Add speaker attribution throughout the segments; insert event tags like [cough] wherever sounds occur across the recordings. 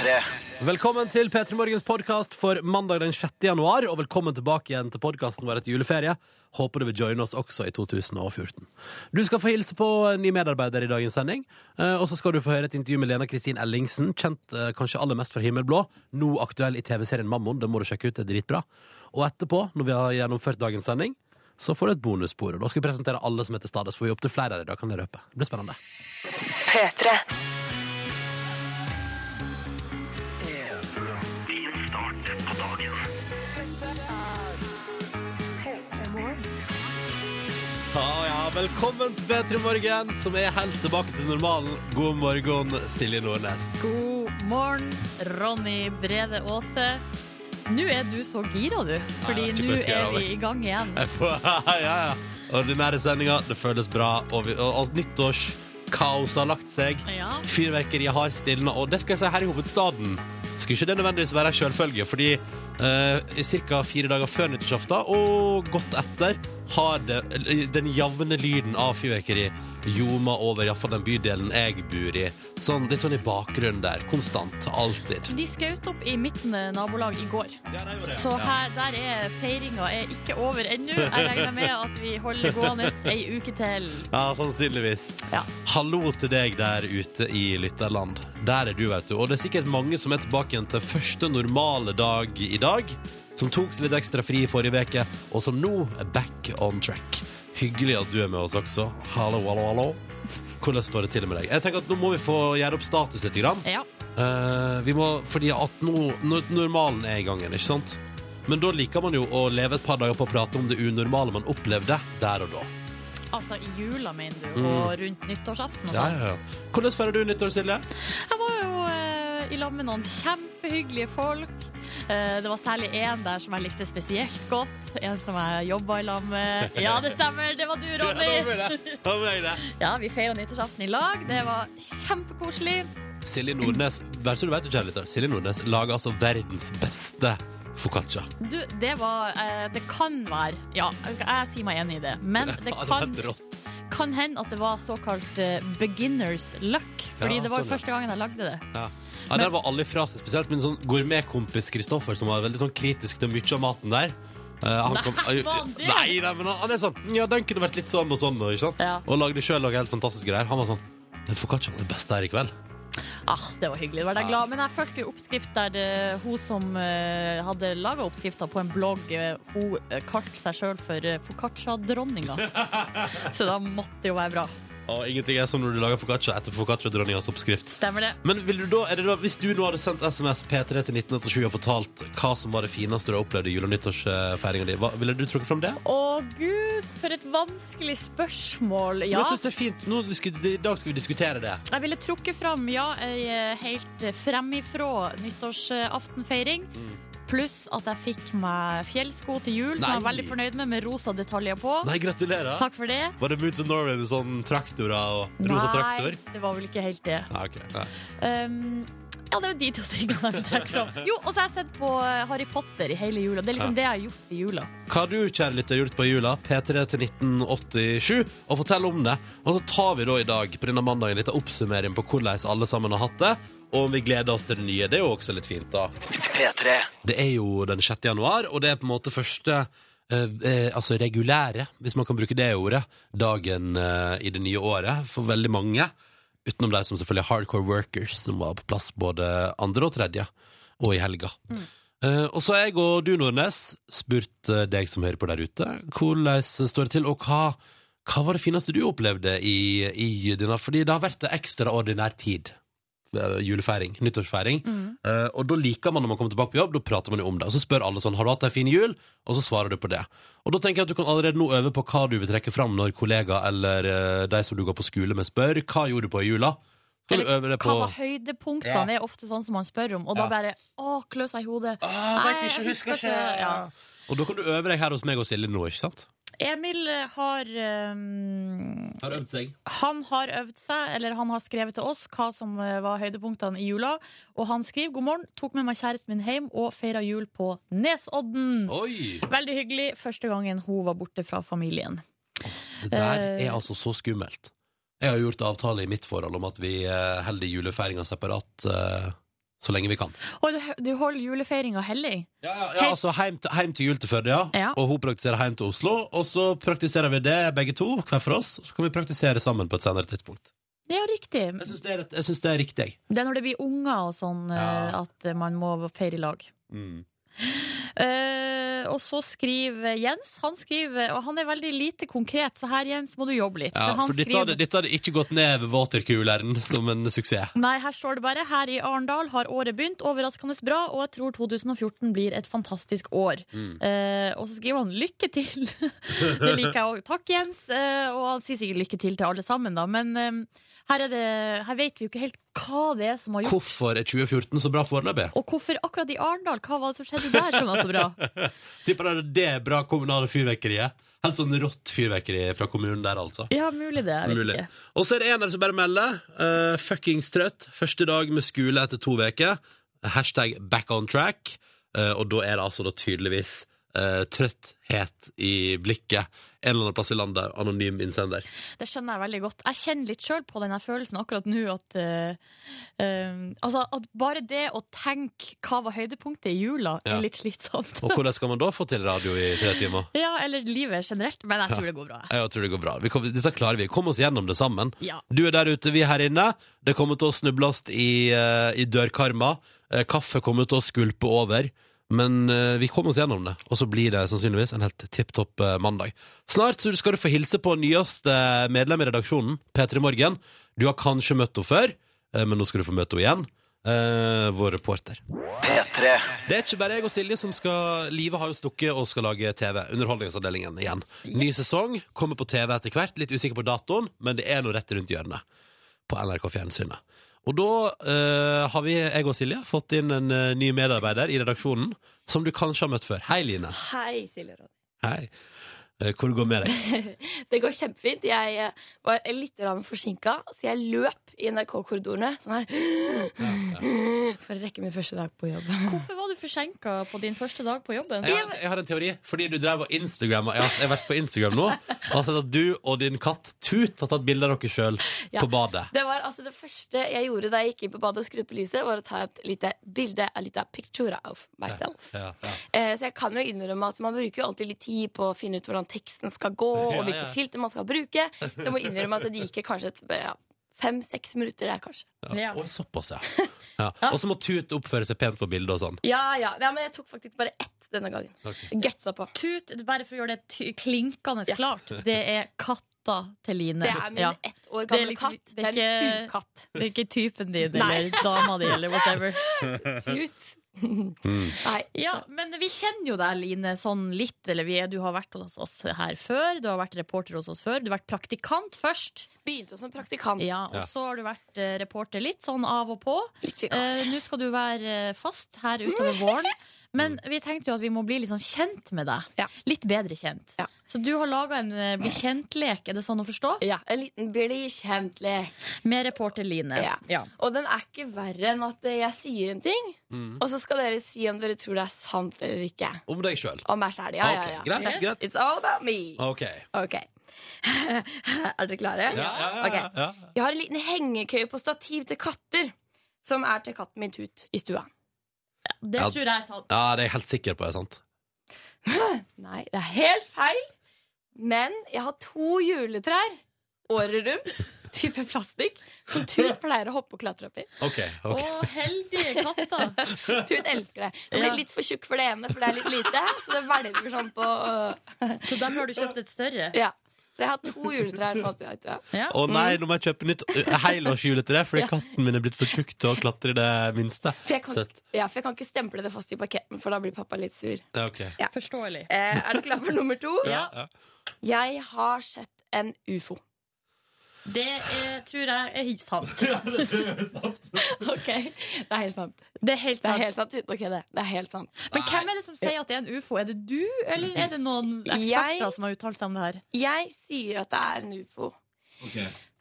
Speaker 1: P3.
Speaker 2: Velkommen til P3 Morgens podkast for mandag den 6. januar, og velkommen tilbake igjen til podkasten vår etter juleferie. Håper du vil joine oss også i 2014. Du skal få hilse på en ny medarbeider i dagens sending, eh, og så skal du få høre et intervju med Lena Kristin Ellingsen, kjent eh, kanskje aller mest fra Himmelblå, nå aktuell i TV-serien Mammon. Det må du sjekke ut, det er dritbra. Og etterpå, når vi har gjennomført dagens sending, så får du et bonusspor. Og da skal vi presentere alle som heter Stades, for får vi opp til flere av dem. Da kan jeg røpe. Det blir spennende.
Speaker 3: P3.
Speaker 2: Velkommen til P3 Morgen, som er helt tilbake til normalen. God morgen, Silje Nordnes.
Speaker 4: God morgen, Ronny Brede Aase. Nå er du så gira, du. Fordi nå er vi i gang igjen.
Speaker 2: Får, [laughs] ja, ja. Ordinære sendinger, det føles bra. Og, vi, og, alt nyttårskaos har lagt seg.
Speaker 4: Ja.
Speaker 2: Fyrverkeriet har stilna. Og det skal jeg si her i hovedstaden skulle ikke det nødvendigvis være ei sjølfølge, fordi uh, i ca. fire dager før nyttårsaften og godt etter har det, den jevne lyden av fyrverkeri ljoma over iallfall den bydelen jeg bor i. Sånn, litt sånn i bakgrunnen der. Konstant. Alltid.
Speaker 4: De skjøt opp i mitt nabolag i går. Så her, der er feiringa er ikke over ennå. Jeg regner med at vi holder gående ei uke til.
Speaker 2: Ja, sannsynligvis.
Speaker 4: Ja.
Speaker 2: Hallo til deg der ute i lytterland. Der er du, vet du. Og det er sikkert mange som er tilbake igjen til første normale dag i dag. Som tok seg litt ekstra fri i forrige uke, og som nå er back on track. Hyggelig at du er med oss også. Hallo, hallo, hallo. Hvordan står det til med deg? Jeg tenker at Nå må vi få gjøre opp status litt. Grann.
Speaker 4: Ja.
Speaker 2: Uh, vi må, fordi at nå, normalen er i gang igjen, ikke sant? Men da liker man jo å leve et par dager på å prate om det unormale man opplevde der og da.
Speaker 4: Altså i jula, mener du, og rundt nyttårsaften og
Speaker 2: sånn? Ja, ja, ja. Hvordan feirer du nyttår, Silje?
Speaker 4: Jeg var jo eh, i lag med noen kjempehyggelige folk. Eh, det var særlig én der som jeg likte spesielt godt. En som jeg jobba i lag med. Ja, det stemmer! Det var du, Ronny! [laughs] Ja, Vi feira nyttårsaften i lag. Det var kjempekoselig.
Speaker 2: Silje Nordnes bare så du vet, kjærligheter, Silje Nordnes lager altså verdens beste foccaccia.
Speaker 4: Du, det var eh, Det kan være Ja, jeg sier meg enig i det. Men [laughs] det kan, kan hende at det var såkalt eh, beginners luck. Fordi
Speaker 2: Ja,
Speaker 4: det var
Speaker 2: sånn,
Speaker 4: første gangen jeg lagde det.
Speaker 2: Ja. Ja, der var alle fra seg, spesielt min sånn gourmetkompis Kristoffer, som var veldig sånn kritisk til mye av maten der. Eh, han
Speaker 4: Nei,
Speaker 2: kom-
Speaker 4: var han det?
Speaker 2: Nei, nei, men han, han er sånn Ja, den kunne vært litt sånn og sånn, og, ikke sant?
Speaker 4: Ja.
Speaker 2: Og lagde sjøl noe helt fantastiske greier. Han var sånn Den foccacciaen er det beste her i kveld.
Speaker 4: Ah, det var hyggelig. Det var jeg glad. Men jeg fulgte jo oppskrift der det, hun som eh, hadde laga oppskrifta på en blogg, eh, hun uh, kalte seg sjøl for uh, foccaccia-dronninga. [laughs] Så da måtte det jo være bra.
Speaker 2: Og ingenting er som når du lager foccaccia etter foccaccia-dronningas oppskrift.
Speaker 4: Stemmer det?
Speaker 2: Men vil du da, er det da, hvis du nå hadde sendt SMS P3 til 1987 og fortalt hva som var det fineste du har opplevd i jule- og nyttårsfeiringa di, hva- ville du trukket fram det?
Speaker 4: Å gud, for et vanskelig spørsmål. Ja.
Speaker 2: Jeg synes det er fint. Nå, disku- I dag skal vi diskutere det.
Speaker 4: Jeg ville trukket fram ja, ei eh, helt fremifrå nyttårsaftenfeiring. Pluss at jeg fikk meg fjellsko til jul, som jeg er
Speaker 2: Nei.
Speaker 4: veldig fornøyd med, med rosa detaljer på.
Speaker 2: Nei, gratulerer.
Speaker 4: Takk for det.
Speaker 2: Var det Moods of Norway med sånn traktorer og rosa traktor?
Speaker 4: Nei, det var vel ikke helt det.
Speaker 2: Nei, ok. Nei.
Speaker 4: Um, ja, det er jo de to tingene jeg vil trekke fram. Jo, og så har jeg sett på eh, Harry Potter i hele jula. Det er liksom det jeg har gjort i jula.
Speaker 2: Hva har du, kjære lytter, gjort på jula? P3 til 1987, og fortell om det. Og så tar vi da i dag på denne mandagen litt oppsummering på hvordan alle sammen har hatt det, og vi gleder oss til det nye. Det er jo også litt fint, da.
Speaker 1: P3.
Speaker 2: Det er jo den 6. januar, og det er på en måte første eh, eh, altså regulære, hvis man kan bruke det ordet, dagen eh, i det nye året for veldig mange. Utenom de som selvfølgelig er hardcore workers, som var på plass både andre og tredje, og i helga. Eh, og så har jeg og du, Nordnes, spurt eh, deg som hører på der ute, hvordan står det til, og hva, hva var det fineste du opplevde i, i denne Fordi det har vært en ekstraordinær tid. Eh, Julefeiring, nyttårsfeiring. Eh, og da liker man når man kommer tilbake på jobb, da prater man jo om det. Og så spør alle sånn, har du hatt en fin jul? Og så svarer du på det. Og da tenker jeg at du kan allerede nå øve på hva du vil trekke fram når kollega eller uh, de som du går på skole med spør, hva gjorde du på i jula?
Speaker 4: Eller,
Speaker 2: øve det på
Speaker 4: Hva var høydepunktene? Det er ofte sånn som man spør om. Og da
Speaker 2: Ja.
Speaker 4: bare Å, klø seg i hodet.
Speaker 2: Åh, vet
Speaker 4: Nei,
Speaker 2: ikke,
Speaker 4: jeg
Speaker 2: husker ikke.
Speaker 4: Ja.
Speaker 2: Og da kan du øve deg her hos meg og Silje nå, ikke sant?
Speaker 4: Emil har um,
Speaker 2: Har øvd seg.
Speaker 4: Han har øvd seg, eller han har skrevet til oss hva som eh, var høydepunktene i jula. Og han skriver god morgen, tok med meg kjæresten min hjem og feira jul på Nesodden.
Speaker 2: Oi!
Speaker 4: Veldig hyggelig. Første gangen hun var borte fra familien.
Speaker 2: Det der
Speaker 4: Eh.
Speaker 2: er altså så skummelt. Jeg har gjort avtale i mitt forhold om at vi eh, holder julefeiringa separat, så lenge vi kan.
Speaker 4: Og du, du holder julefeiringa hellig?
Speaker 2: Ja, ja, ja altså Heim til, heim til jul til Førde, ja.
Speaker 4: Ja.
Speaker 2: Og hun praktiserer heim til Oslo. Og så praktiserer vi det begge to, hver for oss. Så kan vi praktisere sammen på et senere tidspunkt.
Speaker 4: Ja, riktig.
Speaker 2: Jeg syns det, er det er riktig.
Speaker 4: Det er når det blir unger og sånn eh, at man må feire i lag.
Speaker 2: Mm.
Speaker 4: Eh, og så skriver Jens. Han skriver, og han er veldig lite konkret, så her, Jens, må du jobbe litt.
Speaker 2: Ja, for dette hadde, dette hadde ikke gått ned ved watercooleren som en suksess.
Speaker 4: Nei, her står det bare Her i Arendal har året begynt overraskende bra, og jeg tror 2014 blir et fantastisk år.
Speaker 2: Mm.
Speaker 4: Uh, og så skriver han 'lykke til'. [laughs] det liker jeg òg. Takk, Jens. Uh, og han sier sikkert lykke til til alle sammen, da. Men eh, her, er det, her vet vi jo ikke helt hva det er som har gjort
Speaker 2: Hvorfor er 2014 så bra foreløpig?
Speaker 4: Og hvorfor akkurat i Arendal? Hva var det som skjedde der som var så bra? [laughs]
Speaker 2: Tipper det er det bra kommunale fyrverkeriet. Helt sånn rått fyrverkeri fra kommunen der, altså.
Speaker 4: Ja, mulig det. Jeg vet
Speaker 2: Mulig.
Speaker 4: ikke.
Speaker 2: Og så er det en her som bare melder. Uh, fuckings trøtt. Første dag med skole etter to uker. Hashtag back on track. Uh, og da er det altså da tydeligvis eh, trøtthet i blikket. En eller annen plass i landet. Anonym innsender.
Speaker 4: Det skjønner jeg veldig godt. Jeg kjenner litt sjøl på denne følelsen akkurat nå at eh, eh, Altså, at bare det å tenke hva var høydepunktet i jula,
Speaker 2: Ja.
Speaker 4: er litt slitsomt.
Speaker 2: Og hvordan skal man da få til radio i tre timer? [laughs]
Speaker 4: Ja, eller livet generelt. Men jeg tror det går bra. jeg.
Speaker 2: Jeg tror det går bra. Vi kom, dette klarer vi. Kom oss gjennom det sammen.
Speaker 4: Ja.
Speaker 2: Du er der ute, vi er her inne. Det kommer til å snubles i, eh, i dørkarma. Eh, Kaffe kommer til å skulpe over. Men eh, vi kommer oss gjennom det, og så blir det sannsynligvis en helt tipp topp eh, mandag. Snart så skal du få hilse på nyeste medlem i redaksjonen, P3 Morgen. Du har kanskje møtt henne før, eh, men nå skal du få møte henne igjen. Eh, vår reporter.
Speaker 1: P3
Speaker 2: Det er ikke bare jeg og Silje som skal Live har jo stukket og skal lage TV. Underholdningsavdelingen igjen. Ny sesong kommer på TV etter hvert. Litt usikker på datoen, men det er nå rett rundt hjørnet. På NRK Fjernsynet. Og da eh, har vi, jeg og Silje, fått inn en eh, ny medarbeider i redaksjonen som du kanskje har møtt før. Hei, Line.
Speaker 3: Hei, Silje Råd.
Speaker 2: Hei. Eh, Hvor det med deg? [laughs]
Speaker 3: Det går kjempefint. Jeg eh, var litt forsinka, så jeg løp i NRK-korridorene sånn her. For å rekke min første dag på jobb.
Speaker 4: Hvorfor var du forsinka på din første dag på jobben?
Speaker 2: Jeg har, jeg har en teori. Fordi du drev og Instagramma Jeg har, jeg har vært på Instagram nå og har sett at du og din katt Tut har tatt bilde av dere sjøl
Speaker 3: Ja.
Speaker 2: på badet.
Speaker 3: Det var altså det første jeg gjorde da jeg gikk inn på badet og skrudde på lyset, var å ta et lite bilde, a liten picture of myself.
Speaker 2: Ja, ja.
Speaker 3: Eh, så jeg kan jo innrømme at man bruker jo alltid litt tid på å finne ut hvordan teksten skal gå, og hvilke
Speaker 2: ja.
Speaker 3: filter man skal bruke. Så jeg må innrømme at det gikk kanskje et ja, fem-seks minutter der, kanskje.
Speaker 2: Ja.
Speaker 4: Ja.
Speaker 2: Såpass, [laughs] ja. ja. Og så må Tut oppføre seg pent på bildet og sånn.
Speaker 3: Ja, ja, ja, men jeg tok faktisk bare ett denne gangen.
Speaker 2: Okay.
Speaker 3: Gutsa på.
Speaker 4: Tut, bare for å gjøre det klinkende
Speaker 3: Ja.
Speaker 4: klart, det er katta til Line.
Speaker 3: Det er min
Speaker 4: Ja.
Speaker 3: ett år
Speaker 4: Det er
Speaker 3: gamle
Speaker 4: liksom-
Speaker 3: katt.
Speaker 4: det
Speaker 3: Det
Speaker 4: er
Speaker 3: er en
Speaker 4: ikke- Det er ikke typen din
Speaker 3: Nei.
Speaker 4: eller dama di eller whatever. [laughs]
Speaker 3: Cute.
Speaker 2: Mm.
Speaker 3: Nei.
Speaker 4: Ja, men vi kjenner jo deg, Line, sånn litt. Eller vi, du har vært hos oss her før. Du har vært reporter hos oss før. Du har vært praktikant først.
Speaker 3: Begynte som praktikant.
Speaker 4: Ja, og
Speaker 2: Ja.
Speaker 4: så har du vært eh, reporter litt, sånn av og på. Eh, Nå skal du være eh, fast her utover våren. [laughs] Men vi tenkte jo at vi må bli litt sånn kjent med deg.
Speaker 3: Ja.
Speaker 4: Litt bedre kjent.
Speaker 3: Ja.
Speaker 4: Så du har laga en eh, bli kjent-lek, er det sånn å forstå?
Speaker 3: Ja, En liten bli kjent-lek.
Speaker 4: Med reporter Line.
Speaker 3: Ja. Og den er ikke verre enn at jeg sier en ting,
Speaker 2: Mm.
Speaker 3: og så skal dere si om dere tror det er sant eller ikke.
Speaker 2: Om deg sjøl.
Speaker 3: Om meg sjæl. Ja, ja,
Speaker 2: Ok,
Speaker 3: ja.
Speaker 2: greit,
Speaker 3: Yes.
Speaker 2: greit.
Speaker 3: It's all about me.
Speaker 2: OK.
Speaker 3: Ok. [laughs] er dere klare?
Speaker 2: Ja, ja, ja,
Speaker 3: Ok.
Speaker 2: ja, ja.
Speaker 3: Jeg har en liten hengekøye på stativ til katter. Som er til katten min Tut i stua.
Speaker 4: Det
Speaker 2: Ja.
Speaker 4: tror jeg er sant.
Speaker 2: ja, det er jeg helt sikker på er sant. [laughs]
Speaker 3: Nei, det er helt feil. Men jeg har to juletrær året rundt. [laughs] Type plastikk. Som Tut pleier å hoppe og klatre opp i.
Speaker 2: OK. ok
Speaker 4: Å, heldige katter!
Speaker 3: Tut elsker det. Jeg blir litt for tjukk for det ene, for det er litt lite. Så det hvelver sånn på
Speaker 4: Så dem har du kjøpt et større?
Speaker 3: Ja. Så jeg har to juletrær. fant jeg ut, ja.
Speaker 4: Ja.
Speaker 2: Å nei, nå må jeg kjøpe nytt helårsjuletre, fordi katten min er blitt for tjukk til å klatre i det minste.
Speaker 3: For jeg, kan,
Speaker 2: Søtt.
Speaker 3: ja, for jeg kan ikke stemple det fast i parketten, for da blir pappa litt sur.
Speaker 2: Ja.
Speaker 4: Forståelig.
Speaker 3: Eh, er du klar for nummer to?
Speaker 4: Ja.
Speaker 2: Ja.
Speaker 3: Jeg har sett en ufo.
Speaker 4: Det er, tror jeg er helt sant. [laughs] [laughs]
Speaker 3: Ok, Det er helt sant.
Speaker 4: Det er helt sant.
Speaker 3: Det er helt sant uten å kødde. Det er helt sant.
Speaker 4: Men hvem er det som sier at det er en ufo? Er det du, eller er det noen eksperter
Speaker 3: Jeg-
Speaker 4: som har uttalt seg om det her?
Speaker 3: Jeg sier at det er en ufo.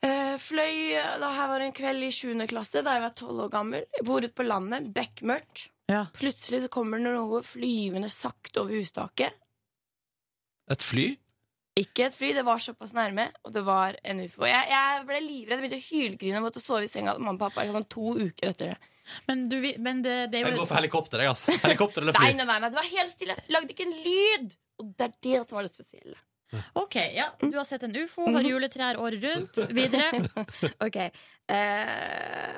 Speaker 3: Eh, fløy da her var det en kveld i 7. klasse da jeg var 12 år gammel. Jeg bor ute på landet, bekmørkt.
Speaker 4: Ja.
Speaker 3: Plutselig så kommer det noe flyvende sakte over hustaket.
Speaker 2: Et fly?
Speaker 3: Ikke et fly, det var såpass nærme, og det var en ufo. Jeg, jeg ble livredd, jeg begynte å hylgrine og måtte sove i senga til mamma og pappa i sånn to uker etter det.
Speaker 4: Men, du, men det, det
Speaker 2: Jeg går for helikopter, jeg, ass. [laughs] Helikopter eller fly.
Speaker 3: nei, nei, nei, det var helt stille. Lagde ikke en lyd. Og det er det som var det spesielle.
Speaker 4: OK, ja. Du har sett en ufo, har juletrær året rundt. Videre. [laughs]
Speaker 3: Ok. Uh,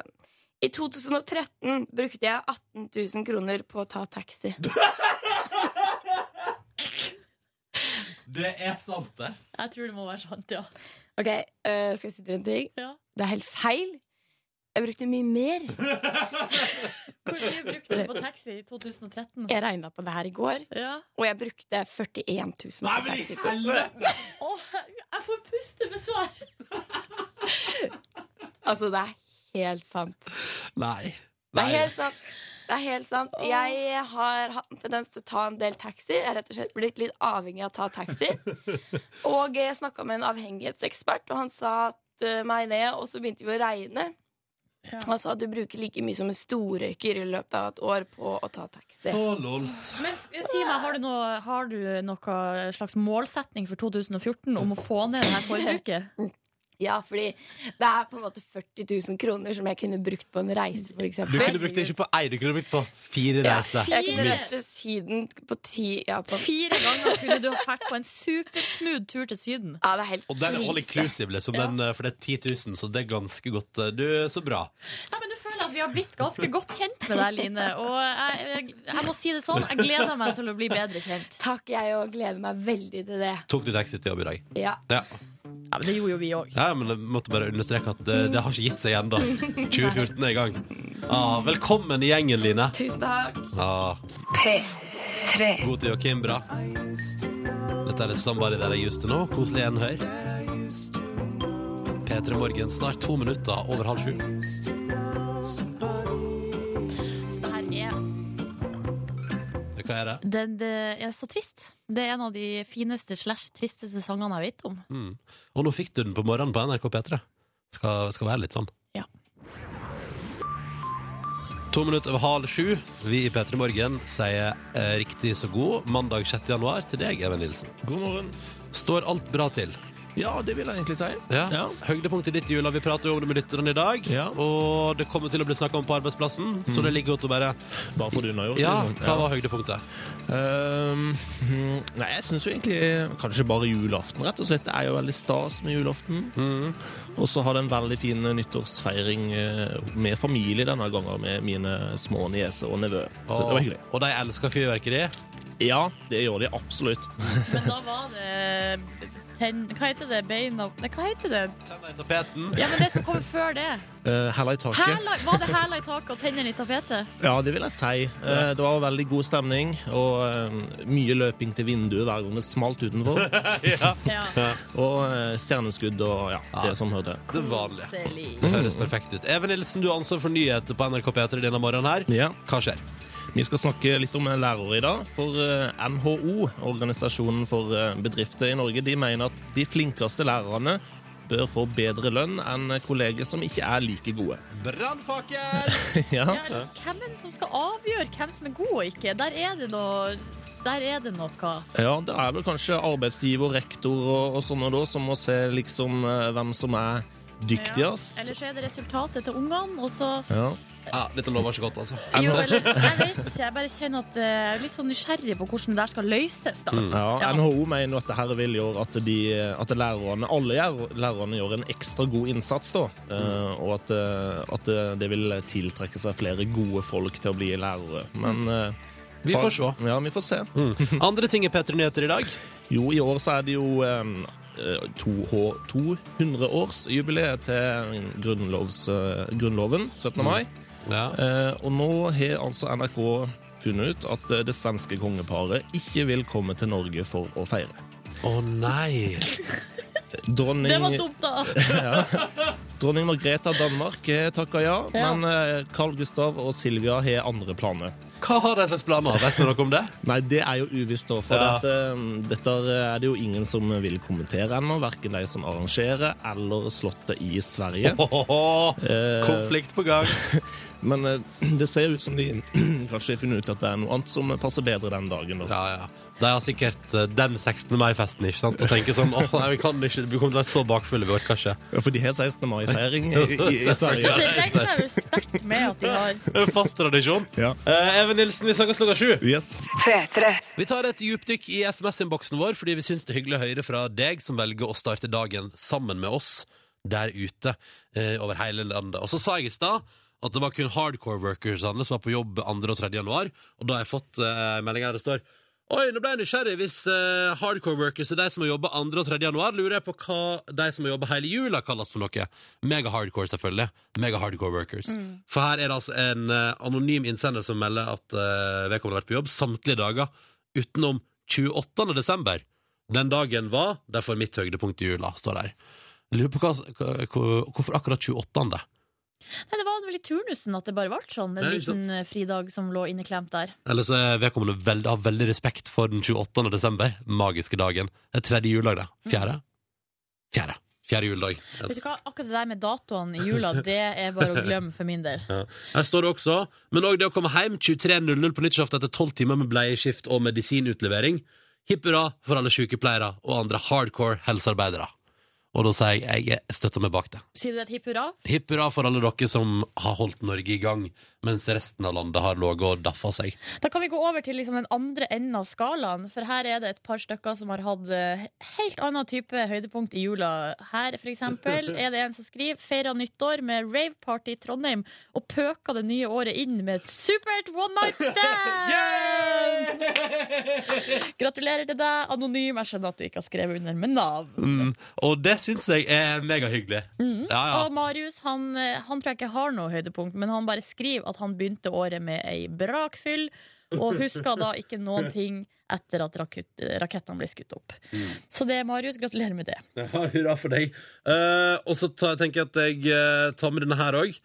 Speaker 3: I 2013 brukte jeg 18 000 kroner på å ta taxi. [laughs]
Speaker 2: Det er sant, det.
Speaker 4: Jeg tror det må være sant, ja.
Speaker 3: Ok, eh, Skal jeg si dere en ting?
Speaker 4: Ja.
Speaker 3: Det er helt feil. Jeg brukte mye mer. [laughs]
Speaker 4: Hvor mye brukte du på taxi i 2013?
Speaker 3: Jeg regna på det her i går,
Speaker 4: Ja.
Speaker 3: og jeg brukte 41 000
Speaker 2: Nei,
Speaker 3: på
Speaker 2: men i
Speaker 3: taxi.
Speaker 2: helvete!
Speaker 4: Åh, jeg får puste med svar! [laughs]
Speaker 3: Altså, det er helt sant.
Speaker 2: Nei.
Speaker 3: Det er helt sant. Det er helt sant. Jeg har hatt en tendens til å ta en del taxi. Jeg er rett og slett blitt litt avhengig av å ta taxi. [laughs] Og jeg snakka med en avhengighetsekspert, og han sa meg ned, og så begynte vi å regne.
Speaker 4: Ja.
Speaker 3: Han sa at du bruker like mye som en storrøyker i løpet av et år på å ta taxi.
Speaker 2: Lols.
Speaker 4: Men si meg, har du, noe, har du noe slags målsetning for 2014 om å få ned det her forbruket? [laughs]
Speaker 3: Ja, fordi det er på en måte 40 000 kroner som jeg kunne brukt på en reise, for
Speaker 2: Du kunne brukt det ikke på ei, du kunne brukt på fire
Speaker 3: Ja,
Speaker 2: reiser.
Speaker 3: jeg kunne
Speaker 4: Fire.
Speaker 3: reist til Syden på ti ja, på,
Speaker 4: Fire ganger kunne du ha vært på en supersmooth tur til Syden.
Speaker 3: ja, det er helt
Speaker 2: Og den er all inclusive, liksom. Den, eh, for det er 10 000, så det er ganske godt. eh, Du, så bra.
Speaker 4: Ja, men du føler at vi har blitt ganske godt kjent med deg, Line. Og jeg, jeg, jeg må si det sånn, jeg gleder meg til å bli bedre kjent.
Speaker 3: Takk, jeg òg gleder meg veldig til det.
Speaker 2: Tok du taxi til jobb i dag?
Speaker 3: Ja.
Speaker 2: Ja.
Speaker 4: Ja, men Det gjorde jo vi òg.
Speaker 2: ja, men jeg måtte bare understreke at det, det har ikke gitt seg ennå. 2014 er i gang. Ah, velkommen i gjengen, Line.
Speaker 3: Tusen takk.
Speaker 2: Ah,
Speaker 1: P3.
Speaker 2: god til Joakim, bra. Dette er det Somebody That I Used To Know. Koselig enhør. P3 Morgen, snart to minutter over halv sju. Hva er det?
Speaker 4: Den, det er så trist. Det er en av de fineste slash tristeste sangene jeg vet om.
Speaker 2: Mm. Og nå fikk du den på morgenen på NRK P3. Skal, skal være litt sånn.
Speaker 4: Ja.
Speaker 2: To minutter over halv sju. Vi i P3 Morgen sier eh, riktig så god mandag 6. januar til deg, Even Nilsen.
Speaker 5: God morgen.
Speaker 2: Står alt bra til?
Speaker 5: Ja, det vil jeg egentlig si.
Speaker 2: Ja.
Speaker 5: Ja.
Speaker 2: Høydepunktet i ditt i jula. vi prater jo om det med lytterne i dag.
Speaker 5: Ja.
Speaker 2: Og det kommer til å bli snakka om på arbeidsplassen, så det ligger godt å bare
Speaker 5: Bare få det unnagjort.
Speaker 2: Ja,
Speaker 5: liksom.
Speaker 2: hva var høydepunktet?
Speaker 5: Ehm, hmm, nei, jeg syns jo egentlig kanskje bare julaften, rett og slett. Det er jo veldig stas med julaften.
Speaker 2: Mm.
Speaker 5: Og så hadde det en veldig fin nyttårsfeiring eh, med familie denne gangen, med mine små nieser og nevø. Så det var hyggelig.
Speaker 2: og de elsker fyrverkeri.
Speaker 5: Ja, det gjør de absolutt.
Speaker 4: Men da var det tenn... Hva heter det? Beina Nei, hva heter det?
Speaker 2: Tenner i tapeten.
Speaker 4: Ja, men det som kommer før det.
Speaker 5: Uh, Hæla i taket.
Speaker 4: Hæla, var det hæla i taket og tennene i tapetet?
Speaker 5: Ja, det vil jeg si. Uh, det var veldig god stemning, og uh, mye løping til vinduet hver gang det smalt utenfor. [laughs]
Speaker 2: ja.
Speaker 4: Ja.
Speaker 5: Og stjerneskudd og ja, det som hører til.
Speaker 2: Det vanlige. Det høres perfekt ut. Even Nilsen, du har ansvar for nyheter på NRK P3 denne morgenen her.
Speaker 5: Ja.
Speaker 2: Hva skjer?
Speaker 5: Vi skal snakke litt om lærere i dag. For eh, NHO, Organisasjonen for eh, bedrifter i Norge, de mener at de flinkeste lærerne bør få bedre lønn enn kolleger som ikke er like gode.
Speaker 2: Brannfakkel! [laughs]
Speaker 5: ja.
Speaker 4: Ja, hvem er det som skal avgjøre hvem som er god og ikke? Der er det noe Der er det noe.
Speaker 5: ja, det er vel kanskje arbeidsgiver, rektor og, og sånne da, som må se liksom eh, hvem som er dyktigst.
Speaker 4: Eller så er det resultatet til ungene, og så
Speaker 5: Ja.
Speaker 2: Ja, dette lover ikke godt, altså.
Speaker 4: Jo, eller jeg vet ikke. Jeg bare kjenner at jeg er litt sånn nysgjerrig på hvordan det der skal løses, da.
Speaker 5: Ja,
Speaker 4: Ja.
Speaker 5: NHO mener at dette vil gjøre at, de, at lærerne, alle lærerne gjør en ekstra god innsats, da. Eh, og at, eh, at det vil tiltrekke seg flere gode folk til å bli lærere. Men uh,
Speaker 2: Vi får se.
Speaker 5: Ja, vi får se.
Speaker 2: Mm. Andre ting er P3 Nyheter i dag.
Speaker 5: Jo, i år så er det jo eh, to, 200-årsjubileet til grunnlovs, eh, Grunnloven, 17. mai.
Speaker 2: Ja.
Speaker 5: Eh, og nå har altså NRK funnet ut at eh, det svenske kongeparet ikke vil komme til Norge for å feire.
Speaker 2: Å nei!
Speaker 5: Dronning
Speaker 4: Det var dumt, da! [laughs]
Speaker 5: Dronning Margrethe av Danmark har takka ja,
Speaker 4: Ja.
Speaker 5: men eh, Carl Gustav og Silvia har andre planer.
Speaker 2: Hva har de slags planer? Vet dere noe om det?
Speaker 5: Nei, det er jo uvisst, da, for
Speaker 2: Ja.
Speaker 5: dette, dette er det jo ingen som vil kommentere ennå. Verken de som arrangerer eller Slottet i Sverige.
Speaker 2: Åhåhå,
Speaker 5: Eh,
Speaker 2: konflikt på gang. [laughs]
Speaker 5: Men eh, det ser ut som de [clears throat] kanskje har funnet ut at det er noe annet som passer bedre den dagen. Da.
Speaker 2: Ja, ja. De har sikkert eh, den 16. mai-festen, ikke sant? Og tenker sånn åh, nei, vi kan ikke, vi kommer til å være så bakfulle, vi orker ikke.
Speaker 5: Ja, for de har 16. mai-feiring i, i, i [laughs] Sverige.
Speaker 4: Det regner jo sterkt med at de har.
Speaker 2: Fast tradisjon.
Speaker 5: Ja.
Speaker 2: Eh, Even Nilsen, vi snakkes klokka sju.
Speaker 5: Yes.
Speaker 1: P3.
Speaker 2: Vi tar et dypdykk i SMS-innboksen vår, fordi vi syns det er hyggelig å høre fra deg som velger å starte dagen sammen med oss der ute eh, over hele landet. Og så sa jeg i stad at det var kun hardcore workers som var på jobb 2. og 3. januar, og da har jeg fått eh, melding her det står Oi, nå ble jeg nysgjerrig. Hvis uh, hardcore workers er de som må jobbe 2. og 3. januar, lurer jeg på hva de som må jobbe hele jula, kalles for noe. Mega-hardcore, selvfølgelig. Mega-hardcore workers. For her er det altså en uh, anonym innsender som melder at uh, vedkommende har vært på jobb samtlige dager utenom 28. desember. Den dagen var derfor mitt høydepunkt i jula, står der. Lurer på hva, hva- hvorfor akkurat 28.
Speaker 4: Nei, det var vel i turnusen at det bare ble sånn. En
Speaker 2: Nei, ikke
Speaker 4: liten eh, fridag som lå inneklemt der.
Speaker 2: Eller så er vedkommende veld, har veldig respekt for den 28. desember, magiske dagen. Det er tredje juledag, det. Fjerde? Fjerde. Fjerde juledag.
Speaker 4: Vet du hva, Akkurat det der med datoene i jula, [laughs] det er bare å glemme for min del.
Speaker 2: Ja. Her står det også Men òg det å komme hjem 23.00 på nyttårsaften etter tolv timer med bleieskift og medisinutlevering. Hipp hurra for alle sykepleiere og andre hardcore helsearbeidere. Og da sier jeg jeg støtter meg bak det.
Speaker 4: Sier du et hipp hurra?
Speaker 2: Hipp hurra for alle dere som har holdt Norge i gang, mens resten av landet har ligget og daffa seg.
Speaker 4: Da kan vi gå over til liksom den andre enden av skalaen. For her er det et par stykker som har hatt eh, helt annen type høydepunkt i jula. Her for eksempel [laughs] er det en som skriver feira nyttår med raveparty i Trondheim og pøka det nye året inn med et supert one night [laughs] stand! Gratulerer til deg, anonym. Jeg skjønner at du ikke har skrevet under med navn.
Speaker 2: Mm. Og det syns jeg er megahyggelig.
Speaker 4: Mm.
Speaker 2: Ja, ja.
Speaker 4: Og Marius han, eh, han tror jeg ikke har noe høydepunkt, men han bare skriver at han begynte året med ei brakfyll, og huska da ikke noen ting etter at rakettene ble skutt opp.
Speaker 2: Mm.
Speaker 4: Så det, Marius, gratulerer med det.
Speaker 2: Ja, hurra for deg. Uh, og så tenker jeg at jeg uh, tar med denne her òg.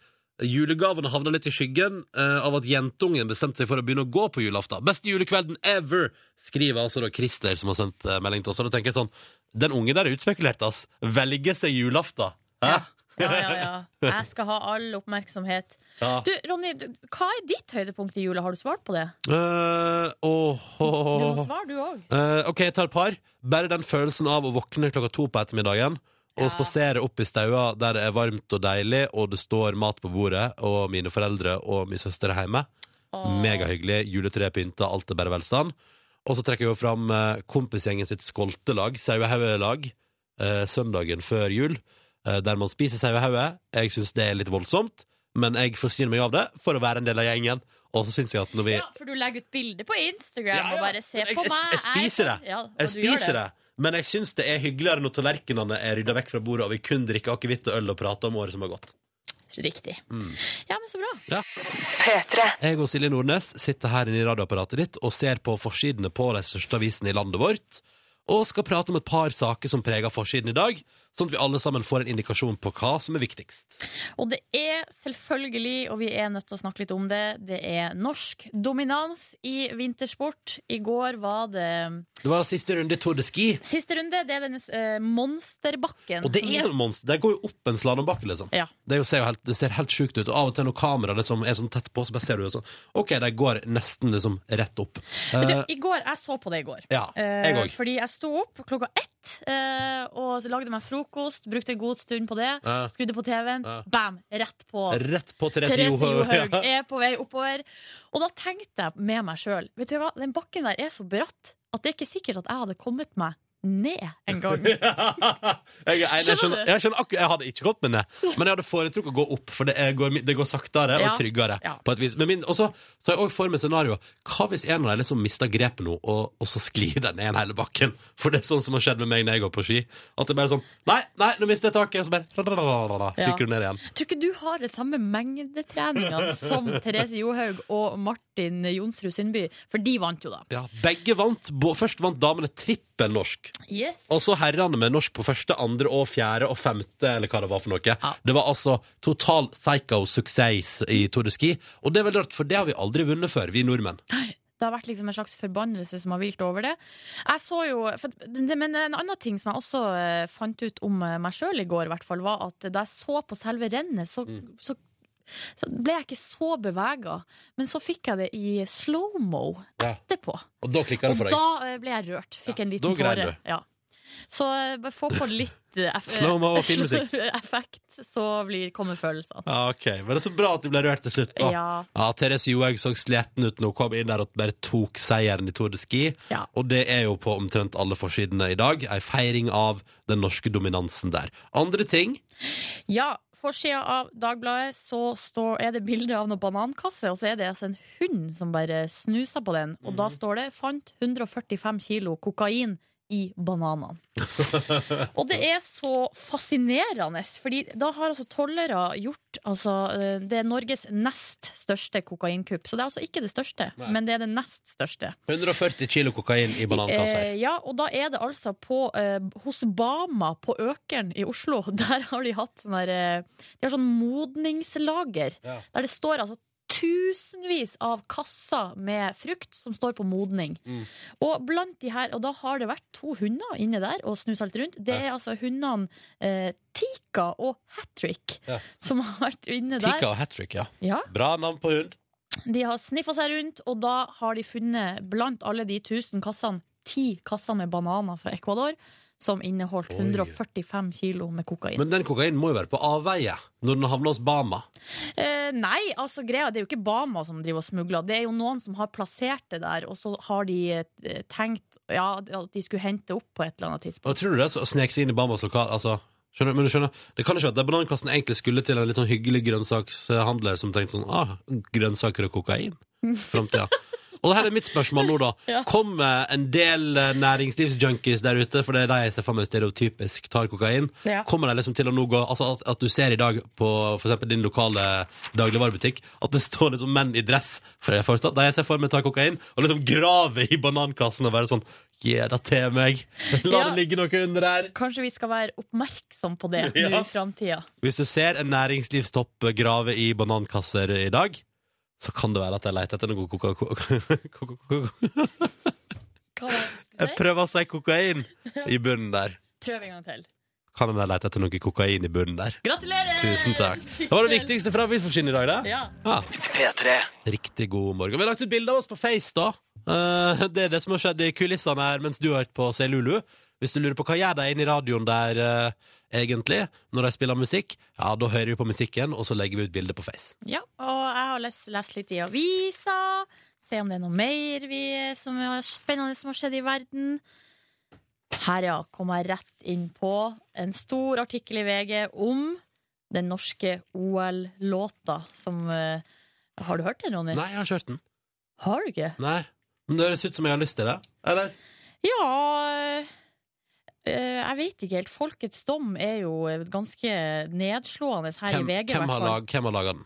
Speaker 2: Julegavene havna litt i skyggen uh, av at jentungen bestemte seg for å begynne å gå på julaften. Beste julekvelden ever! Skriver altså da Christer, som har sendt melding til oss. Og da tenker jeg sånn Den ungen der er utspekulert, ass. Velger seg julaften. Hæ?
Speaker 4: Ja, ja, ja. [laughs] Jeg skal ha all oppmerksomhet.
Speaker 2: Ja.
Speaker 4: Du, Ronny, du, hva er ditt høydepunkt i jula? Har du svart på det?
Speaker 2: Uh, oh, oh, oh.
Speaker 4: Du må svare, du òg.
Speaker 2: Uh, ok, jeg tar et par. Bare den følelsen av å våkne klokka to på ettermiddagen og
Speaker 4: Ja.
Speaker 2: spasere opp i staua der det er varmt og deilig, og det står mat på bordet, og mine foreldre og min søster er hjemme. Megahyggelig. Juletreet pynta, alt er bare velstand. Og så trekker jeg jo fram eh, kompisgjengen sitt skoltelag, Sauehaugelag, eh, søndagen før jul, eh, der man spiser sauehauge. Jeg syns det er litt voldsomt, men jeg forsyner meg av det for å være en del av gjengen. Og så syns jeg at når vi
Speaker 4: Ja, for du legger ut bilde på Instagram
Speaker 2: Ja, ja,
Speaker 4: og bare se
Speaker 2: jeg-
Speaker 4: på
Speaker 2: jeg-
Speaker 4: meg.
Speaker 2: jeg spiser
Speaker 4: er-
Speaker 2: det.
Speaker 4: Ja,
Speaker 2: Jeg spiser det. Men jeg syns det er hyggeligere når tallerkenene er rydda vekk fra bordet, og vi kun drikker akevitt og øl og prater om året som har gått.
Speaker 4: Riktig.
Speaker 2: Mm.
Speaker 4: Ja, men så bra.
Speaker 1: Ja. Petre.
Speaker 2: Jeg og Silje Nordnes sitter her inne i radioapparatet ditt og ser på forsidene på de største avisene i landet vårt, og skal prate om et par saker som preger forsiden i dag, sånn at vi alle sammen får en indikasjon på hva som er viktigst.
Speaker 4: Og det er selvfølgelig, og vi er nødt til å snakke litt om det, det er norsk dominans i vintersport. I går var det
Speaker 2: Det var siste runde i Tour de Ski,
Speaker 4: siste runde. Det er denne uh, monsterbakken.
Speaker 2: og det er en monster. Det går jo opp en slalåmbakke, liksom.
Speaker 4: Ja.
Speaker 2: Det, er ser jo helt, det ser helt sjukt ut. Og av og til når kameraet liksom er sånn tett på, så bare ser du jo sånn OK, de går nesten liksom rett opp. Eh,
Speaker 4: du, I går, Jeg så på det i går.
Speaker 2: ja,
Speaker 4: Eh,
Speaker 2: jeg òg.
Speaker 4: fordi jeg sto opp klokka ett eh, og så lagde meg frokost. Brukte en god stund på det.
Speaker 2: Ja.
Speaker 4: Skrudde på TV-en.
Speaker 2: Ja.
Speaker 4: Bam! Rett på.
Speaker 2: Rett på Therese,
Speaker 4: Therese
Speaker 2: Johaug.
Speaker 4: Er på vei oppover. Og da tenkte jeg med meg sjøl Vet du hva, den bakken der er så bratt at det er ikke sikkert at jeg hadde kommet meg ned en gang. [laughs]
Speaker 2: jeg, jeg, jeg,
Speaker 4: Skjønner
Speaker 2: jeg, skjønner jeg hadde ikke gått med ned, men jeg hadde foretrukket å gå opp, for det, er, går, det går saktere
Speaker 4: Ja.
Speaker 2: og tryggere.
Speaker 4: Ja.
Speaker 2: På et vis. Men min, og så har jeg også for meg scenarioet. Hva hvis en av dem liksom mister grepet nå, og, og så sklir den ned hele bakken? For det er sånn som har skjedd med meg når jeg går på ski. At det bare er sånn Nei, nei, nå mister jeg taket! Og så bare
Speaker 4: Ja.
Speaker 2: fyker du ned igjen.
Speaker 4: Tror ikke du har den samme mengdetreninga som Therese Johaug og Marte Martin Jonsrud Sundby, for de vant jo, da.
Speaker 2: Ja, begge vant. Først vant damene trippel norsk.
Speaker 4: Yes.
Speaker 2: Og så herrene med norsk på første, andre og fjerde og femte, eller hva det var for noe. Det var altså total psycho-suksess i Tour de Ski. Og det er veldig rart, for det har vi aldri vunnet før, vi nordmenn.
Speaker 4: Det har vært liksom en slags forbannelse som har hvilt over det. Jeg så jo, Men en annen ting som jeg også eh, fant ut om eh, meg sjøl i går, i hvert fall, var at da jeg så på selve rennet, så,
Speaker 2: Mm.
Speaker 4: så, så ble jeg ikke så bevega. Men så fikk jeg det i slow-mo
Speaker 2: Ja.
Speaker 4: etterpå.
Speaker 2: Og da klikka det for deg.
Speaker 4: da eh, ble jeg rørt. Fikk en liten tåre. Ja. Så eh, bare få på litt eh,
Speaker 2: Slow-mo og filmmusikk. [laughs]
Speaker 4: effekt, så blir, kommer følelsene.
Speaker 2: Ja, ok, Men det er så bra at du ble rørt til slutt. da
Speaker 4: Ja.
Speaker 2: Ja, Therese Johaug så sliten ut når hun kom inn der og bare tok seieren i Tour de Ski.
Speaker 4: Ja.
Speaker 2: Og det er jo på omtrent alle forsidene i dag. Ei feiring av den norske dominansen der. Andre ting
Speaker 4: Ja, forsida av Dagbladet så står, er det bilde av noen banankasse, og så er det altså en hund som bare snuser på den. Og
Speaker 2: mm.
Speaker 4: da står det 'fant 145 kilo kokain i bananene'. og det er så fascinerende, Fordi da har altså tollere gjort altså, eh, Det er Norges nest største kokainkupp. Så det er altså ikke det største,
Speaker 2: Nei.
Speaker 4: men det er det nest største.
Speaker 2: 140 kilo kokain i banankasser.
Speaker 4: Eh, ja, og da er det altså på, eh, hos Bama på Økeren i Oslo. [laughs] Der har de hatt sånn der, eh, De har sånn modningslager.
Speaker 2: Ja.
Speaker 4: Der det står altså tusenvis av kasser med frukt som står på modning.
Speaker 2: Mm.
Speaker 4: Og blant de her, og da har det vært to hunder inne der og snusa litt rundt. Det er altså hundene eh, Tika og Hattrick
Speaker 2: Ja.
Speaker 4: som har vært inne der.
Speaker 2: Tika og hat trick, ja.
Speaker 4: Ja.
Speaker 2: Bra navn på hund.
Speaker 4: De har sniffa seg rundt, og da har de funnet blant alle de tusen kassene ti kasser med bananer fra Ecuador. Som inneholdt 145 kilo med kokain.
Speaker 2: Men den kokainen må jo være på avveie når den havner hos Bama.
Speaker 4: eh, nei, altså greia det er jo ikke Bama som driver og smugler. Det er jo noen som har plassert det der, og så har de eh, tenkt ja, at de skulle hente opp på et eller annet
Speaker 2: Og
Speaker 4: tidspunkt.
Speaker 2: tror du det? Så snek seg inn i Bamas lokal altså, skjønner, men du skjønner, Det kan ikke være at banankassen egentlig skulle til en litt sånn hyggelig grønnsakshandler som tenkte sånn ah, grønnsaker og kokain. [laughs] Framtida. Og her er mitt spørsmål nå, da. [laughs]
Speaker 4: Ja.
Speaker 2: Kommer en del eh, næringslivsjunkies der ute, for det er de jeg ser for meg stereotypisk tar kokain,
Speaker 4: Ja.
Speaker 2: kommer de liksom til å nå gå Altså at, at du ser i dag på eksempel din lokale dagligvarebutikk at det står liksom menn i dress, for jeg forstår, de jeg ser for meg tar kokain, og liksom graver i banankassen og bare sånn Gi det til meg! [laughs] La
Speaker 4: Ja.
Speaker 2: det ligge noe under der!
Speaker 4: Kanskje vi skal være oppmerksom på det
Speaker 2: Ja. [laughs]
Speaker 4: nå i framtida.
Speaker 2: Hvis du ser en næringslivstopp grave i banankasser i dag, så kan det være at jeg leter etter noe [laughs]
Speaker 4: skulle
Speaker 2: Jeg prøver å si kokain [laughs] i bunnen der.
Speaker 4: Prøv en gang til.
Speaker 2: Kan jeg lete etter noe kokain i bunnen der?
Speaker 4: Gratulerer!
Speaker 2: Tusen takk. Det var det viktigste fra avisforsiden i dag, det.
Speaker 4: Ja.
Speaker 2: Ah. Riktig god morgen. Vi har lagt ut bilde av oss på Face, da. Eh, det er det som har skjedd i kulissene her mens du har hørt på Selulu. Hvis du lurer på hva gjør de inne i radioen der eh, egentlig, når de spiller musikk, ja, da hører vi på musikken, og så legger vi ut bilde på Face.
Speaker 4: Ja, og jeg har lest, lest litt i avisa. Se om det er noe mer vi, som er spennende som har skjedd i verden. Her, ja, kom jeg rett inn på en stor artikkel i VG om den norske OL-låta som uh, Har du hørt den, Ronny?
Speaker 2: Nei, jeg har kjørt den.
Speaker 4: Har du ikke?
Speaker 2: Nei. Men det høres ut som jeg har lyst til det. Eller?
Speaker 4: Ja eh, Jeg vet ikke helt. Folkets dom er jo ganske nedslående her
Speaker 2: Hvem,
Speaker 4: i VG.
Speaker 2: hvem, har lag, hvem har laga den?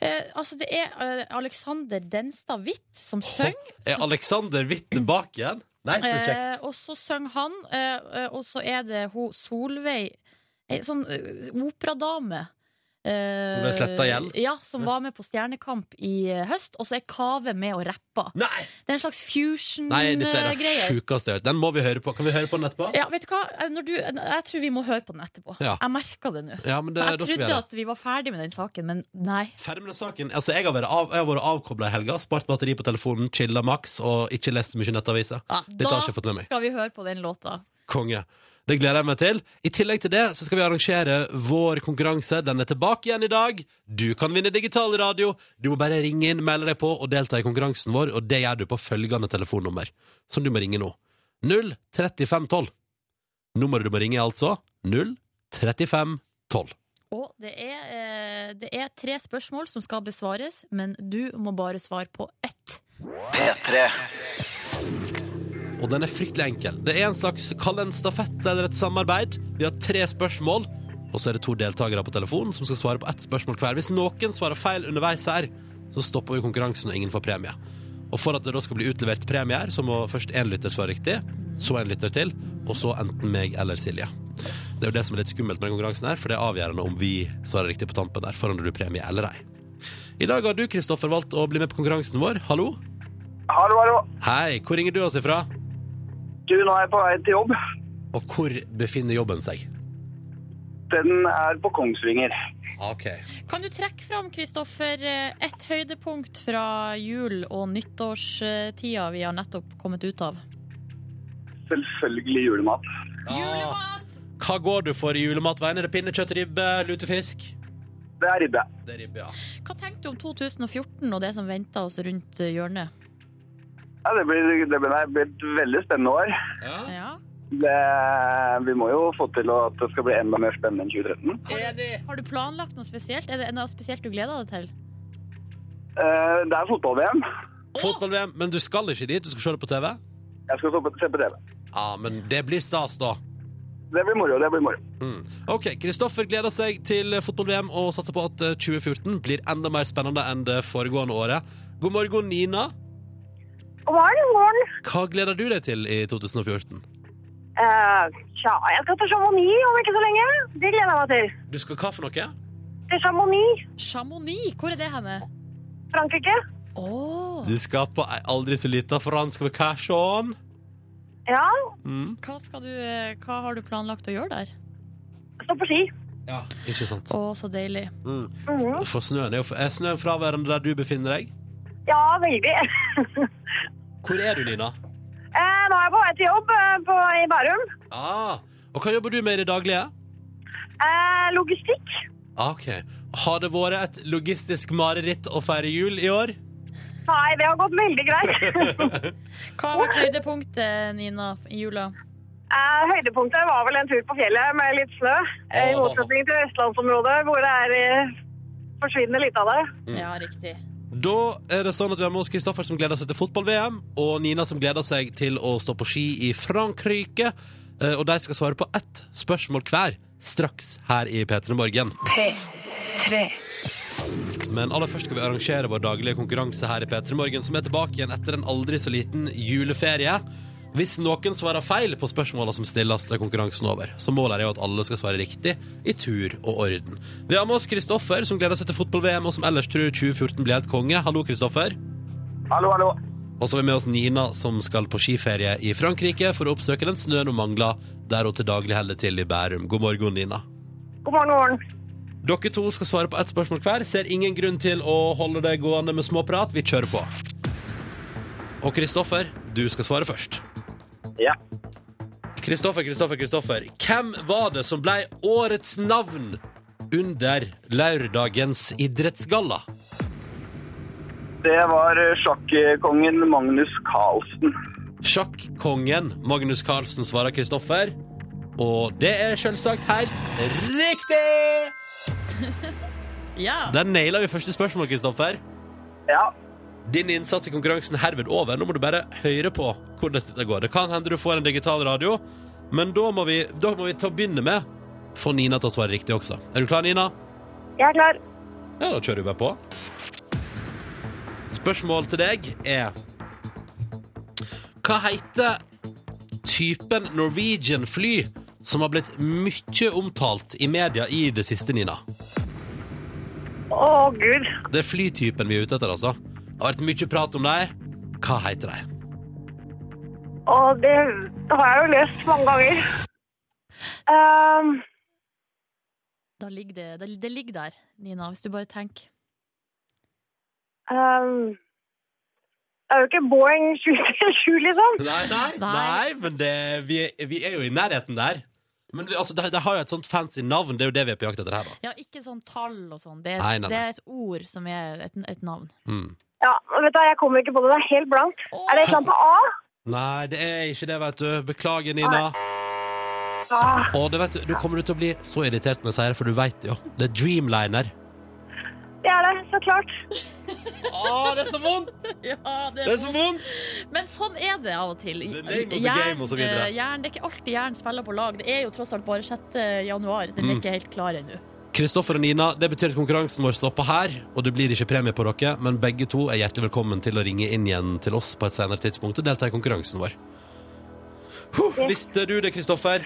Speaker 4: Eh, altså, det er eh, Alexander Denstad Hvitt som synger.
Speaker 2: Er Alexander Hvitt tilbake igjen? Nei, så kjekt.
Speaker 4: Eh, og så synger han, eh, eh, og så er det hun Solveig, ei sånn eh, operadame. Eh,
Speaker 2: Som ble sletta gjeld?
Speaker 4: Ja, som var med på Stjernekamp i eh, høst. Og så er Kave med og rapper.
Speaker 2: Nei!
Speaker 4: Det er en slags
Speaker 2: Nei, dette er det
Speaker 4: fusion-greie
Speaker 2: sjukeste jeg har hørt. Den må vi høre på. Kan vi høre på den etterpå?
Speaker 4: Ja, vet du hva? Eh, du, jeg tror vi må høre på den etterpå.
Speaker 2: Ja.
Speaker 4: Jeg merka det nå.
Speaker 2: Ja, men det,
Speaker 4: Jeg trodde
Speaker 2: vi
Speaker 4: at vi var ferdig med den saken, men nei.
Speaker 2: Ferdig med den saken. Altså, jeg har vært, av, jeg har vært avkobla i helga, spart batteri på telefonen, chilla maks og ikke lest så mye nettaviser.
Speaker 4: Ja,
Speaker 2: Dette har jeg ikke fått med meg.
Speaker 4: skal vi høre på den låta.
Speaker 2: Konge. Det gleder jeg meg til. I tillegg til det så skal vi arrangere vår konkurranse. Den er tilbake igjen i dag. Du kan vinne digital radio. Du må bare ringe inn, melde deg på og delta i konkurransen vår, og det gjør du på følgende telefonnummer, som du må ringe nå. 03512. Nummeret du må ringe er altså 03512.
Speaker 4: Og det er, eh, det er tre spørsmål som skal besvares, men du må bare svare på ett.
Speaker 2: Og den er fryktelig enkel. Det er en slags kall en stafett eller et samarbeid. Vi har tre spørsmål, og så er det to deltakere på telefonen som skal svare på ett spørsmål hver. Hvis noen svarer feil underveis her, så stopper vi konkurransen og ingen får premie. Og for at det da skal bli utlevert premier, så må først én lytter svare riktig, så en lytter til, og så enten meg eller Silje. Det er jo det som er litt skummelt med den konkurransen her, for det er avgjørende om vi svarer riktig på tampen der, foran du premie eller ei. I dag har du, Kristoffer, valgt å bli med på konkurransen vår. Hallo?
Speaker 6: Hallo, hallo.
Speaker 2: Hei, hvor ringer du oss ifra?
Speaker 6: Du, nå er jeg på vei til jobb.
Speaker 2: Og hvor befinner jobben seg?
Speaker 6: Den er på Kongsvinger.
Speaker 2: Ok.
Speaker 4: Kan du trekke fram, Kristoffer, eh, et høydepunkt fra jul- og nyttårstida vi har nettopp kommet ut av?
Speaker 6: Selvfølgelig julemat.
Speaker 4: Julemat!
Speaker 2: Hva går du for i julematveien? Er det pinnekjøtt, ribbe, lutefisk?
Speaker 6: Det er ribbe.
Speaker 2: Det er ribbe, ja.
Speaker 4: Hva tenker du om 2014 og det som venter oss rundt hjørnet?
Speaker 6: Ja, det blir, det blir det blir et veldig spennende år.
Speaker 2: ja.
Speaker 4: Ja.
Speaker 6: Det, vi må jo få til at det skal bli enda mer spennende enn 2013.
Speaker 4: Har du planlagt noe spesielt? Er det noe spesielt du gleder deg til?
Speaker 6: Eh, Det er fotball-VM.
Speaker 2: Fotball-VM, men du skal ikke dit? Du skal se det på TV?
Speaker 6: Jeg skal på, se på TV.
Speaker 2: Ja, men det blir stas, da.
Speaker 6: Det blir moro. det blir moro.
Speaker 2: Mm. Ok, Kristoffer gleder seg til fotball-VM og satser på at eh, 2014 blir enda mer spennende enn det foregående året. God morgen, Nina.
Speaker 7: God morgen, god morgen.
Speaker 2: Hva gleder du deg til i 2014?
Speaker 7: Uh, tja, jeg skal til Chamonix om ikke så lenge. Det gleder jeg meg til.
Speaker 2: Du skal hva for noe?
Speaker 7: Til Chamonix,
Speaker 4: Chamonix, hvor er det henne?
Speaker 7: Frankrike.
Speaker 4: Oh.
Speaker 2: Du skal på ei aldri så lita fransk vacation.
Speaker 7: Ja,
Speaker 2: Mm.
Speaker 4: hva, skal du, eh, hva har du planlagt å gjøre der?
Speaker 7: stå på ski.
Speaker 2: Ja, ikke sant.
Speaker 4: Å, så deilig.
Speaker 2: Mm.
Speaker 7: Mhm.
Speaker 2: For snøen er jo Er snøen fraværende der du befinner deg?
Speaker 7: Ja, veldig. [laughs]
Speaker 2: Hvor er du, Nina?
Speaker 7: Eh, nå er jeg på vei til jobb eh, på, i Bærum.
Speaker 2: Ah, og hva jobber du med i det daglige?
Speaker 7: Eh, logistikk.
Speaker 2: Ah, Ok. Har det vært et logistisk mareritt å feire jul i år?
Speaker 7: Nei, det har gått veldig greit. [laughs]
Speaker 4: Hva har vært høydepunktet, Nina, i jula?
Speaker 7: eh, høydepunktet var vel en tur på fjellet med litt snø. Eh, I
Speaker 2: Åh.
Speaker 7: motsetning til østlandsområdet, hvor det er eh, forsvinner litt av det.
Speaker 4: Ja, riktig.
Speaker 2: Da er det sånn at vi har med oss Kristoffer som gleder seg til fotball-VM, og Nina som gleder seg til å stå på ski i Frankrike. Eh, Og de skal svare på ett spørsmål hver straks her i P3 Morgen.
Speaker 1: P3.
Speaker 2: Men aller først skal vi arrangere vår daglige konkurranse her i P3 Morgen, som er tilbake igjen etter en aldri så liten juleferie. Hvis noen svarer feil på spørsmåla som stilles, er konkurransen over. Så målet er jo at alle skal svare riktig, i tur og orden. Vi har med oss Kristoffer, som gleder seg til fotball-VM, og som ellers tror 2014 blir helt konge. Hallo, Kristoffer.
Speaker 6: Hallo, hallo.
Speaker 2: Og så har vi med oss Nina, som skal på skiferie i Frankrike for å oppsøke den snøen hun mangler, der hun til daglig holder til i Bærum. God morgen, Nina.
Speaker 7: God morgen, morgen.
Speaker 2: Dere to skal svare på ett spørsmål hver. Ser ingen grunn til å holde det gående med småprat. Vi kjører på. Og Kristoffer, du skal svare først.
Speaker 6: Ja.
Speaker 2: Kristoffer, Kristoffer, Kristoffer. Hvem var det som ble årets navn under lørdagens idrettsgalla?
Speaker 6: Det var eh, sjakkongen Magnus Carlsen.
Speaker 2: Sjakkongen Magnus Carlsen svarer Kristoffer. Og det er selvsagt helt riktig! [laughs]
Speaker 4: Ja.
Speaker 2: Der naila vi første spørsmål, Kristoffer.
Speaker 6: Ja.
Speaker 2: Din innsats i konkurransen herved over. Nå må du bare høre på hvordan dette går. Det kan hende du får en digital radio, men da må vi, da må vi ta begynne med få Nina til å svare riktig også. Er du klar, Nina?
Speaker 7: Jeg er klar.
Speaker 2: Ja, da kjører vi bare på. Spørsmål til deg er Hva heter typen Norwegian fly som har blitt mye omtalt i media i det siste, Nina?
Speaker 7: Å, Gud.
Speaker 2: Det er flytypen vi er ute etter, altså. Det har vært mye prat om dem. Hva heter de?
Speaker 7: Og det, det har jeg jo lest mange ganger. Um,
Speaker 4: Da ligger det, det, det ligger der, Nina, hvis du bare tenker.
Speaker 7: Um, det er jo ikke Boeing 737, [laughs] liksom.
Speaker 2: Nei, nei,
Speaker 4: Nei.
Speaker 2: nei men det, vi, er, vi er jo i nærheten der. Men vi- altså, det, det har jo et sånt fancy navn. Det er jo det vi er på jakt etter her, da.
Speaker 4: Ja, ikke sånn tall og sånn. Det er et ord som er et, et navn.
Speaker 2: Mm.
Speaker 7: Ja, men vet du, Jeg kommer ikke på det. Det er helt blankt. Er det et eller annet på A?
Speaker 2: Nei, det er ikke det, vet du. Beklager, Nina.
Speaker 7: Ah,
Speaker 2: Og det vet du, Nå kommer du til å bli så irritert når jeg sier det, for du veit jo. Det er Dreamliner.
Speaker 7: det er det, så klart.
Speaker 2: Å, det er så vondt! [laughs]
Speaker 4: Ja, det
Speaker 2: Det er så vondt!
Speaker 4: Men sånn er det av og til.
Speaker 2: Game, og
Speaker 4: eh, jern, det er ikke alltid jern spiller på lag. Det er jo tross alt bare 6. januar. Den er
Speaker 2: Mm.
Speaker 4: ikke helt klar ennå.
Speaker 2: Kristoffer og Nina, det betyr at konkurransen vår stopper her, og det blir ikke premie på dere, men begge to er hjertelig velkommen til å ringe inn igjen til oss på et senere tidspunkt og delta i konkurransen vår. Huh, visste du det, Kristoffer?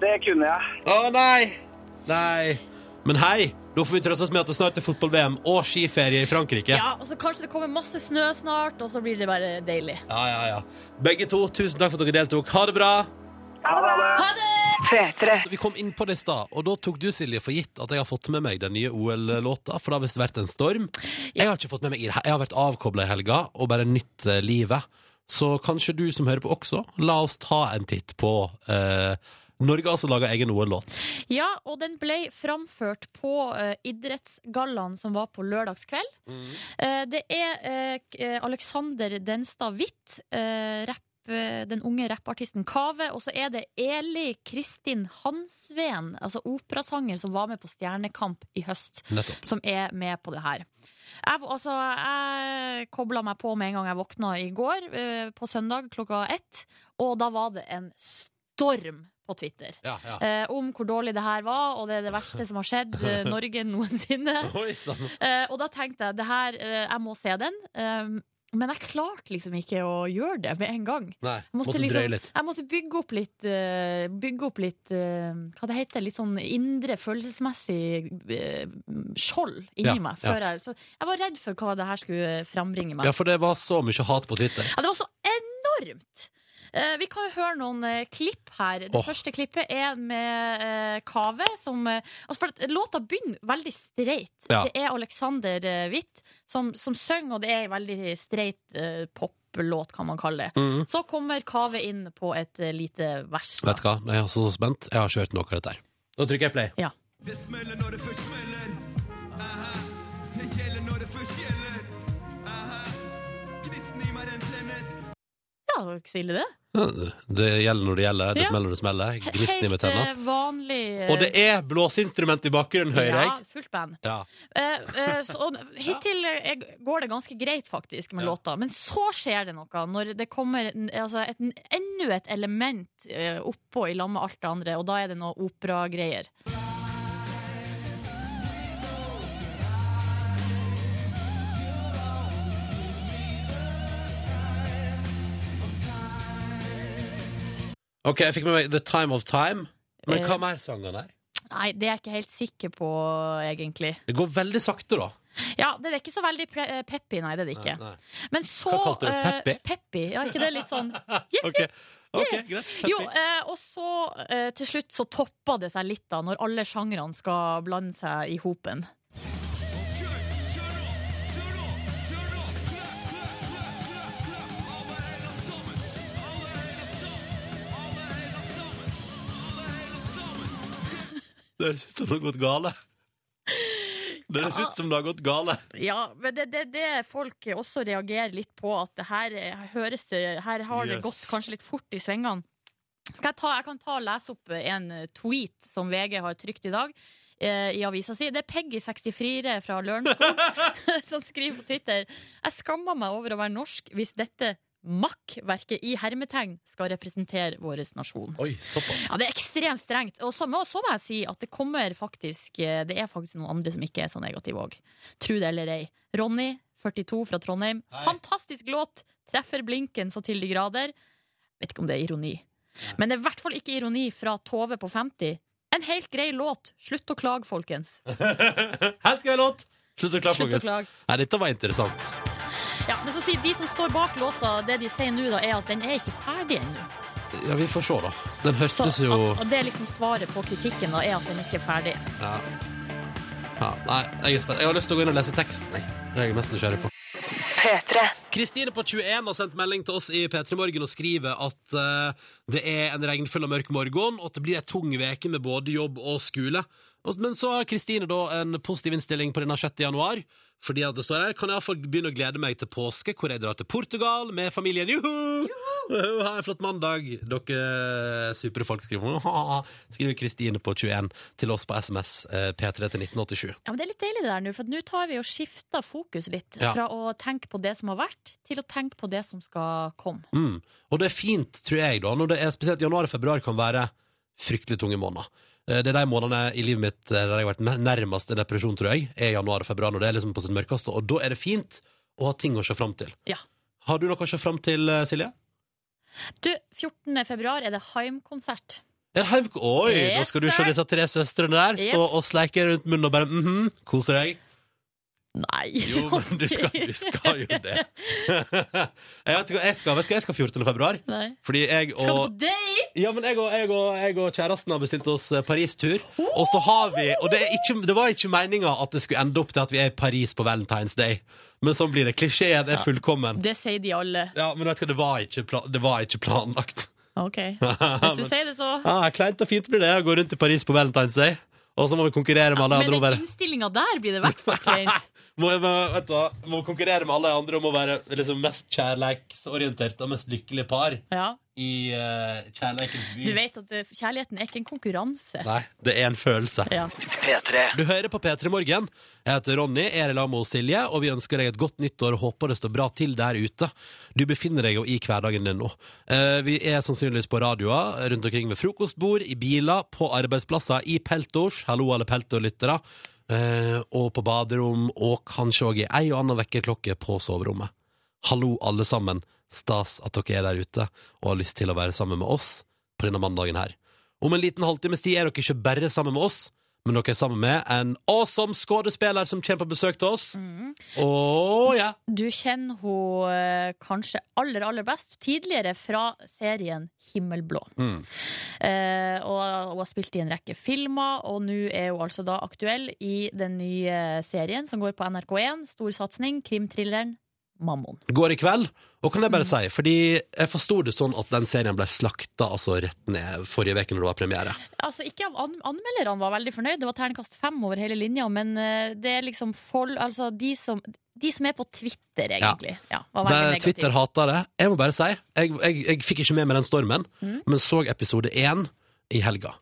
Speaker 6: Det kunne jeg.
Speaker 2: Å nei! Nei. Men hei, da får vi trøste oss med at det snart er fotball-VM og skiferie i Frankrike.
Speaker 4: Ja, og så Kanskje det kommer masse snø snart, og så blir det bare deilig.
Speaker 2: ja, ja. ja. Begge to, tusen takk for at dere deltok. Ha det bra!
Speaker 6: Ha det.
Speaker 4: Ha det!
Speaker 1: P3.
Speaker 2: Vi kom inn på det i stad, og da tok du, Silje, for gitt at jeg har fått med meg den nye OL-låta, for det har visst vært en storm. Jeg har ikke fått med meg. Jeg har vært avkobla i helga og bare nytt eh, livet. Så kanskje du som hører på også, la oss ta en titt på eh, Norge har altså laga egen OL-låt.
Speaker 4: Ja, og den ble framført på uh, idrettsgallaen som var på lørdagskveld. Eh, det er eh, Alexander Denstad Hvitt, eh, rapp eh, den unge rappartisten Kave, og så er det Eli Kristin Hansveen, altså operasanger som var med på Stjernekamp i høst,
Speaker 2: Nettopp.
Speaker 4: som er med på det her. Jeg, altså, jeg kobla meg på med en gang jeg våkna i går, eh, på søndag klokka ett, og da var det en storm på Twitter.
Speaker 2: Ja, ja.
Speaker 4: Eh, om hvor dårlig det her var, og det er det verste som har skjedd [laughs] eh, Norge noensinne.
Speaker 2: Oi.
Speaker 4: Eh, og da tenkte jeg det her, eh, jeg må se den. Men jeg klarte liksom ikke å gjøre det med en gang.
Speaker 2: Nei,
Speaker 4: Jeg måtte
Speaker 2: måtte
Speaker 4: liksom-
Speaker 2: litt.
Speaker 4: Jeg måtte bygge opp litt eh, Bygge opp litt eh, Hva det heter Litt sånn indre følelsesmessig eh, skjold inni
Speaker 2: Ja,
Speaker 4: meg. Før jeg, så jeg var redd for hva det her skulle frambringe meg.
Speaker 2: Ja, for det var så mye hat på Twitter.
Speaker 4: Ja, det var så enormt! Eh, vi kan jo høre noen eh, klipp her. Det
Speaker 2: Åh.
Speaker 4: første klippet er med eh, Kave. Som, eh, altså for at Låta begynner veldig streit.
Speaker 2: Ja.
Speaker 4: Det er Alexander eh, Hvitt som, som synger, og det er en veldig streit eh, poplåt, kan man kalle det.
Speaker 2: Mhm.
Speaker 4: Så kommer Kave inn på et eh, lite vers. da.
Speaker 2: Vet du hva, jeg er så spent. Jeg har ikke hørt noe av dette her. Da trykker jeg play.
Speaker 4: Ja.
Speaker 8: Det smeller når det først smeller. Aha. Det gjelder når det først gjelder. Aha. Gnisten i meg den tennes.
Speaker 4: Ja, det var ikke så ille, det.
Speaker 2: Det gjelder når det gjelder. Det
Speaker 4: Ja.
Speaker 2: smeller når det smeller. Gnisten i meg tennes.
Speaker 4: eh, vanlig eh,
Speaker 2: Og det er blåseinstrument i bakgrunnen, hører
Speaker 4: Ja,
Speaker 2: jeg.
Speaker 4: fullt band.
Speaker 2: Ja.
Speaker 4: Eh, eh, så, og hittil eh, går det ganske greit, faktisk, med
Speaker 2: Ja.
Speaker 4: låta. Men så skjer det noe når det kommer n- altså et, enda et element eh, oppå i lag med alt det andre, og da er det noe operagreier.
Speaker 2: OK, jeg fikk med meg The Time of Time. Men
Speaker 4: Eh.
Speaker 2: hva mer sang han her?
Speaker 4: Nei, det er jeg ikke helt sikker på, egentlig.
Speaker 2: Det går veldig sakte, da.
Speaker 4: Ja, det er ikke så veldig eh, peppy, nei, det er det ikke.
Speaker 2: Nei, nei.
Speaker 4: Men så
Speaker 2: Hva kalte du det?
Speaker 4: eh,
Speaker 2: Peppy?
Speaker 4: peppy? Ja, ikke det litt sånn [laughs]
Speaker 2: OK, Ok, greit.
Speaker 4: Jo, eh, og så eh, til slutt så topper det seg litt da Når alle sjangrene skal blande seg i hopen
Speaker 2: Det høres ut som det har gått gale. Det høres
Speaker 4: Ja.
Speaker 2: ut som det har gått gale.
Speaker 4: Ja, men det er det, det folk også reagerer litt på At det her eh, høres det Her har det gått kanskje litt fort i svingene. Jeg, ta, jeg kan ta og lese opp en eh, tweet Som VG har trykt i dag eh, I avisa si Det er Peggy64 fra Lørenskog [laughs] Som skriver på Twitter Jeg skammer meg over å være norsk Hvis dette makkverket i hermetegn Skal representere vår nasjon
Speaker 2: Oi, såpass.
Speaker 4: ja, Det er ekstremt strengt. Og så må, jeg si at det kommer faktisk eh, Det er faktisk noen andre som ikke er så negative òg. Tro det eller ei. Ronny, 42 fra Trondheim. Fantastisk låt! Treffer blinken så til de grader. Vet ikke om det er ironi. Men det er i hvert fall ikke ironi fra Tove på 50. En helt grei låt. Slutt å klage, folkens. [laughs]
Speaker 2: Helt grei låt! Slutt å
Speaker 4: klage, å
Speaker 2: folkens.
Speaker 4: klage.
Speaker 2: Nei, dette var interessant.
Speaker 4: Ja, men så sier de som står bak låta, det de sier nå, da, er at den er ikke ferdig ennå.
Speaker 2: Ja, vi får se, da. Den
Speaker 4: Så
Speaker 2: jo
Speaker 4: at, Og det er liksom svaret på kritikken, da, er at den ikke er ferdig.
Speaker 2: ja. ja. Nei, jeg er spent. Jeg har lyst til å gå inn og lese teksten, jeg. Det er jeg mest nysgjerrig på.
Speaker 1: P3.
Speaker 2: Kristine på 21 har sendt melding til oss i P3 Morgen og skriver at uh, det er en regnfull og mørk morgen, og at det blir ei tung veke med både jobb og skole. Men så har Kristine da en positiv innstilling på denne 6. januar. Fordi at det står her Kan jeg iallfall begynne å glede meg til påske, hvor jeg drar til Portugal med familien. Juhu! Juhu! Ha en flott mandag, dere supre folk, skriver hun. Skriver Kristine på 21 til oss på SMS eh, P3 til 1987.
Speaker 4: Ja, men Det er litt deilig det der nå, for nå tar vi og skifter fokus litt.
Speaker 2: Ja.
Speaker 4: Fra å tenke på det som har vært, til å tenke på det som skal komme.
Speaker 2: Mm. Og det er fint, tror jeg, da, når det er spesielt januar og februar kan være fryktelig tunge måneder. Eh, Det er de månedene i livet mitt eh, der jeg har vært nærmest en depresjon, tror jeg, er januar og februar, når det er liksom på sitt mørkeste, og da er det fint å ha ting å se fram til.
Speaker 4: Ja.
Speaker 2: Har du noe å se fram til, eh, Silje?
Speaker 4: Du, 14. februar er det Haim-konsert.
Speaker 2: Er det heim- Oi,
Speaker 4: Yes,
Speaker 2: da skal du se disse tre søstrene der stå
Speaker 4: Yep.
Speaker 2: og sleike rundt munnen og bare mhm, kose deg.
Speaker 4: Nei.
Speaker 2: Jo, men [laughs] du skal, du skal jo det. [laughs] jeg vet hva jeg skal. Vet du hva jeg skal 14. februar?
Speaker 4: Nei.
Speaker 2: Fordi jeg og,
Speaker 4: Skal du på date?
Speaker 2: Ja, men jeg og, jeg og, jeg og kjæresten har bestilt oss eh, Paris-tur. Og så har vi Og det, ikke, det var ikke meninga at det skulle ende opp til at vi er i Paris på Valentine's Day. Men sånn blir det. Klisjeen er fullkommen.
Speaker 4: Det sier de alle.
Speaker 2: Ja, Men vet du hva, det var ikke, pla det var ikke planlagt.
Speaker 4: OK. [laughs] Hvis du sier det, så
Speaker 2: Ja, Kleint og fint blir det å gå rundt i Paris på Valentine's Day. Og så må vi konkurrere med alle
Speaker 4: Med
Speaker 2: andre Men
Speaker 4: den innstillinga der blir det i hvert fall kleint. [laughs]
Speaker 2: må, må, vet du, hva, må konkurrere med alle andre om å være liksom, mest kjærleiksorientert og mest lykkelige par
Speaker 4: Ja.
Speaker 2: i uh, kjærleikens by.
Speaker 4: Du vet at uh, kjærligheten er ikke en konkurranse.
Speaker 2: Nei, det er en følelse.
Speaker 4: Ja.
Speaker 2: Du hører på P3 Morgen. Jeg heter Ronny, er i lag med Silje, og vi ønsker deg et godt nyttår og håper det står bra til der ute. Du befinner deg jo i hverdagen din nå. Eh, vi er sannsynligvis på radioer, rundt omkring ved frokostbord, i biler, på arbeidsplasser, i peltors, hallo alle peltorlyttere, eh, og på baderom, og kanskje òg i ei og anna vekkerklokke på soverommet. Hallo alle sammen. Stas at dere er der ute og har lyst til å være sammen med oss på denne mandagen her. Om en liten halvtimes tid er dere ikke bare sammen med oss, men dere er sammen med en awesome skuespiller som kommer på besøk til oss. Mm. Oh, yeah.
Speaker 4: Du kjenner hun eh, kanskje aller, aller best tidligere fra serien Himmelblå.
Speaker 2: Mm.
Speaker 4: Eh, og hun har spilt i en rekke filmer, og nå er hun altså da aktuell i den nye serien som går på NRK1. Stor satsing, krimthrilleren Mammon.
Speaker 2: Går i kveld. Og kan jeg bare si, fordi jeg forsto det sånn at den serien ble slakta altså rett ned forrige uke når det var premiere.
Speaker 4: Altså, ikke av an Anmelderne var veldig fornøyd, det var terningkast fem over hele linja, men uh, det er liksom folk Altså, de som, de som er på Twitter, egentlig. Ja, var det,
Speaker 2: Twitter hater det. Jeg må bare si, jeg, jeg, jeg fikk ikke med meg den stormen,
Speaker 4: Mm.
Speaker 2: men så episode én i helga.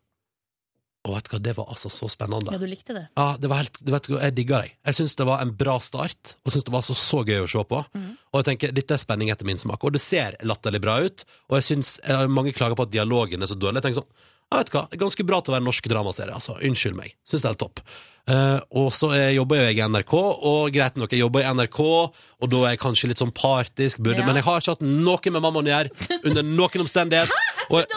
Speaker 2: Og vet du hva, det var altså så spennende.
Speaker 4: Ja, du likte det?
Speaker 2: Ja, det var helt, du vet, hva, Jeg digga deg. Jeg syns det var en bra start, og syns det var altså så gøy å se på.
Speaker 4: Mm.
Speaker 2: Og jeg tenker, Dette er spenning etter min smak, og det ser latterlig bra ut. Og jeg synes, Mange klager på at dialogen er så dårlig. Jeg tenker sånn, ja, vet du hva, Ganske bra til å være norsk dramaserie. altså, Unnskyld meg. Syns det er helt topp. Uh, og så jobber jo jeg i NRK, og greit nok, jeg jobber i NRK, og da er jeg kanskje litt sånn partisk, burde,
Speaker 4: Ja.
Speaker 2: men jeg har ikke hatt noe med mammaen å gjøre under noen omstendighet. Og,
Speaker 4: Jeg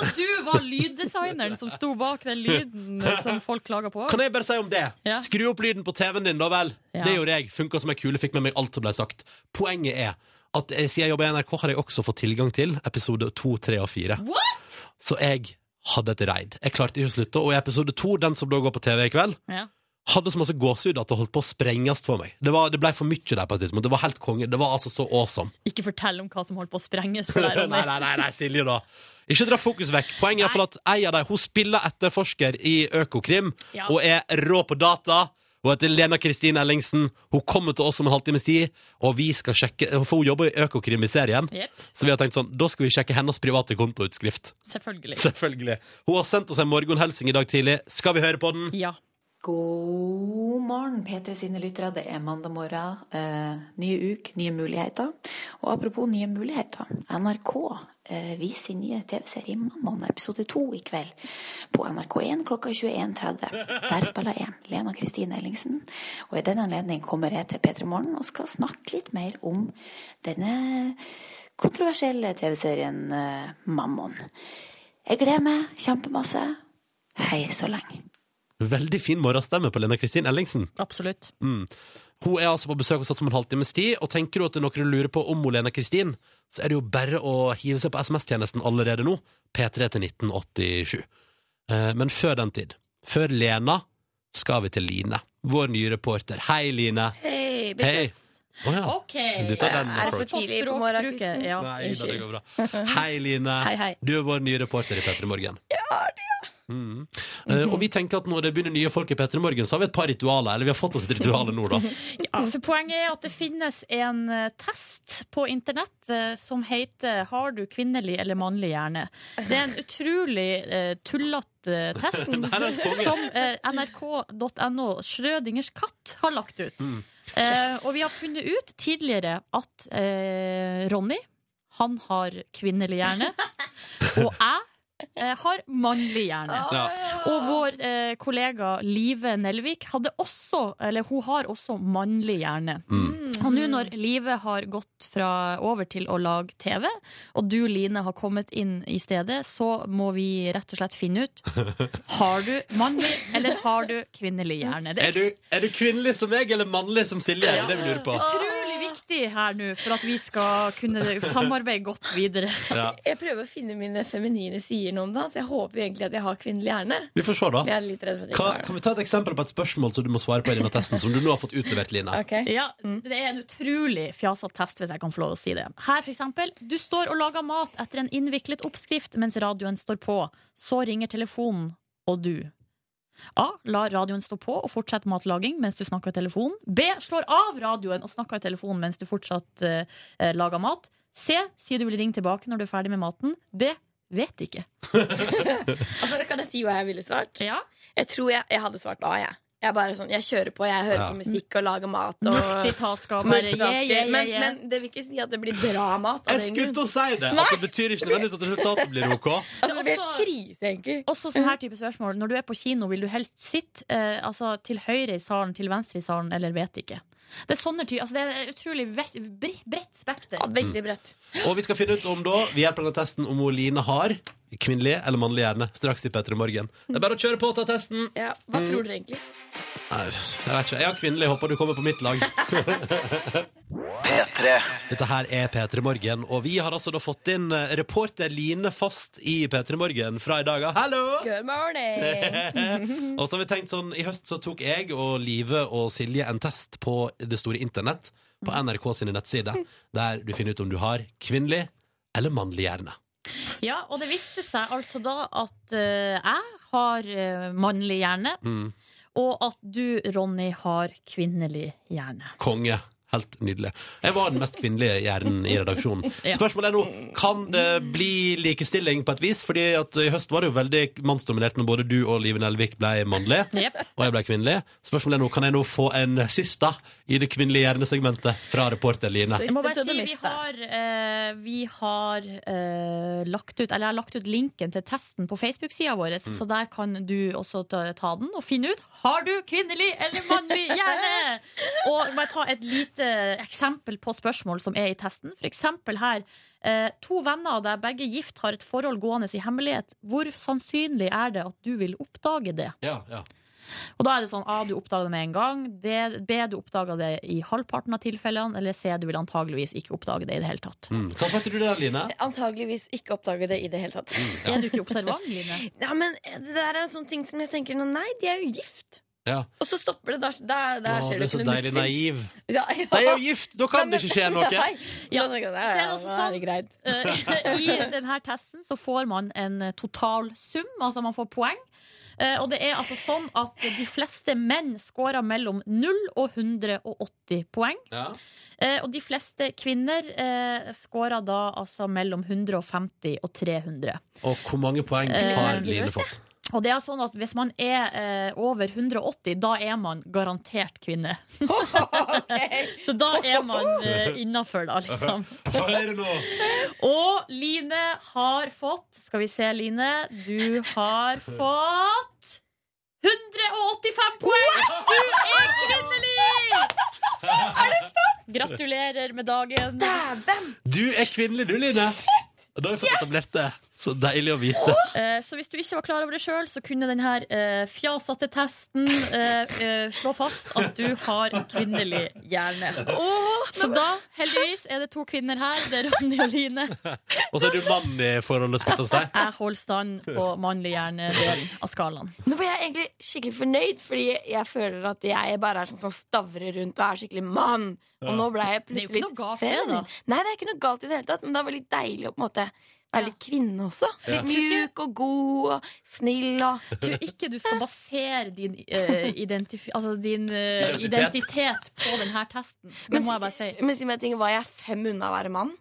Speaker 4: du var lyddesigneren som sto bak den lyden som folk klager på.
Speaker 2: Kan jeg bare si om det?
Speaker 4: Ja.
Speaker 2: Skru opp lyden på TV-en din, da vel.
Speaker 4: Ja.
Speaker 2: Det gjorde jeg. Funka som ei kule, fikk med meg alt som ble sagt. Poenget er at siden jeg jobber i NRK, har jeg også fått tilgang til episode to, tre og fire.
Speaker 4: What?!
Speaker 2: Så jeg hadde et raid. Jeg klarte ikke å slutte. Og i episode to, den som da går på TV i kveld,
Speaker 4: Ja.
Speaker 2: Hadde så masse gåsehud at det holdt på å sprenges for meg. Det, var, det ble for mye der på et tidspunkt. Det var helt konge. Det var altså så awesome.
Speaker 4: Ikke fortell om hva som holdt på å sprenges [laughs] deg,
Speaker 2: nei, nei, nei, nei, Silje, da. Ikke dra fokus vekk. Poenget er for at ei av dem hun spiller etterforsker i Økokrim
Speaker 4: Ja.
Speaker 2: og er rå på data. Hun heter Lena Kristin Ellingsen. Hun kommer til oss om en halvtimes tid, og vi skal sjekke For hun jobber i Økokrim i serien,
Speaker 4: Yep.
Speaker 2: så vi har tenkt sånn Da skal vi sjekke hennes private kontoutskrift.
Speaker 4: selvfølgelig.
Speaker 2: Selvfølgelig. Hun har sendt oss en morgenhelsing i dag tidlig. Skal vi høre på den?
Speaker 4: Ja.
Speaker 9: God morgen, P3 sine lyttere. Det er mandag morgen. Eh, nye uke, nye muligheter. Og apropos nye muligheter. NRK eh, viser nye TV-serie Mammaen episode 2 i kveld. På NRK1 klokka 21.30. Der spiller jeg Lena Kristine Ellingsen. Og i den anledning kommer jeg til P3 Morgen og skal snakke litt mer om denne kontroversielle TV-serien eh, Mammon. Jeg gleder meg kjempemasse. Hei så lenge.
Speaker 2: Veldig fin morgenstemme på Lena Kristin Ellingsen.
Speaker 4: Absolutt.
Speaker 2: Mm. Hun er altså på besøk hos oss om en halvtimes tid, og tenker du at det er noen du lurer på om Lena Kristin, så er det jo bare å hive seg på SMS-tjenesten allerede nå. P3 til 1987. Eh, men før den tid, før Lena, skal vi til Line, vår nye reporter. Hei, Line.
Speaker 3: Hei,
Speaker 2: bitches.
Speaker 3: bitches.
Speaker 2: Oh, ja.
Speaker 4: OK.
Speaker 2: Du tar den
Speaker 3: Er det for tidlig på morgenen?
Speaker 4: Ja.
Speaker 2: Nei, da, det går bra. Hei, Line. [laughs]
Speaker 3: Hei, hei.
Speaker 2: Du er vår nye reporter i P3 Morgen. Mm. Uh, og vi tenker at når det begynner nye folk i P3 Morgen, så har vi et par ritualer. Eller vi har fått oss et ritual nå, da. [laughs]
Speaker 4: Ja, for Poenget er at det finnes en eh, test på internett uh, som heter 'Har du kvinnelig eller mannlig hjerne?' Det er en utrolig uh, tullete [laughs] test som nrk.no Schrødingers katt har lagt ut. Eh, og vi har funnet ut tidligere at Ronny, han har kvinnelig hjerne. [laughs] Og jeg har mannlig hjerne.
Speaker 2: Ja.
Speaker 4: Og vår eh, kollega Live Nelvik hadde også, eller hun har også mannlig hjerne. Og nå når Live har gått fra over til å lage TV, og du Line har kommet inn i stedet, så må vi rett og slett finne ut Har du mannlig eller har du kvinnelig hjerne. Det
Speaker 2: Er du, er du kvinnelig som meg, eller mannlig som Silje? Er det det vi lurer på?
Speaker 4: utrolig viktig her nå for at vi skal kunne samarbeide godt videre.
Speaker 2: Ja.
Speaker 3: Jeg prøver å finne mine feminine sider nå om det. så jeg håper egentlig at jeg har kvinnelig hjerne.
Speaker 2: Vi får se, da.
Speaker 3: Men jeg er litt redd for at jeg
Speaker 2: Kan, vi ta et eksempel på et spørsmål som du må svare på i denne testen, som du nå har fått utlevert, Line?
Speaker 3: Okay.
Speaker 4: Ja, Det er en utrolig fjasete test, hvis jeg kan få lov å si det. Her, for eksempel. Du står og lager mat etter en innviklet oppskrift mens radioen står på. Så ringer telefonen, og du. A. La radioen stå på og fortsette matlaging mens du snakker i telefonen. B. Slår av radioen og snakker i telefonen mens du fortsatt eh, lager mat. C. Sier du vil ringe tilbake når du er ferdig med maten. D. Vet ikke. [laughs]
Speaker 3: Altså, kan jeg si hva jeg ville svart?
Speaker 4: Ja.
Speaker 3: Jeg tror jeg, jeg hadde svart A, jeg. Jeg, bare sånn, jeg kjører på, jeg hører
Speaker 2: Ja.
Speaker 3: på musikk og lager mat. Og
Speaker 4: Multitasker.
Speaker 3: Multitasker.
Speaker 4: yeah,
Speaker 3: men,
Speaker 4: yeah, yeah.
Speaker 3: men det vil ikke si at det blir bra mat.
Speaker 2: Jeg skulle til å si det! At det betyr ikke nødvendigvis at resultatet blir OK. [laughs]
Speaker 3: Altså, det blir
Speaker 4: også-
Speaker 3: krise, egentlig.
Speaker 4: Også sånn her type spørsmål. Når du er på kino, vil du helst sitte eh, altså, til høyre i salen, til venstre i salen, eller vet ikke? Det er sånne ty altså, det er utrolig bredt spekter.
Speaker 3: Ja, veldig bredt.
Speaker 2: Og vi skal finne ut om da, ved hjelp av testen, om Line har kvinnelig eller mannlig hjerne. Straks i P3 Morgen. Det er bare å kjøre på og ta testen.
Speaker 3: Ja, hva tror dere egentlig?
Speaker 2: Nei, jeg vet ikke. Jeg har kvinnelig. Håper du kommer på mitt lag. [laughs]
Speaker 10: P3.
Speaker 2: Dette her er P3 Morgen, og vi har altså da fått inn eh, reporter Line fast i P3 Morgen fra i dag. av. Hallo!
Speaker 3: Good morning! [laughs]
Speaker 2: og så har vi tenkt sånn, I høst så tok jeg og Live og Silje en test på det store internett, på NRK sine nettsider, der du finner ut om du har kvinnelig eller mannlig hjerne.
Speaker 4: Ja, og det viste seg altså da at uh, jeg har uh, mannlig hjerne,
Speaker 2: Mm.
Speaker 4: og at du, Ronny, har kvinnelig hjerne.
Speaker 2: Konge. Helt nydelig. Jeg var den mest kvinnelige hjernen i redaksjonen. [laughs]
Speaker 4: Ja.
Speaker 2: Spørsmålet er nå, kan det bli likestilling på et vis? Fordi at i høst var det jo veldig mannsdominert når både du og Live Nelvik ble mannlige, [laughs]
Speaker 4: Jep.
Speaker 2: og jeg ble kvinnelig. Spørsmålet er nå, kan jeg nå få en sista i det kvinnelige hjernesegmentet fra reporter Line?
Speaker 4: Jeg må bare si, vi har, eh, vi har eh, lagt ut Eller jeg har lagt ut linken til testen på Facebook-sida vår,
Speaker 2: Mm.
Speaker 4: så der kan du også ta, ta den og finne ut Har du kvinnelig eller mannlig hjerne. [laughs] Og bare ta et lite eksempel på spørsmål som er i testen. For eksempel her. Eh, to venner der begge gift har et forhold gående i hemmelighet. Hvor sannsynlig er det at du vil oppdage det?
Speaker 2: Ja, ja.
Speaker 4: Og da er det sånn A, du oppdager det med en gang. B, du oppdager det i halvparten av tilfellene. Eller C, du vil antageligvis ikke oppdage det i det hele tatt.
Speaker 2: Mm. Hva svarte du der, Line?
Speaker 3: Antageligvis ikke oppdage det i det hele tatt.
Speaker 4: Er du ikke observant, Line? [laughs]
Speaker 3: Ja, men det der er en sånn ting som jeg tenker Nei, de er jo gift.
Speaker 2: Ja.
Speaker 3: Og så stopper det. Der, der, der
Speaker 2: Åh,
Speaker 3: skjer
Speaker 2: du
Speaker 3: det
Speaker 2: så
Speaker 3: ikke noe muffins.
Speaker 2: naiv.
Speaker 3: Ja, ja.
Speaker 2: De er jo gift! Da kan det ikke skje noe!
Speaker 3: Nei.
Speaker 4: Ja. Så er det
Speaker 3: ja,
Speaker 4: også
Speaker 3: er
Speaker 4: sånn-
Speaker 3: greit. [laughs]
Speaker 4: Eh, I denne testen så får man en totalsum, altså man får poeng. Eh, Og det er altså sånn at de fleste menn scorer mellom 0 og 180 poeng.
Speaker 2: Ja.
Speaker 4: Eh, Og de fleste kvinner eh, scorer da altså mellom 150 og 300.
Speaker 2: Og hvor mange poeng
Speaker 4: Eh,
Speaker 2: har Line fått?
Speaker 4: Og det er sånn at hvis man er eh, over 180, da er man garantert kvinne. [laughs] [laughs] Så da er man eh, innafor, da, liksom. [laughs] Og Line har fått Skal vi se, Line. Du har fått 185 poeng! Du er kvinnelig! Er det sant? Gratulerer med dagen.
Speaker 2: Du er kvinnelig, du, Line. Og da har vi fått etablert det. Så deilig å vite.
Speaker 4: Eh, Så hvis du ikke var klar over det sjøl, så kunne denne eh, fjasete testen eh, eh, slå fast at du har kvinnelig hjerne. Så da, heldigvis, er det to kvinner her. Det er Ronny og Line.
Speaker 2: Og så er du mann i forholdet, skal jeg.
Speaker 4: Jeg holder stand på mannlig hjerne-delen av skalaen.
Speaker 3: Nå ble jeg egentlig skikkelig fornøyd, fordi jeg føler at jeg bare er sånn som stavrer rundt og er skikkelig mann. Og nå ble jeg plutselig litt feminin. Nei, det er ikke noe galt i det hele tatt, men det var litt deilig å på en måte være litt kvinne også. Litt mjuk og god og snill og
Speaker 4: Jeg tror ikke du skal basere din, uh, identif altså din uh,
Speaker 2: Identitet.
Speaker 4: på denne testen. Det
Speaker 3: Men-
Speaker 4: må jeg bare si.
Speaker 3: Men si meg en ting, var jeg fem unna å være mann?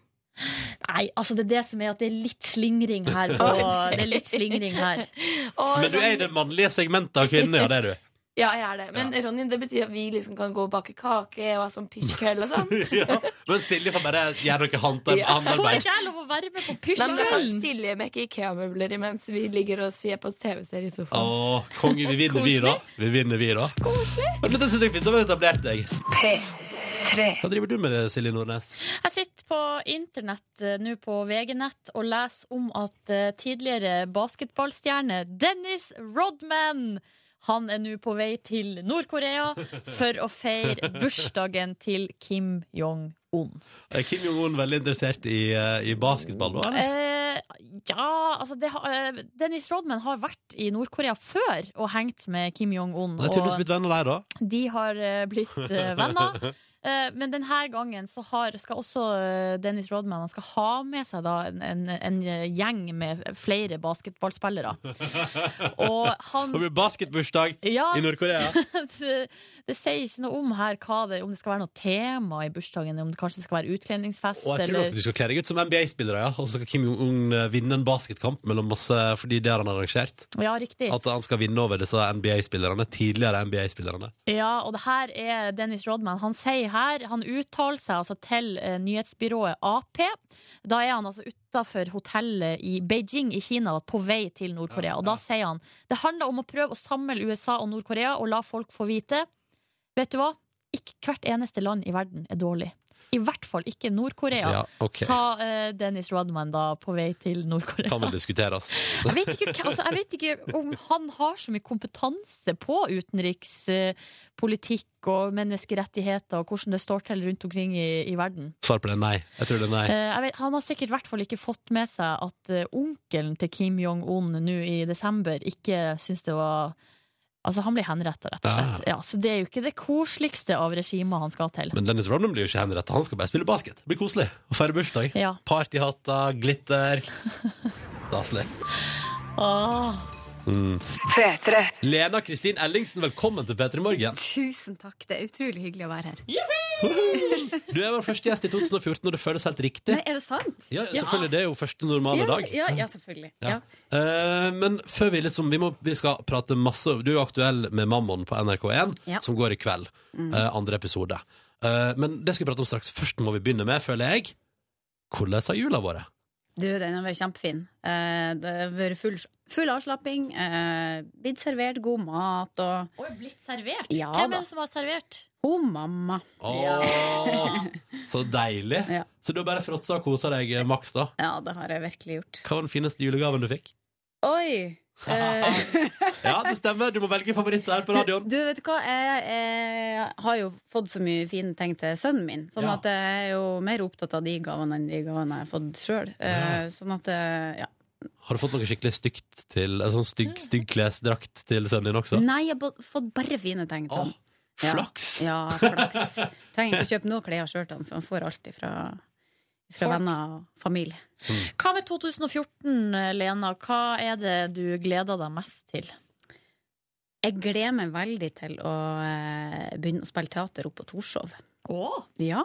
Speaker 4: Nei, altså det er det som er at det er litt slingring her. På, [laughs] det er litt slingring her.
Speaker 2: Men du er i det mannlige segmentet av kvinner, ja, det er du.
Speaker 3: Ja, jeg er det. Men Ronny, det betyr at vi liksom kan gå og bake kake og ha sånn pysjkveld og sånn. [laughs]
Speaker 2: ja. Men Silje får bare gjøre noe håndar-
Speaker 3: Ja.
Speaker 4: Får
Speaker 2: håndarbeid.
Speaker 4: ikke jeg lov å være med på
Speaker 3: Nei, men da kan
Speaker 4: pysjkvelden?
Speaker 3: Silje mekke Ikea-møbler imens vi ligger og ser på TV-serie i sofaen.
Speaker 2: Åh, konge, vi vinner, vi, da. Vi vinner, vi, da. Men dette syns jeg er fint. Da har vi etablert deg.
Speaker 1: P3.
Speaker 2: Hva driver du med, Silje Nordnes?
Speaker 4: Jeg sitter på internett eh, nå på VG-nett og leser om at eh, tidligere basketballstjerne Dennis Rodman han er nå på vei til Nord-Korea for å feire bursdagen til Kim Jong-un.
Speaker 2: Er Kim Jong-un veldig interessert i, eh, i basketball? da?
Speaker 4: Eh, ja, altså det, eh, Dennis Rodman har vært i Nord-Korea før og hengt med Kim Jong-un.
Speaker 2: Det er tydeligvis blitt venner, de, da.
Speaker 4: de har eh, blitt venner. Eh, Men denne gangen så har, skal også eh, Dennis Rodman han skal ha med seg da en, en, en gjeng med flere basketballspillere. [laughs] Og han
Speaker 2: Det blir basketbursdag
Speaker 4: ja,
Speaker 2: i Nord-Korea. [laughs]
Speaker 4: det, det sier ikke noe om her det, om det skal være noe tema i bursdagen, om det kanskje det skal være utkledningsfest.
Speaker 2: Og jeg tror
Speaker 4: eller...
Speaker 2: at du skal kle deg ut som NBA-spillere, ja. Og så skal Kim Jong-un eh, vinne en basketkamp mellom masse Fordi det har han arrangert.
Speaker 4: Ja, riktig.
Speaker 2: At han skal vinne over disse NBA-spillerne. Tidligere NBA-spillerne.
Speaker 4: Ja, og det her er Dennis Rodman. Han sier her, han uttaler seg altså til eh, nyhetsbyrået AP. Da er han altså utafor hotellet i Beijing i Kina, på vei til Nord-Korea. Og da sier han det handler om å prøve å samle USA og Nord-Korea og la folk få vite. Vet du hva? Ikke hvert eneste land i verden er dårlig. I hvert fall ikke Nord-Korea,
Speaker 2: Ja, okay.
Speaker 4: sa uh, Dennis Rodman da på vei til Nord-Korea.
Speaker 2: Kan vel diskuteres. [laughs]
Speaker 4: Jeg vet, ikke, altså, jeg vet ikke om han har så mye kompetanse på utenrikspolitikk og menneskerettigheter og hvordan det står til rundt omkring i, i verden.
Speaker 2: Svar på det nei. Jeg tror det er nei.
Speaker 4: Uh, vet, han har sikkert i hvert fall ikke fått med seg at uh, onkelen til Kim Jong-un nå i desember ikke syns det var Altså, han blir henretta, rett og slett. Ja, så det er jo ikke det koseligste av regimet han skal til.
Speaker 2: Men Dennis Rodman blir jo ikke henrettet. Han skal bare spille basket. Det blir koselig. Og feire bursdag.
Speaker 4: Ja.
Speaker 2: Partyhatter, glitter. [laughs] Staselig.
Speaker 4: Åh.
Speaker 2: Mm.
Speaker 1: P3.
Speaker 2: Lena Kristin Ellingsen, velkommen til P3 Morgen.
Speaker 10: Tusen takk. Det er utrolig hyggelig å være her.
Speaker 2: Du er vår første gjest i 2014, og det føles helt riktig.
Speaker 10: Nei, er det sant?
Speaker 2: Ja, selvfølgelig. Det er jo første normale
Speaker 10: ja,
Speaker 2: dag.
Speaker 10: Ja, ja, selvfølgelig.
Speaker 2: Ja.
Speaker 10: Ja.
Speaker 2: Eh, men før vi liksom vi, må, vi skal prate masse Du er jo aktuell med Mammon på NRK1,
Speaker 10: Ja.
Speaker 2: som går i kveld.
Speaker 10: Mm.
Speaker 2: eh, andre episode. Uh, men det skal vi prate om straks. Først må vi begynne med, føler jeg, hvordan har jula vært?
Speaker 10: Du, den har vært kjempefin. Eh, det har vært full, full avslapping. Eh, blitt servert god mat og
Speaker 4: Og er blitt servert?
Speaker 10: Ja
Speaker 4: Hvem
Speaker 10: da.
Speaker 4: er det som har servert?
Speaker 10: Hun mamma.
Speaker 2: Åh, [laughs] så deilig.
Speaker 10: Ja.
Speaker 2: Så du har bare fråtsa og kosa deg eh, maks, da?
Speaker 10: Ja, det har jeg virkelig gjort.
Speaker 2: Hva var den fineste julegaven du fikk?
Speaker 10: Oi! Eh, [laughs]
Speaker 2: Ja, det stemmer. Du må velge favoritter her på radioen.
Speaker 10: du, vet hva? Jeg, jeg har jo fått så mye fine ting til sønnen min. Sånn
Speaker 2: Ja.
Speaker 10: at jeg er jo mer opptatt av de gavene enn de gavene jeg har fått sjøl.
Speaker 2: Ja.
Speaker 10: Sånn at eh, ja.
Speaker 2: Har du fått noe skikkelig stygt til En sånn stygg, stygg klesdrakt til sønnen din også?
Speaker 10: Nei, jeg har fått bare fine ting til han. Ja.
Speaker 2: Flaks!
Speaker 10: Ja, flaks. Trenger ikke å kjøpe noe klær sjøl til han, for han får alltid fra, fra
Speaker 4: Folk.
Speaker 10: venner og familie.
Speaker 4: Hva med 2014, Lena? Hva er det du gleder deg mest til?
Speaker 10: Jeg gleder meg veldig til å eh, begynne å spille teater oppe på Torshov. Ja,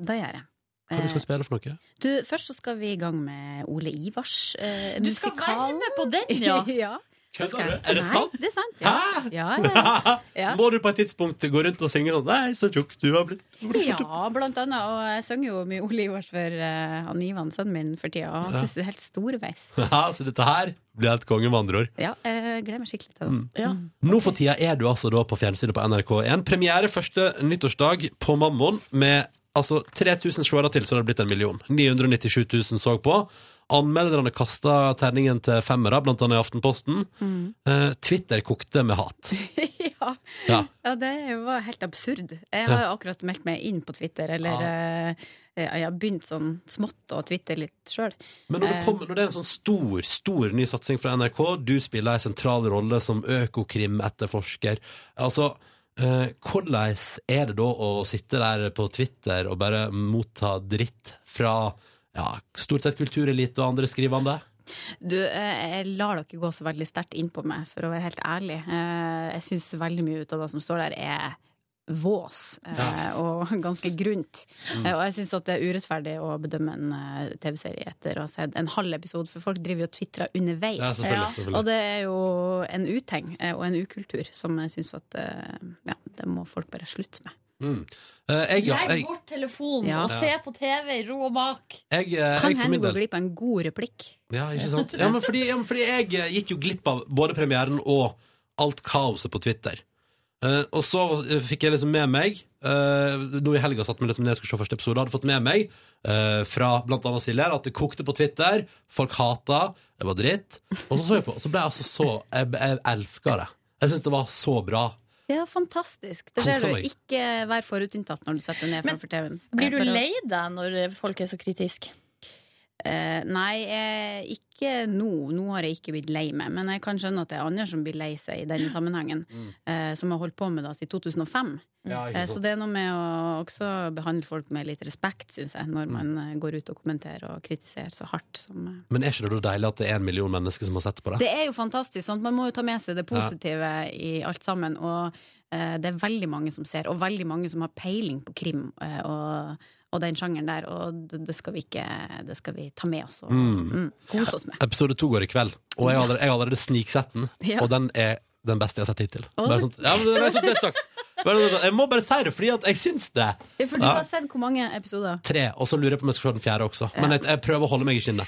Speaker 10: det gjør jeg.
Speaker 2: Hva du skal
Speaker 10: Eh,
Speaker 2: spille for noe?
Speaker 10: Du, først så skal vi i gang med Ole Ivars eh,
Speaker 4: Du skal være med på den, ja! [laughs]
Speaker 10: ja.
Speaker 2: Kødder du? Er det
Speaker 10: Nei. Det er sant, ja. ja, ja. [laughs] Ja.
Speaker 2: Må du på et tidspunkt gå rundt og synge sånn Nei, så tjukk du har blitt.
Speaker 10: Ja, blant annet. Og jeg synger jo mye Ole Ivars for uh, han Ivan, sønnen min, for tida. Og han
Speaker 2: Ja.
Speaker 10: syns det er helt storveis. [laughs]
Speaker 2: Ja, så dette her blir helt konge, med andre ord.
Speaker 10: Ja, jeg gleder meg skikkelig til det.
Speaker 4: Ja.
Speaker 2: Nå for tida er du altså da på fjernsynet på NRK1. Premiere første nyttårsdag på Mammon med altså 3000 seere til, så det har blitt en million. 997 000 så på. Anmelderne kasta terningen til femmere, blant annet i Aftenposten.
Speaker 10: Mm.
Speaker 2: Eh, Twitter kokte med hat. [laughs]
Speaker 10: ja.
Speaker 2: Ja.
Speaker 10: ja, det var helt absurd. Jeg har ja. akkurat meldt meg inn på Twitter, eller eh, jeg har begynt sånn smått å twitte litt sjøl.
Speaker 2: Men når det, kommer, når det er en sånn stor, stor ny satsing fra NRK, du spiller en sentral rolle som økokrim-etterforsker. Altså, eh, hvordan er det da å sitte der på Twitter og bare motta dritt fra ja, stort sett kulturelite og andre skrivende?
Speaker 10: Du, eh, jeg lar dere gå så veldig sterkt inn på meg, for å være helt ærlig. Eh, Jeg syns veldig mye ut av det som står der, er vås eh, og [laughs] ganske grunt.
Speaker 2: Mm.
Speaker 10: Eh, og jeg syns at det er urettferdig å bedømme en eh, TV-serie etter å ha sett en halv episode, for folk driver jo og tvitrer underveis.
Speaker 2: Ja, selvfølgelig, selvfølgelig.
Speaker 10: Og det er jo en uting og en ukultur som jeg syns at Ja, det må folk bare slutte med.
Speaker 2: Mm. Eh, jeg, ja,
Speaker 4: Legg bort telefonen
Speaker 10: Ja.
Speaker 4: og se på TV i ro og mak.
Speaker 2: jeg, eh,
Speaker 10: Kan
Speaker 2: jeg
Speaker 10: hende
Speaker 2: du
Speaker 10: gå glipp av en god replikk.
Speaker 2: Ja, ikke sant? Ja, men fordi, ja, men fordi jeg gikk jo glipp av både premieren og alt kaoset på Twitter. Eh, og så fikk jeg liksom med meg uh, Nå i helga satt vi liksom ned og skulle se første episode. Hadde fått med meg uh, fra blant annet Silje at det kokte på Twitter. Folk hata. Det var dritt. Og så så jeg på, og så ble jeg altså så Jeg, jeg elska det. Jeg syntes det var så bra.
Speaker 10: Ja, fantastisk. Det ser du. Ikke vær forutinntatt når du setter deg ned framfor TV-en.
Speaker 4: Blir du lei deg når folk er så kritiske?
Speaker 10: Eh, nei, eh, ikke nå. Nå har jeg ikke blitt lei meg. Men jeg kan skjønne at det er andre som blir lei seg i denne [clears throat] sammenhengen. Eh, som har holdt på med det siden 2005.
Speaker 2: Ja,
Speaker 10: eh, så det er noe med å også behandle folk med litt respekt, syns jeg, når man mm. går ut og kommenterer og kritiserer så hardt som eh.
Speaker 2: Men er ikke det da deilig at det er en million mennesker som har sett på det?
Speaker 10: Det er jo fantastisk. Sånn. Man må jo ta med seg det positive i alt sammen. Og eh, det er veldig mange som ser, og veldig mange som har peiling på krim og, og den sjangeren der. Og det, det skal vi ikke Det skal vi ta med oss og mm. kose oss med.
Speaker 2: Episode to går i kveld, og jeg har allerede, jeg har allerede sniksett den.
Speaker 10: Ja.
Speaker 2: Og den er den beste jeg har sett hittil. Oh. Sånn, ja, men det er sånn det er sagt. Jeg må bare si det, fordi at jeg syns det.
Speaker 10: For du
Speaker 2: Ja.
Speaker 10: har sett hvor mange episoder?
Speaker 2: Tre, og så lurer jeg på om jeg skal se den fjerde også. Men jeg, jeg prøver å holde meg i skinnet.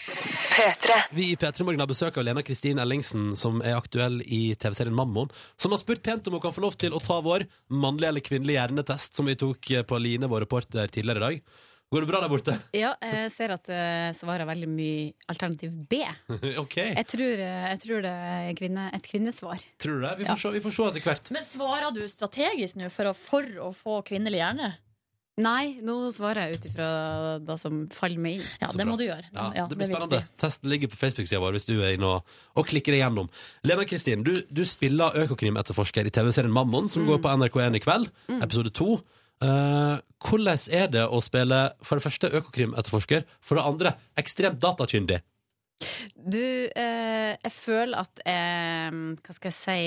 Speaker 2: Vi i P3 Morgen har besøk av Lena Kristin Ellingsen, som er aktuell i TV-serien Mammon, som har spurt pent om hun kan få lov til å ta vår mannlige eller kvinnelige hjernetest, som vi tok på Line, vår reporter, tidligere i dag. Går det bra der borte? [laughs]
Speaker 10: Ja, jeg ser at det svarer veldig mye alternativ B. [laughs]
Speaker 2: OK.
Speaker 10: Jeg tror, eh, jeg tror det er kvinne, et kvinnesvar.
Speaker 2: Tror du det? Vi får se, vi får se etter hvert.
Speaker 4: Men svarer du strategisk nå for å, for å få kvinnelig hjerne?
Speaker 10: Nei, nå svarer jeg ut ifra det som faller meg inn.
Speaker 4: Ja, det må du gjøre.
Speaker 2: Ja,
Speaker 4: Ja,
Speaker 2: det blir
Speaker 4: det
Speaker 2: spennende.
Speaker 4: viktig.
Speaker 2: Testen ligger på Facebook-sida vår hvis du er inne og, og klikker deg gjennom. Lena Kristin, du, du spiller Økokrim-etterforsker i TV-serien Mammon, som går på NRK1 i kveld, episode to. Eh, hvordan er det å spille for det første Økokrim-etterforsker, for det andre ekstremt datakyndig?
Speaker 10: Du, uh, jeg føler at jeg Hva skal jeg si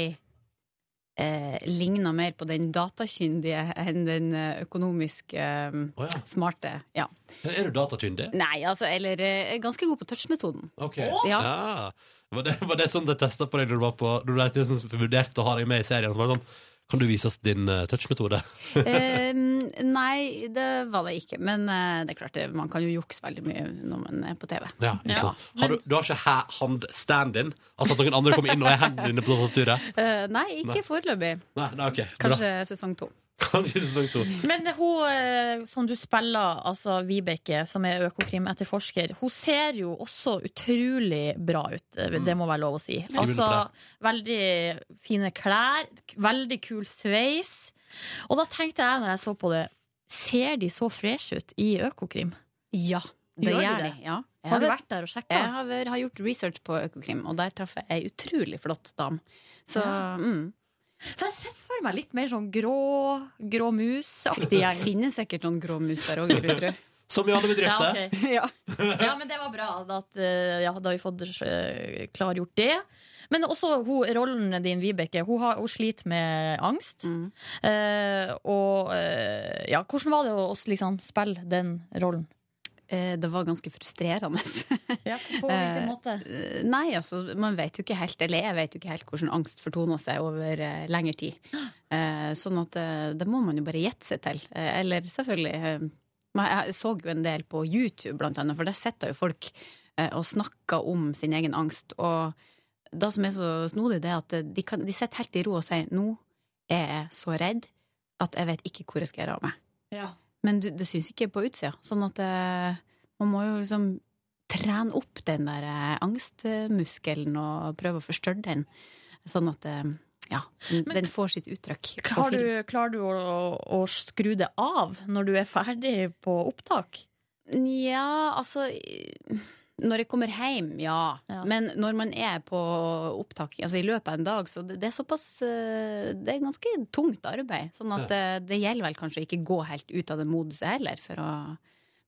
Speaker 10: eh, Ligner mer på den datakyndige enn den eh, økonomisk eh,
Speaker 2: oh, ja.
Speaker 10: smarte. Ja.
Speaker 2: Er du datakyndig?
Speaker 10: Nei, altså, eller eh, ganske god på touchmetoden.
Speaker 2: Oh!
Speaker 10: Ja.
Speaker 2: Ja. Var, det, var det sånn de testa på deg når du var på Når du vurderte å ha deg med i serien? Var det sånn, kan du vise oss din uh, touchmetode? [laughs]
Speaker 10: Eh, nei, det var det ikke. Men eh, det er klart, man kan jo jukse veldig mye når man er på TV.
Speaker 2: Ja, ikke
Speaker 10: Ja.
Speaker 2: Har du, du har ikke ha- hand-stand-in? Altså at noen andre kommer inn og er hendene dine på tastaturet?
Speaker 10: Eh, nei, ikke
Speaker 2: Nei.
Speaker 10: foreløpig.
Speaker 2: Nei, nei, ok.
Speaker 10: Kanskje sesong to.
Speaker 2: Kanskje sesong to.
Speaker 4: Men hun eh, som du spiller, altså Vibeke, som er Økokrim-etterforsker, hun ser jo også utrolig bra ut. eh, Det må være lov å si. Altså, veldig fine klær, veldig kul sveis. Og da tenkte jeg når jeg så på det, ser de så fresh ut i Økokrim?
Speaker 10: Ja, det
Speaker 4: Gjør de det?
Speaker 10: Ja. Jeg
Speaker 4: Har du vært der og sjekka?
Speaker 10: Jeg har, har gjort research på Økokrim, og der traff jeg ei utrolig flott dame. Så
Speaker 4: Ja.
Speaker 10: mm.
Speaker 4: For jeg ser for meg litt mer sånn grå, grå mus-aktig [laughs] gjeng.
Speaker 10: finnes sikkert noen grå mus der òg, [laughs] vil jeg tro.
Speaker 2: Som i alle bedrifter.
Speaker 4: Ja, okay. [laughs]
Speaker 10: ja.
Speaker 4: Ja, men det var bra at, eh, ja, da har vi fått eh, klargjort det. Men også hun, rollen din, Vibeke, hun, har, hun sliter med angst.
Speaker 10: Mm.
Speaker 4: Uh, og uh, ja, hvordan var det å å liksom spille den rollen?
Speaker 10: Eh, Det var ganske frustrerende. [laughs]
Speaker 4: Ja, på hvilken måte?
Speaker 10: Eh, Nei, altså, man vet jo ikke helt, eller jeg vet jo ikke helt hvordan angst fortoner seg over eh, lengre tid. [gasps] Sånn at det må man jo bare gjette seg til. Eller selvfølgelig Jeg så jo en del på YouTube, blant annet, for der sitter jo folk og snakker om sin egen angst. Og det som er så snodig, det er at de, kan, de sitter helt i ro og sier nå er jeg så redd at jeg vet ikke hvor jeg skal gjøre av meg.
Speaker 4: Ja.
Speaker 10: Men du, det syns ikke på utsida. Sånn at det, man må jo liksom trene opp den der eh, angstmuskelen og prøve å forstørre den. Sånn at eh, ja, den,
Speaker 4: Men-
Speaker 10: får sitt uttrykk.
Speaker 4: Klarer du, klarer du å, å skru det av når du er ferdig på opptak?
Speaker 10: Ja, altså Når jeg kommer hjem, ja.
Speaker 4: Ja.
Speaker 10: Men når man er på opptak altså i løpet av en dag, så det, det er såpass eh, Det er ganske tungt arbeid. Sånn at det, det gjelder vel kanskje å ikke gå helt ut av det moduset heller, for å,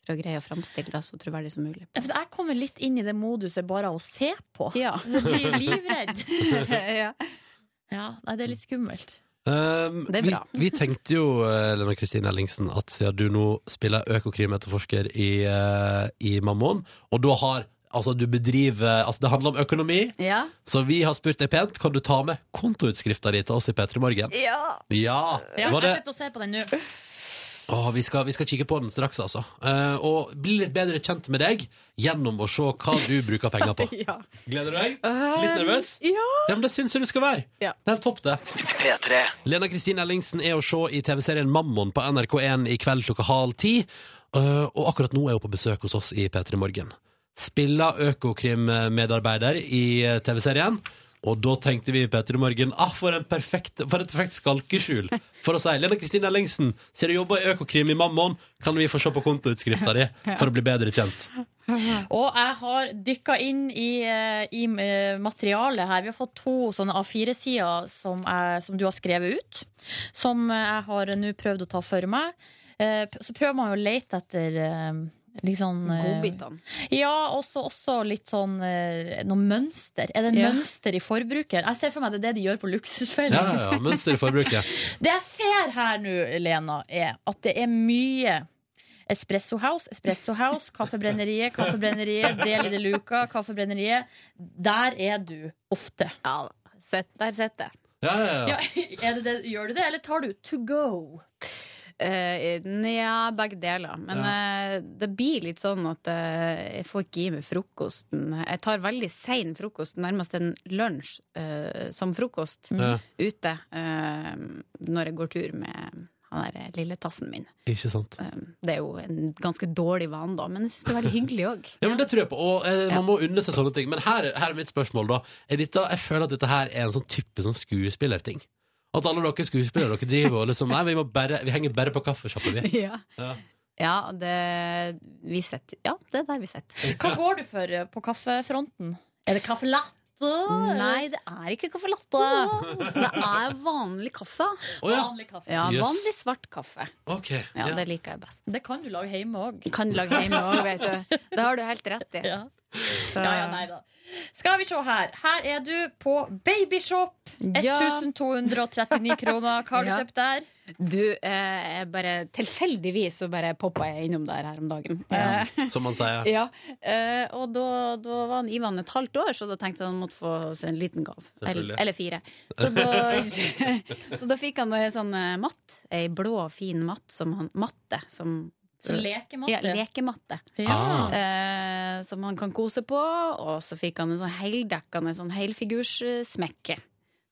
Speaker 10: for å greie å framstille det så troverdig som mulig.
Speaker 4: For Jeg kommer litt inn i det moduset bare av å se på.
Speaker 10: Ja.
Speaker 4: Jeg blir livredd. [laughs]
Speaker 10: ja.
Speaker 4: Ja, nei, det er litt skummelt.
Speaker 2: Um,
Speaker 10: Det er bra. [laughs]
Speaker 2: vi tenkte jo, eh, Lena Kristine Ellingsen, at siden du nå spiller økokrimetterforsker i, uh, i Mammon, og da har Altså, du bedriver Altså, det handler om økonomi,
Speaker 10: Ja.
Speaker 2: så vi har spurt deg pent Kan du ta med kontoutskrifta di til oss i P3 Morgen.
Speaker 10: ja.
Speaker 2: Ja!
Speaker 4: Ja, jeg sitter og ser på den nå.
Speaker 2: Åh, vi, skal, vi skal kikke på den straks, altså. Eh, og bli litt bedre kjent med deg gjennom å se hva du bruker penger på. [laughs]
Speaker 10: ja.
Speaker 2: Gleder du deg? Litt nervøs?
Speaker 10: Ja.
Speaker 2: Ja, men det syns jeg du skal være.
Speaker 10: Ja.
Speaker 2: Det er helt topp, det. Lena Kristine Ellingsen er å se i TV-serien Mammon på NRK1 i kveld klokka halv ti. Eh, og akkurat nå er hun på besøk hos oss i P3 Morgen. Spiller Økokrim-medarbeider i eh, TV-serien. Og da tenkte vi i P3 Morgen ah, for, en perfekt, for et perfekt skalkeskjul. For å si Lena Kristine Ellingsen, ser du jobber i Økokrim i Mammon, kan vi få se på kontoutskrifta [laughs] di for å bli bedre kjent.
Speaker 4: Og jeg har dykka inn i, eh, i eh, materialet her. Vi har fått to sånne A4-sider som, som du har skrevet ut. Som jeg har nå prøvd å ta for meg. Eh, Så prøver man jo å lete etter litt sånn eh,
Speaker 10: Godbitene.
Speaker 4: Ja, også, også litt sånn eh, noe mønster. Er det en
Speaker 10: Ja.
Speaker 4: mønster i forbruker? Jeg ser for meg det er det de gjør på Luksusfellen.
Speaker 2: Ja, ja, ja, Mønster i forbruket. [laughs]
Speaker 4: Det jeg ser her nå, Lena, er at det er mye Espresso House, Espresso House, Kaffebrenneriet, Kaffebrenneriet, Deli de Luca, Kaffebrenneriet. Der er du ofte.
Speaker 10: Ja, sett, der sitter jeg.
Speaker 2: Ja, ja, ja.
Speaker 4: Ja, [laughs] er det det, gjør du det, eller tar du to go?
Speaker 10: Eh, Nja, begge deler. Men eh, det blir litt sånn at eh, jeg får ikke i meg frokosten. Jeg tar veldig sein frokost, nærmest en lunsj som frokost
Speaker 2: Ja.
Speaker 10: ute når jeg går tur med han der lille tassen min.
Speaker 2: Ikke sant.
Speaker 10: Det er jo en ganske dårlig vane, da, men jeg syns det er veldig hyggelig òg. [laughs]
Speaker 2: Ja, men det tror jeg på, og eh, Man må unne seg sånne ting. Men her, her er mitt spørsmål. da er dette, Jeg føler at dette her er en sånn type sånn skuespillerting. At alle dere skuespillere dere driver og liksom Nei, vi, må bare, vi henger bare på kaffesjappa, vi.
Speaker 10: ja.
Speaker 2: Ja.
Speaker 10: ja, det vi setter, Ja, det er der vi sitter.
Speaker 4: Hva går du for eh, på kaffefronten? Er det caffè latte?
Speaker 10: Nei, det er ikke caffè latte. Det er vanlig kaffe.
Speaker 2: Oh, ja.
Speaker 4: Vanlig kaffe.
Speaker 10: Ja,
Speaker 2: Yes.
Speaker 10: Vanlig svart kaffe.
Speaker 2: Okay,
Speaker 10: Ja,
Speaker 2: Ja.
Speaker 10: Det liker jeg best.
Speaker 4: Det kan du lage hjemme òg.
Speaker 10: Kan du lage hjemme òg, vet du. Det har du helt rett i.
Speaker 4: Ja.
Speaker 10: Så,
Speaker 4: Ja, ja, nei da. Skal vi se her. Her er du på Babyshop.
Speaker 10: Ja.
Speaker 4: 1239 kroner. Hva har du
Speaker 10: Ja.
Speaker 4: kjøpt der?
Speaker 10: Du, eh, bare tilfeldigvis så bare poppa jeg innom der her om dagen. Eh,
Speaker 2: Som man sier. [laughs]
Speaker 10: ja. Eh, og da, da var han Ivan et halvt år, så da tenkte jeg han måtte få seg en liten gav. Eller, eller fire. Så da, [laughs] så da fikk han ei sånn eh, matt. Ei blå, fin matt som han Matte. Som,
Speaker 4: som lekematte.
Speaker 10: Ja, lekematte.
Speaker 4: Ja.
Speaker 2: Ah.
Speaker 10: Eh, som han kan kose på. Og så fikk han en sånn heldekkende sånn helfigurssmekke.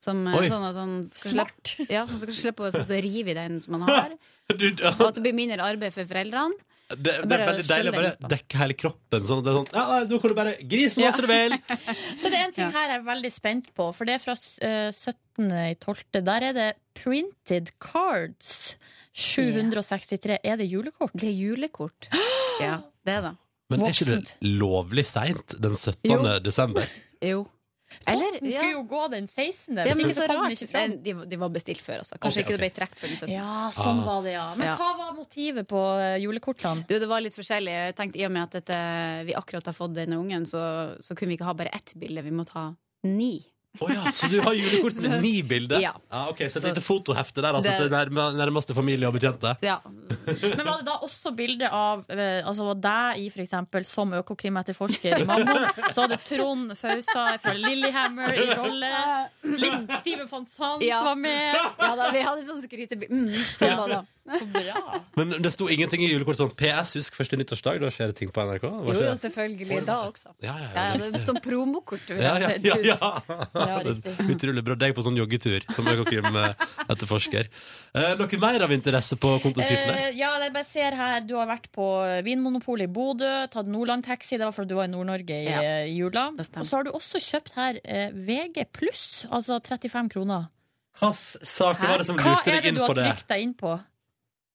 Speaker 10: Som, eh,
Speaker 2: Oi.
Speaker 10: sånn at han skal
Speaker 4: Smart.
Speaker 10: slippe, ja, han skal slippe å rive i den som han har. [laughs]
Speaker 2: Du, det,
Speaker 10: Og at det blir mindre arbeid for foreldrene.
Speaker 2: det er veldig deilig å bare dekke hele kroppen. Sånn det er sånn, ja, nei, Da kan du bare grise så masse du vil! [laughs]
Speaker 4: Så det er en ting her jeg er veldig spent på, for det er fra eh, 17.12. Der er det printed cards. 763. Er det julekort?
Speaker 10: Det er julekort. [gasps] Ja, det er det.
Speaker 2: Men er ikke det lovlig seint den 17.
Speaker 10: Jo.
Speaker 2: desember? [laughs]
Speaker 10: Jo.
Speaker 4: Eller,
Speaker 10: Posten
Speaker 4: skulle
Speaker 10: ja.
Speaker 4: jo gå den 16.
Speaker 10: Ja, men
Speaker 4: ikke
Speaker 10: så rart.
Speaker 4: ikke.
Speaker 10: De, de var bestilt før, altså. Kanskje
Speaker 2: okay,
Speaker 10: ikke det ble trukket for den 17.
Speaker 4: Ja, sånn
Speaker 2: Ah.
Speaker 4: var det, ja. Men
Speaker 10: Ja.
Speaker 4: hva var motivet på eh, julekortene?
Speaker 10: Du, det var litt forskjellig. Jeg tenkte I og med at dette, vi akkurat har fått denne ungen, så, så kunne vi ikke ha bare ett bilde. Vi måtte ha ni.
Speaker 2: Å ja, så du har julekort med ni bilder?
Speaker 10: Ja.
Speaker 2: ok, Så et lite fotohefte der, altså,
Speaker 10: Det-
Speaker 2: til nærme, nærmeste familie og bekjente?
Speaker 10: Ja. [laughs]
Speaker 4: Men var det da også bilde av eh, altså deg i eksempel som økokrimetterforsker i [laughs] Mammo? Så hadde Trond Fausa fra Lillehammer i rolle. Litt Steven van Sant
Speaker 10: Ja.
Speaker 4: var med.
Speaker 10: ja da, vi hadde sånn skrytebilde. Mm, sånn var det.
Speaker 4: Så bra.
Speaker 2: Men det sto ingenting i julekortet sånn PS, husk første nyttårsdag, da skjer det ting på NRK? Var
Speaker 10: Jo, jo, selvfølgelig. Da også.
Speaker 2: Ja, ja,
Speaker 10: Ja,
Speaker 2: ja,
Speaker 10: ja, sånn promokort. vil
Speaker 2: ja, ja, ja, ja.
Speaker 4: Ja, riktig. [laughs]
Speaker 2: Utrolig bra. Deg på sånn joggetur som økokrim-etterforsker. Eh, noe mer av interesse på kontoskriften?
Speaker 4: Eh, ja, jeg bare ser her Du har vært på Vinmonopolet i Bodø, tatt Nordland Taxi. Det var fordi du var i Nord-Norge i,
Speaker 10: Ja,
Speaker 4: i jula. Og så har du også kjøpt her eh, VG pluss, altså 35 kroner.
Speaker 2: Hvilke saker var det som
Speaker 4: Hva er det du har trykt deg inn på?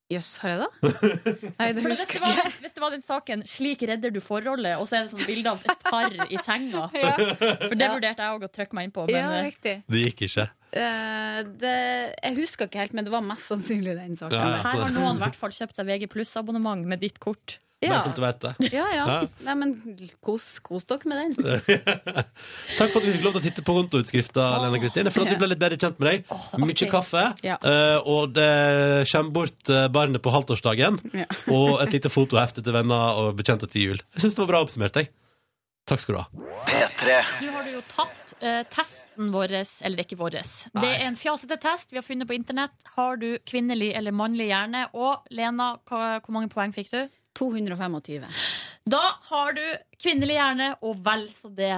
Speaker 10: Jøss, har jeg det? [laughs] Nei, det
Speaker 4: hvis, det var, hvis det var den saken 'Slik redder du forholdet', og så er det sånn bilde av et par i senga [laughs] For det
Speaker 10: Ja.
Speaker 4: vurderte jeg òg å trykke meg inn på. Men
Speaker 10: Ja,
Speaker 4: eh,
Speaker 10: riktig.
Speaker 2: Det gikk ikke.
Speaker 10: Uh, det, jeg husker ikke helt, men det var mest sannsynlig den saken.
Speaker 2: Ja, ja.
Speaker 4: her har noen i hvert fall kjøpt seg VG pluss-abonnement med ditt kort.
Speaker 10: Ja.
Speaker 2: Bare sånn at du vet det.
Speaker 10: Ja, ja. Nei, men kos, kos dere med den. [laughs]
Speaker 2: Takk for at vi fikk lov til å titte på kontoutskrifta, Lene Kristine. For at vi ble litt bedre kjent med deg. Mye
Speaker 10: okay.
Speaker 2: kaffe,
Speaker 10: Ja.
Speaker 2: eh, og det kommer bort eh, barnet på halvtårsdagen.
Speaker 10: Ja. [laughs]
Speaker 2: Og et lite fotohefte til venner og bekjente til jul. Jeg syns det var bra oppsummert. Jeg. Takk skal du ha.
Speaker 4: Nå har du jo tatt uh, testen vår, eller er ikke vår. Det er en fjasete test vi har funnet på internett. Har du kvinnelig eller mannlig hjerne? Og Lena, hva, hvor mange poeng fikk du?
Speaker 10: 225.
Speaker 4: Da har du kvinnelig hjerne, og vel så det.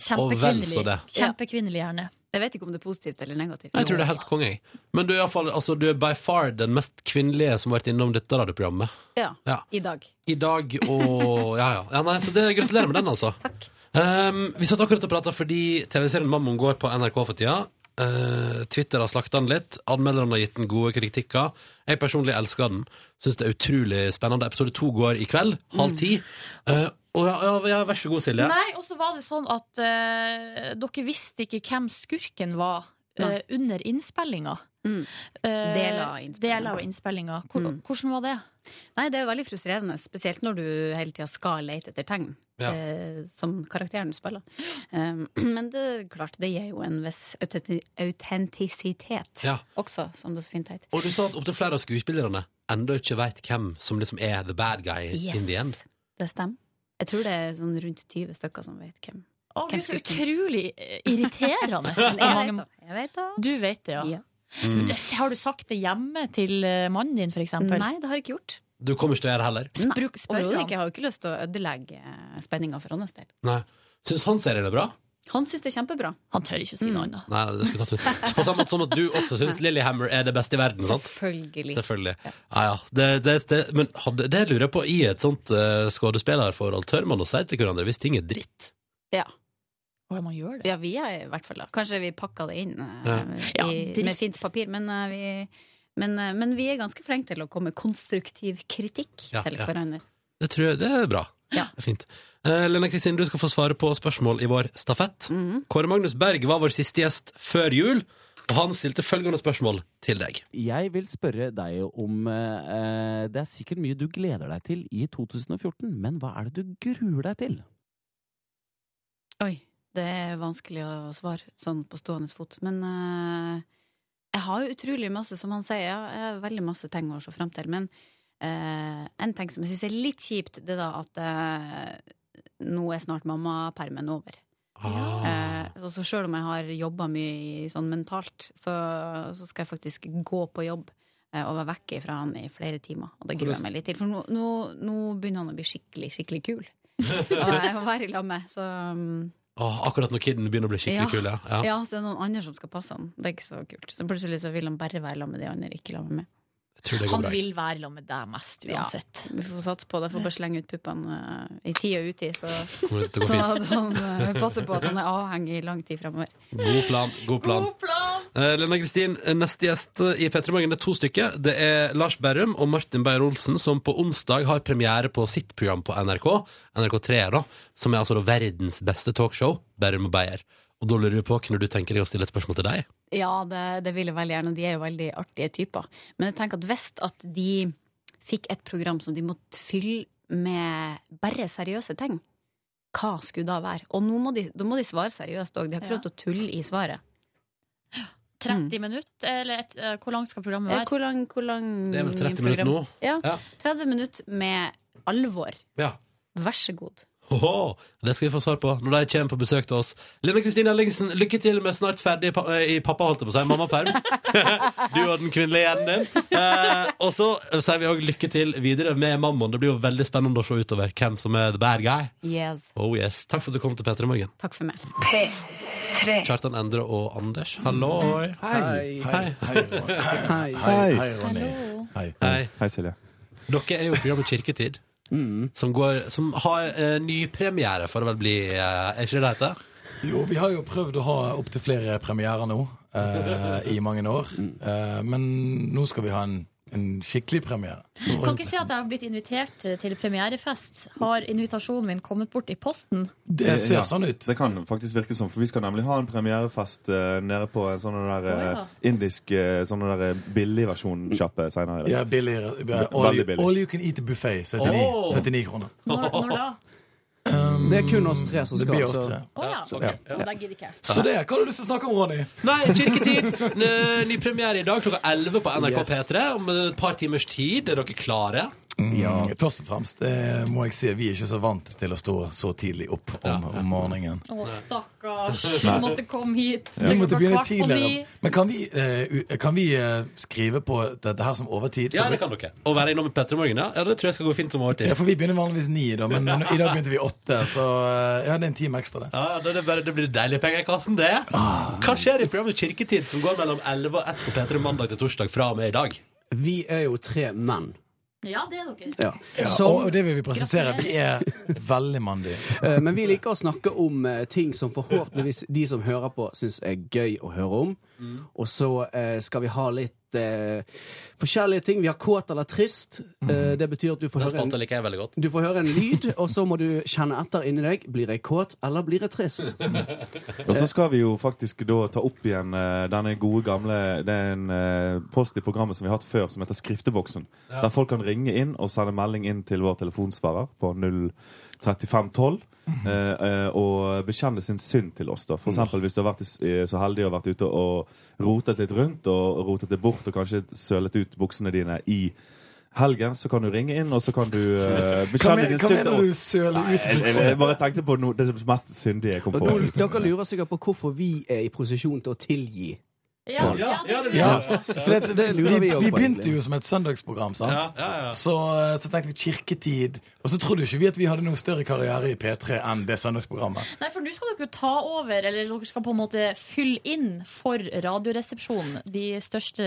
Speaker 4: Kjempekvinnelig.
Speaker 2: det.
Speaker 4: Kjempekvinnelig hjerne.
Speaker 10: Jeg vet ikke om det er positivt eller negativt.
Speaker 2: Jeg tror det er helt konge. Men du er, fall, altså, du er by far den mest kvinnelige som har vært innom dette radioprogrammet.
Speaker 10: Ja,
Speaker 2: Ja.
Speaker 10: i dag.
Speaker 2: I dag og [laughs] Ja, ja. ja nei, så det, gratulerer med den, altså. Um, vi satt akkurat og prata fordi TV-serien Mammon går på NRK for tida. Uh, Twitter har slakta den litt. Anmelderne har gitt den gode kritikker. Jeg personlig elsker den. Syns det er utrolig spennende. Episode to går i kveld, halv ti. Uh, og ja, ja, ja, vær så god, Silje.
Speaker 4: Nei, og så var det sånn at uh, dere visste ikke hvem skurken var eh,
Speaker 10: Nei.
Speaker 4: under innspillinga.
Speaker 10: Mm.
Speaker 4: Eh,
Speaker 10: Deler av innspillinga.
Speaker 4: Hvor,
Speaker 10: Mm.
Speaker 4: Hvordan var det?
Speaker 10: Nei, det er jo veldig frustrerende, spesielt når du hele tida skal lete etter tegn.
Speaker 2: Ja.
Speaker 10: Eh, som karakteren du spiller. Um, [clears throat] men det er klart, det gir jo en viss autentisitet
Speaker 2: Ja.
Speaker 10: også, som det så fint heter.
Speaker 2: Og du sa at opptil flere av skuespillerne ennå ikke veit hvem som liksom er the bad guy in the end.
Speaker 10: Det stemmer. Jeg tror det er sånn rundt 20 stykker som vet hvem.
Speaker 4: Å, Gud, så utrolig eh, irriterende. [laughs]
Speaker 10: Jeg vet det Jeg vet det.
Speaker 4: Du vet det, ja.
Speaker 10: Ja.
Speaker 2: Mm.
Speaker 4: Har du sagt det hjemme til eh, mannen din, eksempel?
Speaker 10: Nei, det har jeg ikke gjort.
Speaker 2: Du kommer ikke til å gjøre det heller.
Speaker 10: Nei,
Speaker 4: spør
Speaker 10: overhodet
Speaker 4: han.
Speaker 10: ikke. Jeg har jo ikke lyst til å ødelegge spenninga for hans del.
Speaker 2: Nei. Syns han serien er bra?
Speaker 10: Han syns det er kjempebra.
Speaker 4: Han tør ikke si
Speaker 10: Mm.
Speaker 4: noe annet.
Speaker 2: Nei, det skulle tatt ut. På samme måte som at du også syns Lillyhammer er det beste i verden, sant?
Speaker 10: Selvfølgelig.
Speaker 2: Selvfølgelig. Ja, ja. Det, det, det, men hadde, det lurer jeg på, i et sånt uh, skuespillerforhold, tør man å si til hverandre hvis ting er dritt?
Speaker 10: Ja.
Speaker 4: Å, man gjør det.
Speaker 10: Ja, vi er i hvert fall da. Kanskje vi pakka det inn eh,
Speaker 2: Ja.
Speaker 10: I,
Speaker 4: ja,
Speaker 10: med fint papir, men, eh, vi, men, eh, men vi er ganske flinke til å komme med konstruktiv kritikk
Speaker 2: Ja,
Speaker 10: til
Speaker 2: ja.
Speaker 10: hverandre.
Speaker 2: Det tror jeg det er bra.
Speaker 10: Ja.
Speaker 2: Det er fint. Uh, Lena Kristin, du skal få svare på spørsmål i vår stafett.
Speaker 10: Mhm.
Speaker 2: Kåre Magnus Berg var vår siste gjest før jul, og han stilte følgende spørsmål til deg.
Speaker 11: Jeg vil spørre deg om eh, Det er sikkert mye du gleder deg til i 2014, men hva er det du gruer deg til?
Speaker 10: Oi, det er vanskelig å svare sånn på stående fot. Men uh, jeg har jo utrolig masse, som han sier, jeg har veldig masse ting å se fram til. Men uh, en ting som jeg syns er litt kjipt, det er da at uh, nå er snart mammapermen over.
Speaker 2: Ah.
Speaker 10: Og så sjøl om jeg har jobba mye i, sånn mentalt, så, så skal jeg faktisk gå på jobb og være vekke fra han i flere timer. Og det gruer jeg meg litt til. For nå, nå, nå begynner han å bli skikkelig, skikkelig kul. [laughs] og jeg må være i lag med, så um,
Speaker 2: Åh, akkurat når kiden begynner å bli skikkelig
Speaker 10: Ja.
Speaker 2: kul, ja. ja.
Speaker 10: Ja, så det er noen andre som skal passe han. Det er ikke så kult. Så plutselig så vil han bare være sammen med de andre, ikke sammen med meg.
Speaker 2: Jeg tror det går
Speaker 4: Han
Speaker 2: bra.
Speaker 4: vil være sammen med deg mest,
Speaker 10: Ja.
Speaker 4: uansett.
Speaker 10: Vi får satse på det. Får bare slenge ut puppene uh, i tid og utid, så, [laughs] så at han uh, passer på at han er avhengig i lang tid fremover.
Speaker 2: God plan. God plan. Eh, Lena Kristin, neste gjest i P3 Morgen er to stykker. Det er Lars Berrum og Martin Beyer-Olsen, som på onsdag har premiere på sitt program på NRK. NRK3, da. Som er altså da verdens beste talkshow. Berrum og Beyer. Og da lurer vi på, kunne du tenke deg å stille et spørsmål til deg?
Speaker 10: Ja, det, det vil jeg veldig gjerne. De er jo veldig artige typer. Men jeg tenker at hvis at de fikk et program som de måtte fylle med bare seriøse ting, hva skulle da være? Og nå må de, da må de svare seriøst òg. De har ikke lov til å tulle i svaret.
Speaker 4: 30 minutter, eller et, eh, hvor langt skal programmet være?
Speaker 10: Hvor lang, hvor lang
Speaker 2: Det er vel 30 minutter nå?
Speaker 10: Ja.
Speaker 2: Ja.
Speaker 10: 30 minutter med alvor.
Speaker 2: Ja.
Speaker 10: Vær så god.
Speaker 2: Åhå, det skal vi få svar på når de kommer på besøk til oss. Lene Kristine Ellingsen, lykke til med snart ferdig pa i pappa, holdt jeg på å si, mammaperm. [laughs] du og den kvinnelige hjernen din. Eh, og så sier vi òg lykke til videre med mammaen. Det blir jo veldig spennende å se utover hvem som er the bad guy.
Speaker 10: Yes.
Speaker 2: Oh yes. Takk for at du kom til P3 Morgen.
Speaker 10: Takk for meg.
Speaker 1: P3.
Speaker 2: Kjartan Endre og Anders, halloi.
Speaker 12: Hei.
Speaker 2: Hei.
Speaker 12: Hei.
Speaker 2: Hei.
Speaker 12: Hei, Hei. Hei.
Speaker 2: Hei.
Speaker 12: Hei, Silje.
Speaker 2: Dere er jo i programmet Kirketid, som, går, som har eh, nypremiere, for å vel bli eh, Er ikke det det heter?
Speaker 13: Jo, vi har jo prøvd å ha opptil flere premierer nå eh, [laughs] i mange år. Eh, men nå skal vi ha en en skikkelig premiere.
Speaker 4: Kan ikke si at jeg har blitt invitert eh, til premierefest. Har invitasjonen min kommet bort i posten?
Speaker 13: Det ser
Speaker 14: Ja,
Speaker 13: sånn ut.
Speaker 14: Det kan faktisk virke sånn, for vi skal nemlig ha en premierefest uh, nede på en sånn der
Speaker 4: uh,
Speaker 14: eh,
Speaker 4: ja.
Speaker 14: indisk uh, sånn der billigversjon-sjappe seinere i dag.
Speaker 13: Ja, billig. All, all you can eat buffé. 79,
Speaker 2: oh.
Speaker 13: 79 kroner.
Speaker 4: Når, når da?
Speaker 11: Det er kun oss tre som
Speaker 13: Det
Speaker 11: skal.
Speaker 13: blir oss
Speaker 11: så-
Speaker 13: tre. Så,
Speaker 4: Oh,
Speaker 13: ja.
Speaker 4: Ja, Da gidder ikke jeg.
Speaker 13: Så det, hva har du lyst til å snakke om, Ronny?
Speaker 2: Nei, Kirketid. Ny premiere i dag klokka 11 på NRK
Speaker 11: Yes.
Speaker 2: P3. Om et par timers tid. Er dere klare?
Speaker 13: Ja. Først og fremst det må jeg si, vi er ikke så vant til å stå så tidlig opp om, om morgenen.
Speaker 4: Å, stakkars. Vi måtte komme hit.
Speaker 13: Vi måtte begynne tidligere. Men kan vi, eh, kan vi eh, skrive på dette her som overtid?
Speaker 2: Ja, det kan dere. Å være innom Petter i morgen, ja? ja? Det tror jeg skal gå fint som overtid.
Speaker 13: Ja, for vi begynner vanligvis ni, da, men [laughs] i dag begynte vi åtte. Så eh, ja, det er en time ekstra, det.
Speaker 2: Ja, det, det, bare, det blir deilige penger i kassen, det. Hva skjer i programmet Kirketid, som går mellom 11 og 1 på P3 mandag til torsdag fra og med i dag?
Speaker 11: Vi er jo tre menn.
Speaker 4: Ja, det er dere.
Speaker 11: Ja.
Speaker 13: Ja, og det vil vi presisere. Vi er veldig mandige.
Speaker 11: Eh, Men vi liker å snakke om eh, ting som forhåpentligvis de som hører på, syns er gøy å høre om. Og så eh, skal vi ha litt det er eh, forskjellige ting. Vi har kåt eller trist. Mm. Det betyr at du får, høre en, du får høre en lyd, og så må du kjenne etter inni deg. Blir jeg kåt, eller blir jeg trist? [laughs]
Speaker 14: Og så skal vi jo faktisk da ta opp igjen eh, denne gode gamle Det er en post i programmet som vi har hatt før, som heter Skrifteboksen.
Speaker 2: Ja.
Speaker 14: Der folk kan ringe inn og sende melding inn til vår telefonsvarer på 0 3512. Uh, eh, eh, og bekjenne sin synd til oss. da For eksempel, Hvis du har vært eh, så heldig og vært ute og rotet litt rundt og rotet det bort og kanskje sølet ut buksene dine i helgen, så kan du ringe inn, og så kan du
Speaker 13: uh,
Speaker 14: bekjenne din synd. Hva
Speaker 13: mener du søle ut
Speaker 14: buksene? Jeg, jeg bare tenkte på no, det mest syndige jeg kom på.
Speaker 11: Dere lurer sikkert på hvorfor vi er i posisjon til å tilgi.
Speaker 4: Ja, ja, det
Speaker 13: ja. Det,
Speaker 11: det
Speaker 13: vi, vi,
Speaker 11: vi
Speaker 13: begynte jo som et søndagsprogram, sant? Så, så tenkte vi kirketid og så trodde ikke vi at vi hadde noen større karriere i P3 enn det søndagsprogrammet.
Speaker 4: Nei, for nå skal dere jo ta over, eller dere skal på en måte fylle inn for Radioresepsjonen, de største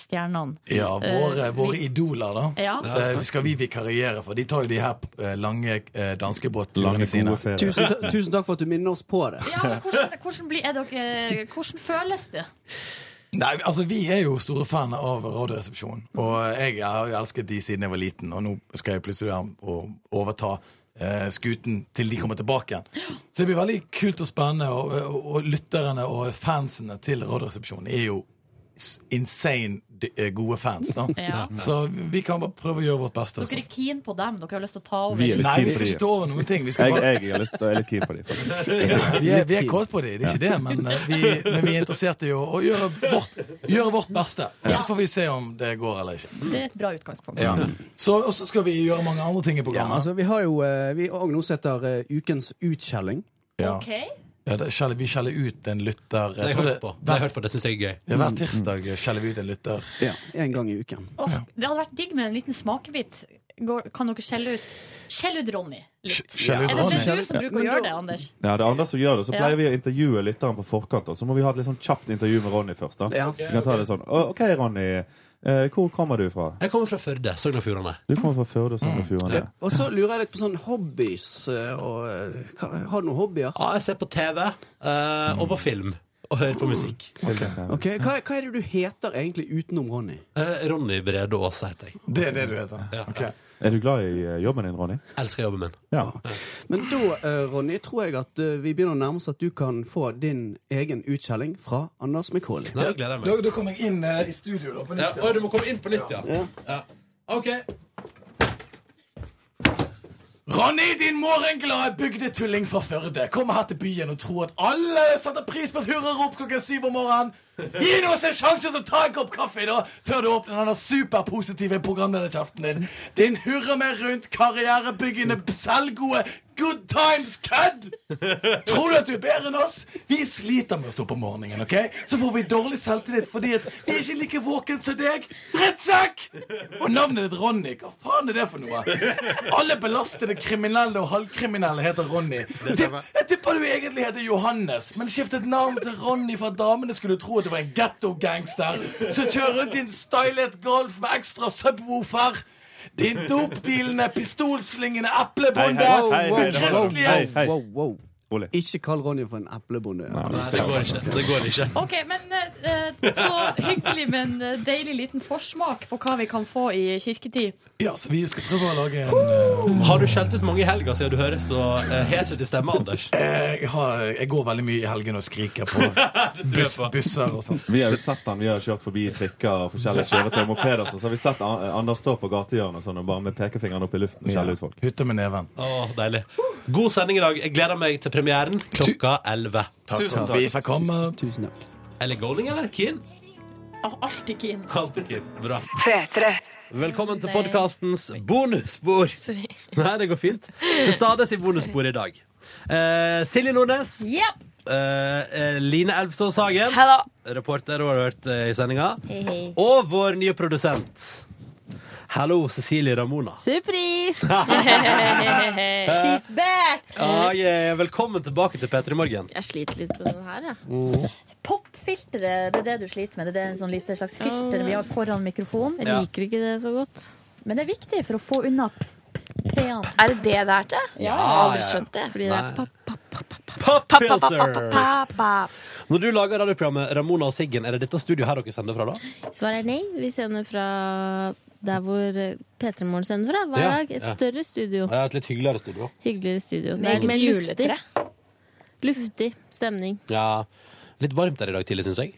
Speaker 4: stjernene.
Speaker 13: Ja, våre,
Speaker 4: Eh,
Speaker 13: våre
Speaker 4: vi-
Speaker 13: idoler, da.
Speaker 4: Ja.
Speaker 13: Eh, skal vi vikariere for? De tar jo de her eh, lange
Speaker 14: Lange,
Speaker 13: danskebåtturene sine.
Speaker 11: Tusen, tusen takk for at du minner oss på det.
Speaker 4: Ja, hvordan, hvordan, blir, er dere, hvordan føles det?
Speaker 13: Nei, altså Vi er jo store fan av Radioresepsjonen. Og jeg har jo elsket de siden jeg var liten, og nå skal jeg plutselig overta eh, skuten til de kommer tilbake igjen. Så det blir veldig kult og spennende, og, og, og lytterne og fansene til Radioresepsjonen er jo insane eh, gode fans. da [laughs]
Speaker 4: Ja.
Speaker 13: Så vi kan bare prøve å gjøre vårt beste.
Speaker 4: Dere er keen på dem? Dere har lyst til å ta over?
Speaker 14: Vi er litt
Speaker 13: Nei, vi skal ikke ta over noen ting. Vi skal
Speaker 14: Jeg,
Speaker 13: bare
Speaker 14: jeg, har lyst, jeg er litt keen på dem. [laughs]
Speaker 13: Ja, vi er, vi er kåt på dem, det er ikke det, men eh, vi, men vi er interessert i å, å gjøre, vårt, gjøre vårt beste. Og så får vi se om det går eller ikke.
Speaker 4: Det er et bra utgangspunkt.
Speaker 13: Ja. Så, og så skal vi gjøre mange andre ting i
Speaker 11: Ja,
Speaker 13: programmet.
Speaker 11: altså, vi har jo eh, Vi har også setter Ukens utskjelling.
Speaker 13: Ja. Ja, det, skjeller, vi skjeller ut en lytter
Speaker 2: Det har jeg hørt på. Det har jeg hørt på, det syns jeg er gøy.
Speaker 13: ja, Hver tirsdag skjeller vi ut en lytter.
Speaker 11: Ja, En gang i uken.
Speaker 4: Og det hadde vært digg med en liten smakebit. Går, kan dere skjelle ut Skjell ut Ronny litt?
Speaker 13: Ja.
Speaker 4: Er det
Speaker 13: Ronny.
Speaker 4: ikke du som bruker å gjøre det, Anders?
Speaker 14: Ja, det er Anders som gjør det. Så pleier vi å intervjue lytteren på forkant. Og så må vi ha et litt sånn kjapt intervju med Ronny først. da
Speaker 11: Ja.
Speaker 14: Vi kan ta det sånn OK, Ronny. Eh, hvor kommer du fra?
Speaker 2: Jeg kommer fra Førde. Sogn og Fjordane.
Speaker 14: Du kommer fra Førde og Sogn og Fjordane.
Speaker 11: Og så lurer jeg litt på sånn hobbies. eh, Og, eh, hva- har du noen hobbyer?
Speaker 2: Ja, jeg ser på TV eh, og på film. Og hører på musikk.
Speaker 11: Ok, hva, hva er det du heter egentlig utenom Ronny?
Speaker 2: Eh, Ronny Brede Aase heter jeg.
Speaker 13: Det er det du heter?
Speaker 2: Ja.
Speaker 13: Ok.
Speaker 14: Er du glad i eh, jobben din, Ronny?
Speaker 2: Elsker jobben min.
Speaker 14: Ja.
Speaker 11: Men da, eh, Ronny, tror jeg at eh, vi begynner å nærme oss at du kan få din egen utkjelling fra Anders Mekoli.
Speaker 13: Da, da kommer jeg inn i studio da, på
Speaker 2: Ja,
Speaker 13: nytt.
Speaker 2: oi, du må komme inn på nytt, ja.
Speaker 11: Ja.
Speaker 2: ja. OK.
Speaker 13: Ronny, din morgenglade bygdetulling fra Førde, kommer her til byen og tror at alle setter pris på et hurrarop klokken syv om morgenen. Gi oss en sjanse til å ta en kopp kaffe da, før du åpner denne superpositive programlederkjeften din. Din hurra meg rundt karrierebyggende, selvgode good times-kødd! Tror du at du er bedre enn oss? Vi sliter med å stå på morgenen, ok? Så får vi dårlig selvtillit fordi vi er ikke like våken som deg. Drittsekk! Og navnet ditt Ronny, hva faen er det for noe? Alle belastede kriminelle og halvkriminelle heter Ronny. Jeg tipper du egentlig heter Johannes, men skiftet navn til Ronny for at damene skulle tro at du var en getto-gangster som kjører rundt i en stylet Golf med ekstra subwoofer. Din dopdealende, pistolslingende eplebonde. Kristelige
Speaker 14: hei.
Speaker 11: Wow, wow.
Speaker 14: Bolig.
Speaker 11: Ikke kall Ronny for en eplebonde.
Speaker 2: Nei, det går ikke. Det går ikke. [laughs]
Speaker 4: OK, men eh, så hyggelig med en eh, deilig liten forsmak på hva vi kan få i kirketid.
Speaker 13: Ja, så vi skal prøve å lage en uh,
Speaker 2: Har du skjelt ut mange i helga siden du høres så uh, hes ut i stemme, Anders? [laughs]
Speaker 13: jeg, har, jeg går veldig mye i helgen og skriker [laughs] på buss, busser og sånt.
Speaker 14: Vi har jo sett han, vi har kjørt forbi trikker og forskjellige kjøretøy og mopeder, så har vi sett Anders stå på gatehjørnet sånn, og bare med pekefingeren opp i luften og skjelle ut folk.
Speaker 13: Putte med neven.
Speaker 2: Å, deilig. God sending i dag. Jeg gleder meg til premieren klokka 11.
Speaker 13: Takk for at vi fikk komme.
Speaker 11: Tusen takk.
Speaker 2: Eller Golding eller Keen?
Speaker 4: Alltid keen.
Speaker 2: Alltid Keen. Bra. Velkommen til podkastens bonusspor. Nei, det går fint. Til stades i bonusspor i dag. Eh, Silje Nordnes.
Speaker 4: Yep.
Speaker 2: Eh, eh, Line Elvsås Hagen. Reporter og har hørt eh, i sendinga.
Speaker 4: Hey, hey.
Speaker 2: Og vår nye produsent. Hallo, Cecilie Ramona.
Speaker 4: Surprise! [laughs]
Speaker 2: She's
Speaker 4: back!
Speaker 2: Ah, yeah. Velkommen tilbake til P3 Morgen.
Speaker 15: Jeg sliter litt med den her, jeg.
Speaker 2: Mm.
Speaker 4: Popfilteret, det er det du sliter med. Det er en sånn lite slags filter vi har foran mikrofonen.
Speaker 15: Jeg liker ikke det så godt.
Speaker 4: Men det er viktig for å få unna p-en.
Speaker 3: Er det det det er til?
Speaker 4: Ja.
Speaker 3: Jeg har aldri skjønt det.
Speaker 15: Fordi det er.
Speaker 2: Popfilter! Når du lager radioprogrammet Ramona og Siggen, er det dette studioet her dere sender fra, da?
Speaker 15: Svaret er nei. Vi sender fra der hvor P3 Morgen sender fra hver dag. Et
Speaker 2: ja.
Speaker 15: større studio.
Speaker 2: Ja, et litt hyggeligere studio.
Speaker 15: Hyggeligere studio.
Speaker 3: Med
Speaker 15: Det er med luftig. Luftig stemning.
Speaker 2: Ja, Litt varmt der i dag tidlig, syns jeg.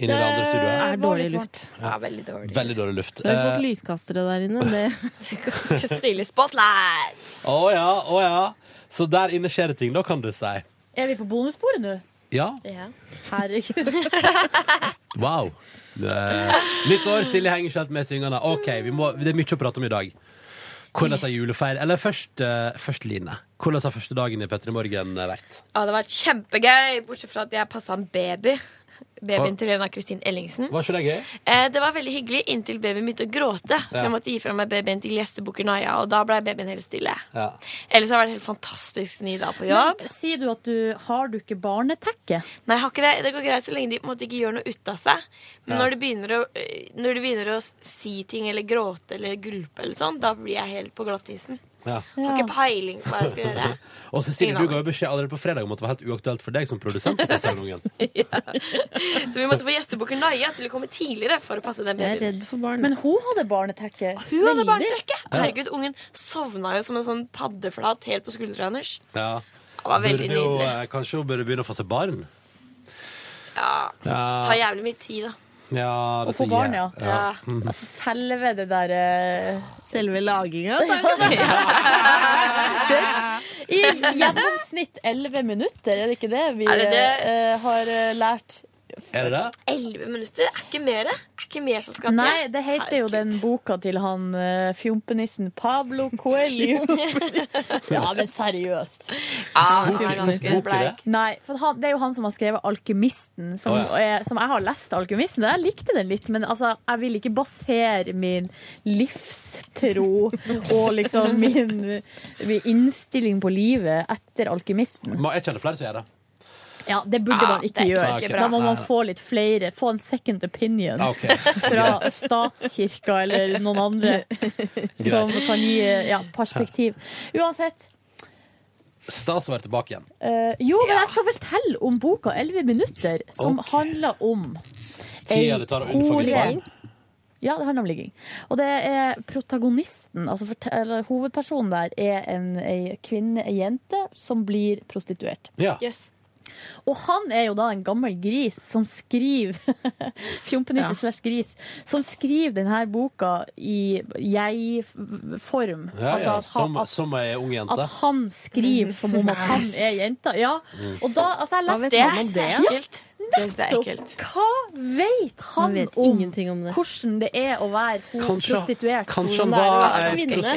Speaker 2: Inni det,
Speaker 15: Det
Speaker 2: andre studioet.
Speaker 15: er dårlig luft.
Speaker 3: Ja, veldig dårlig.
Speaker 2: Veldig dårlig luft.
Speaker 15: Så har vi fått
Speaker 2: Eh,
Speaker 15: lyskastere der inne. Det [laughs]
Speaker 3: Stille spotlights!
Speaker 2: Å ja, å ja. Så der inne skjer det ting, da, kan du si.
Speaker 4: Er vi på bonussporet nå?
Speaker 2: Ja.
Speaker 4: Herregud.
Speaker 2: Wow. Nytt år, Silje henger ikke helt med syngende. OK, vi må, det er mye å prate om i dag. Hvordan har julefeir Eller først, eh, først Line. Hvordan har første dagen i P3 Morgen eh, vært?
Speaker 3: Ja, det var kjempegøy, bortsett fra at jeg passa en baby. Babyen til Lena Kristin Ellingsen.
Speaker 2: Var ikke det gøy?
Speaker 3: Eh, det var veldig hyggelig inntil babyen begynte å gråte. Så jeg måtte gi fra meg babyen til gjestebukker Naya, og da ble babyen helt stille.
Speaker 2: Ja.
Speaker 3: Ellers har det vært helt fantastisk ny dag på jobb.
Speaker 4: Men sier du at du har du ikke barnetekke?
Speaker 3: Nei, jeg har ikke det. Det går greit så lenge de på en måte ikke gjør noe ut av seg. Men
Speaker 4: Ja.
Speaker 3: når, de å, øh, når de begynner å si ting eller gråte eller gulpe eller sånn, da blir jeg helt på glattisen.
Speaker 2: Ja.
Speaker 3: Har ikke peiling på hva jeg skal gjøre. [laughs]
Speaker 2: Og Cecilie, du ga jo beskjed allerede på fredag om at det var helt uaktuelt for deg som produsent. [laughs] ja.
Speaker 3: Så vi måtte få gjesteboken Naya til å komme tidligere for å passe den
Speaker 15: Jeg er
Speaker 3: babyen.
Speaker 15: redd for barn.
Speaker 4: Men hun hadde barnetekke.
Speaker 3: Hun hadde barnetekke. Herregud, ungen sovna jo som en sånn paddeflat helt på skuldra hennes.
Speaker 2: Ja.
Speaker 3: Det var veldig nydelig.
Speaker 2: eh, kanskje hun burde begynne å få seg barn?
Speaker 3: Ja.
Speaker 2: Ja.
Speaker 3: Tar jævlig mye tid, da.
Speaker 2: Ja, det
Speaker 4: Å få barn,
Speaker 2: ja.
Speaker 4: ja.
Speaker 2: ja. Mm.
Speaker 4: Altså selve det der eh,
Speaker 15: Selve laginga? [laughs]
Speaker 4: I gjennomsnitt 11 minutter, er det ikke det vi
Speaker 3: det det?
Speaker 4: Uh, har eh, lært?
Speaker 2: Er det det?
Speaker 3: Elleve minutter er ikke mer. Er ikke mer som skal til.
Speaker 4: Nei, det heter jo den boka til han uh, fjompenissen Pablo Coelho. [laughs] [laughs] ja, men seriøst.
Speaker 3: Ja,
Speaker 4: Han
Speaker 3: den er ganske bleik.
Speaker 4: Nei, for han, det er jo han som har skrevet 'Alkymisten', som,
Speaker 3: Å,
Speaker 4: er, som jeg har lest 'Alkymisten'. Jeg likte den litt, men altså, jeg vil ikke basere min livstro og liksom [laughs] min, min innstilling på livet etter 'Alkymisten'.
Speaker 2: Jeg kjenner flere som gjør det.
Speaker 4: Ja, det burde man ikke gjøre.
Speaker 2: ikke bra.
Speaker 4: Da må man få litt flere. Få en second opinion
Speaker 2: okay. [laughs]
Speaker 4: fra statskirka eller noen andre [laughs] som kan gi ja, perspektiv. Uansett.
Speaker 2: Stas å være tilbake igjen.
Speaker 4: Uh, jo, men jeg skal fortelle om boka 11 minutter, som
Speaker 2: okay.
Speaker 4: handler om
Speaker 2: Tida det tar å unnfange.
Speaker 4: Ja, det handler om ligging. Og det er protagonisten, altså fortell, hovedpersonen der, er en ei kvinne, ei jente, som blir prostituert.
Speaker 2: Ja.
Speaker 4: Og han er jo da en gammel gris som skriver [laughs] Fjompenisse
Speaker 15: Ja.
Speaker 4: slash gris. Som skriver denne boka i jeg-form.
Speaker 2: Ja,
Speaker 4: Altså
Speaker 2: ja. Som,
Speaker 4: at-
Speaker 2: som ei ung jente.
Speaker 4: at han skriver som om at han er jenta. Ja.
Speaker 2: Mm.
Speaker 4: Og da, altså, jeg
Speaker 15: Hva
Speaker 4: leste
Speaker 15: vet man om det?
Speaker 4: Ja,
Speaker 3: Ekkelt.
Speaker 4: Nettopp. Hva vet han
Speaker 15: vet
Speaker 4: om
Speaker 15: om det.
Speaker 4: hvordan det er å være
Speaker 2: Kanskje,
Speaker 4: prostituert?
Speaker 2: kanskje, han var,
Speaker 4: kvinne?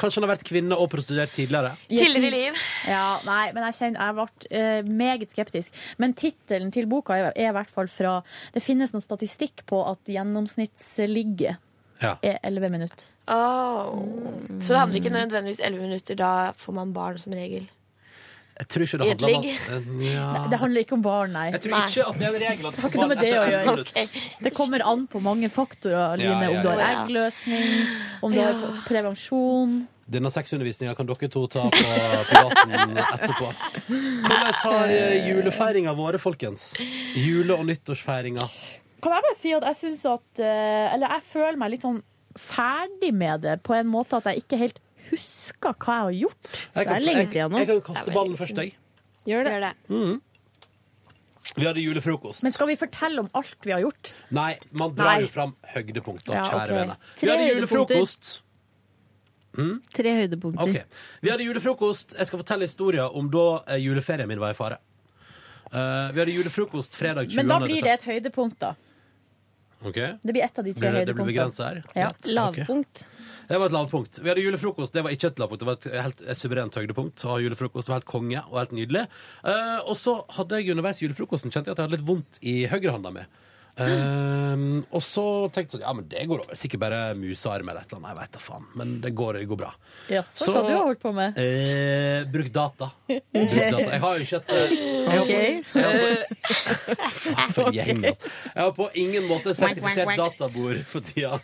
Speaker 2: kanskje han har vært kvinne og prostituert tidligere?
Speaker 3: Tidligere i liv.
Speaker 4: Ja, nei, men jeg kjenner jeg ble uh, meget skeptisk. Men tittelen til boka er, er i hvert fall fra Det finnes noe statistikk på at gjennomsnittsligget
Speaker 2: Ja.
Speaker 4: er 11 minutter.
Speaker 3: Oh. Så det handler ikke nødvendigvis 11 minutter. Da får man barn som regel.
Speaker 2: Jeg tror ikke det handler om at [laughs] ja.
Speaker 4: Nei, det handler ikke om barn, nei.
Speaker 2: Jeg tror ikke at det er en regel at
Speaker 4: Det har ikke noe med det å gjøre.
Speaker 2: 11.
Speaker 4: Det kommer an på mange faktorer, Line.
Speaker 2: Ja, ja,
Speaker 4: Om du har eggløsning, om du har prevensjon.
Speaker 2: Denne sexundervisninga kan dere to ta på privaten etterpå. Hvordan har eh, julefeiringa vært, folkens? Jule- og nyttårsfeiringa.
Speaker 4: Kan jeg bare si at jeg syns at eh, Eller jeg føler meg litt sånn ferdig med det, på en måte at jeg ikke helt husker hva jeg har gjort.
Speaker 2: Jeg kan, jeg, jeg kan kaste ballen først, jeg.
Speaker 4: Gjør det.
Speaker 2: Mhm. Vi hadde julefrokost.
Speaker 4: Men skal vi fortelle om alt vi har gjort?
Speaker 2: Nei, man drar
Speaker 4: Nei.
Speaker 2: jo fram høydepunkter,
Speaker 4: Ja,
Speaker 2: kjære
Speaker 4: okay.
Speaker 2: venner. Vi hadde julefrokost. Mm?
Speaker 15: Tre høydepunkter.
Speaker 2: Okay. Vi hadde julefrokost. Jeg skal fortelle historien om da eh, juleferien min var i fare. Uh, vi hadde julefrokost fredag 20.
Speaker 4: Men da blir det et høydepunkt, da.
Speaker 2: Ok.
Speaker 4: Det blir ett av de tre
Speaker 2: høydepunktene. det, blir begrensa her?
Speaker 4: Ja.
Speaker 15: Lavpunkt.
Speaker 2: Okay. Det var et lavpunkt. Vi hadde julefrokost. Det var ikke et lavpunkt, det var et helt et suverent høydepunkt. ha julefrokost. Det var helt konge og helt nydelig. Uh, og så hadde jeg underveis i julefrokosten kjent at jeg hadde litt vondt i høyrehånda mi. Eh, og så tenkte jeg sånn, ja, men det går over. Sikkert bare musearm eller et eller annet. Jeg vet da faen. Men det går, det går bra.
Speaker 4: Så hva du har holdt på med?
Speaker 2: Eh, bruk data. Bruk data. Jeg har jo ikke et eh, jeg [laughs] Faen, For en gjeng, da. Jeg har på ingen måte sertifisert databord for tida.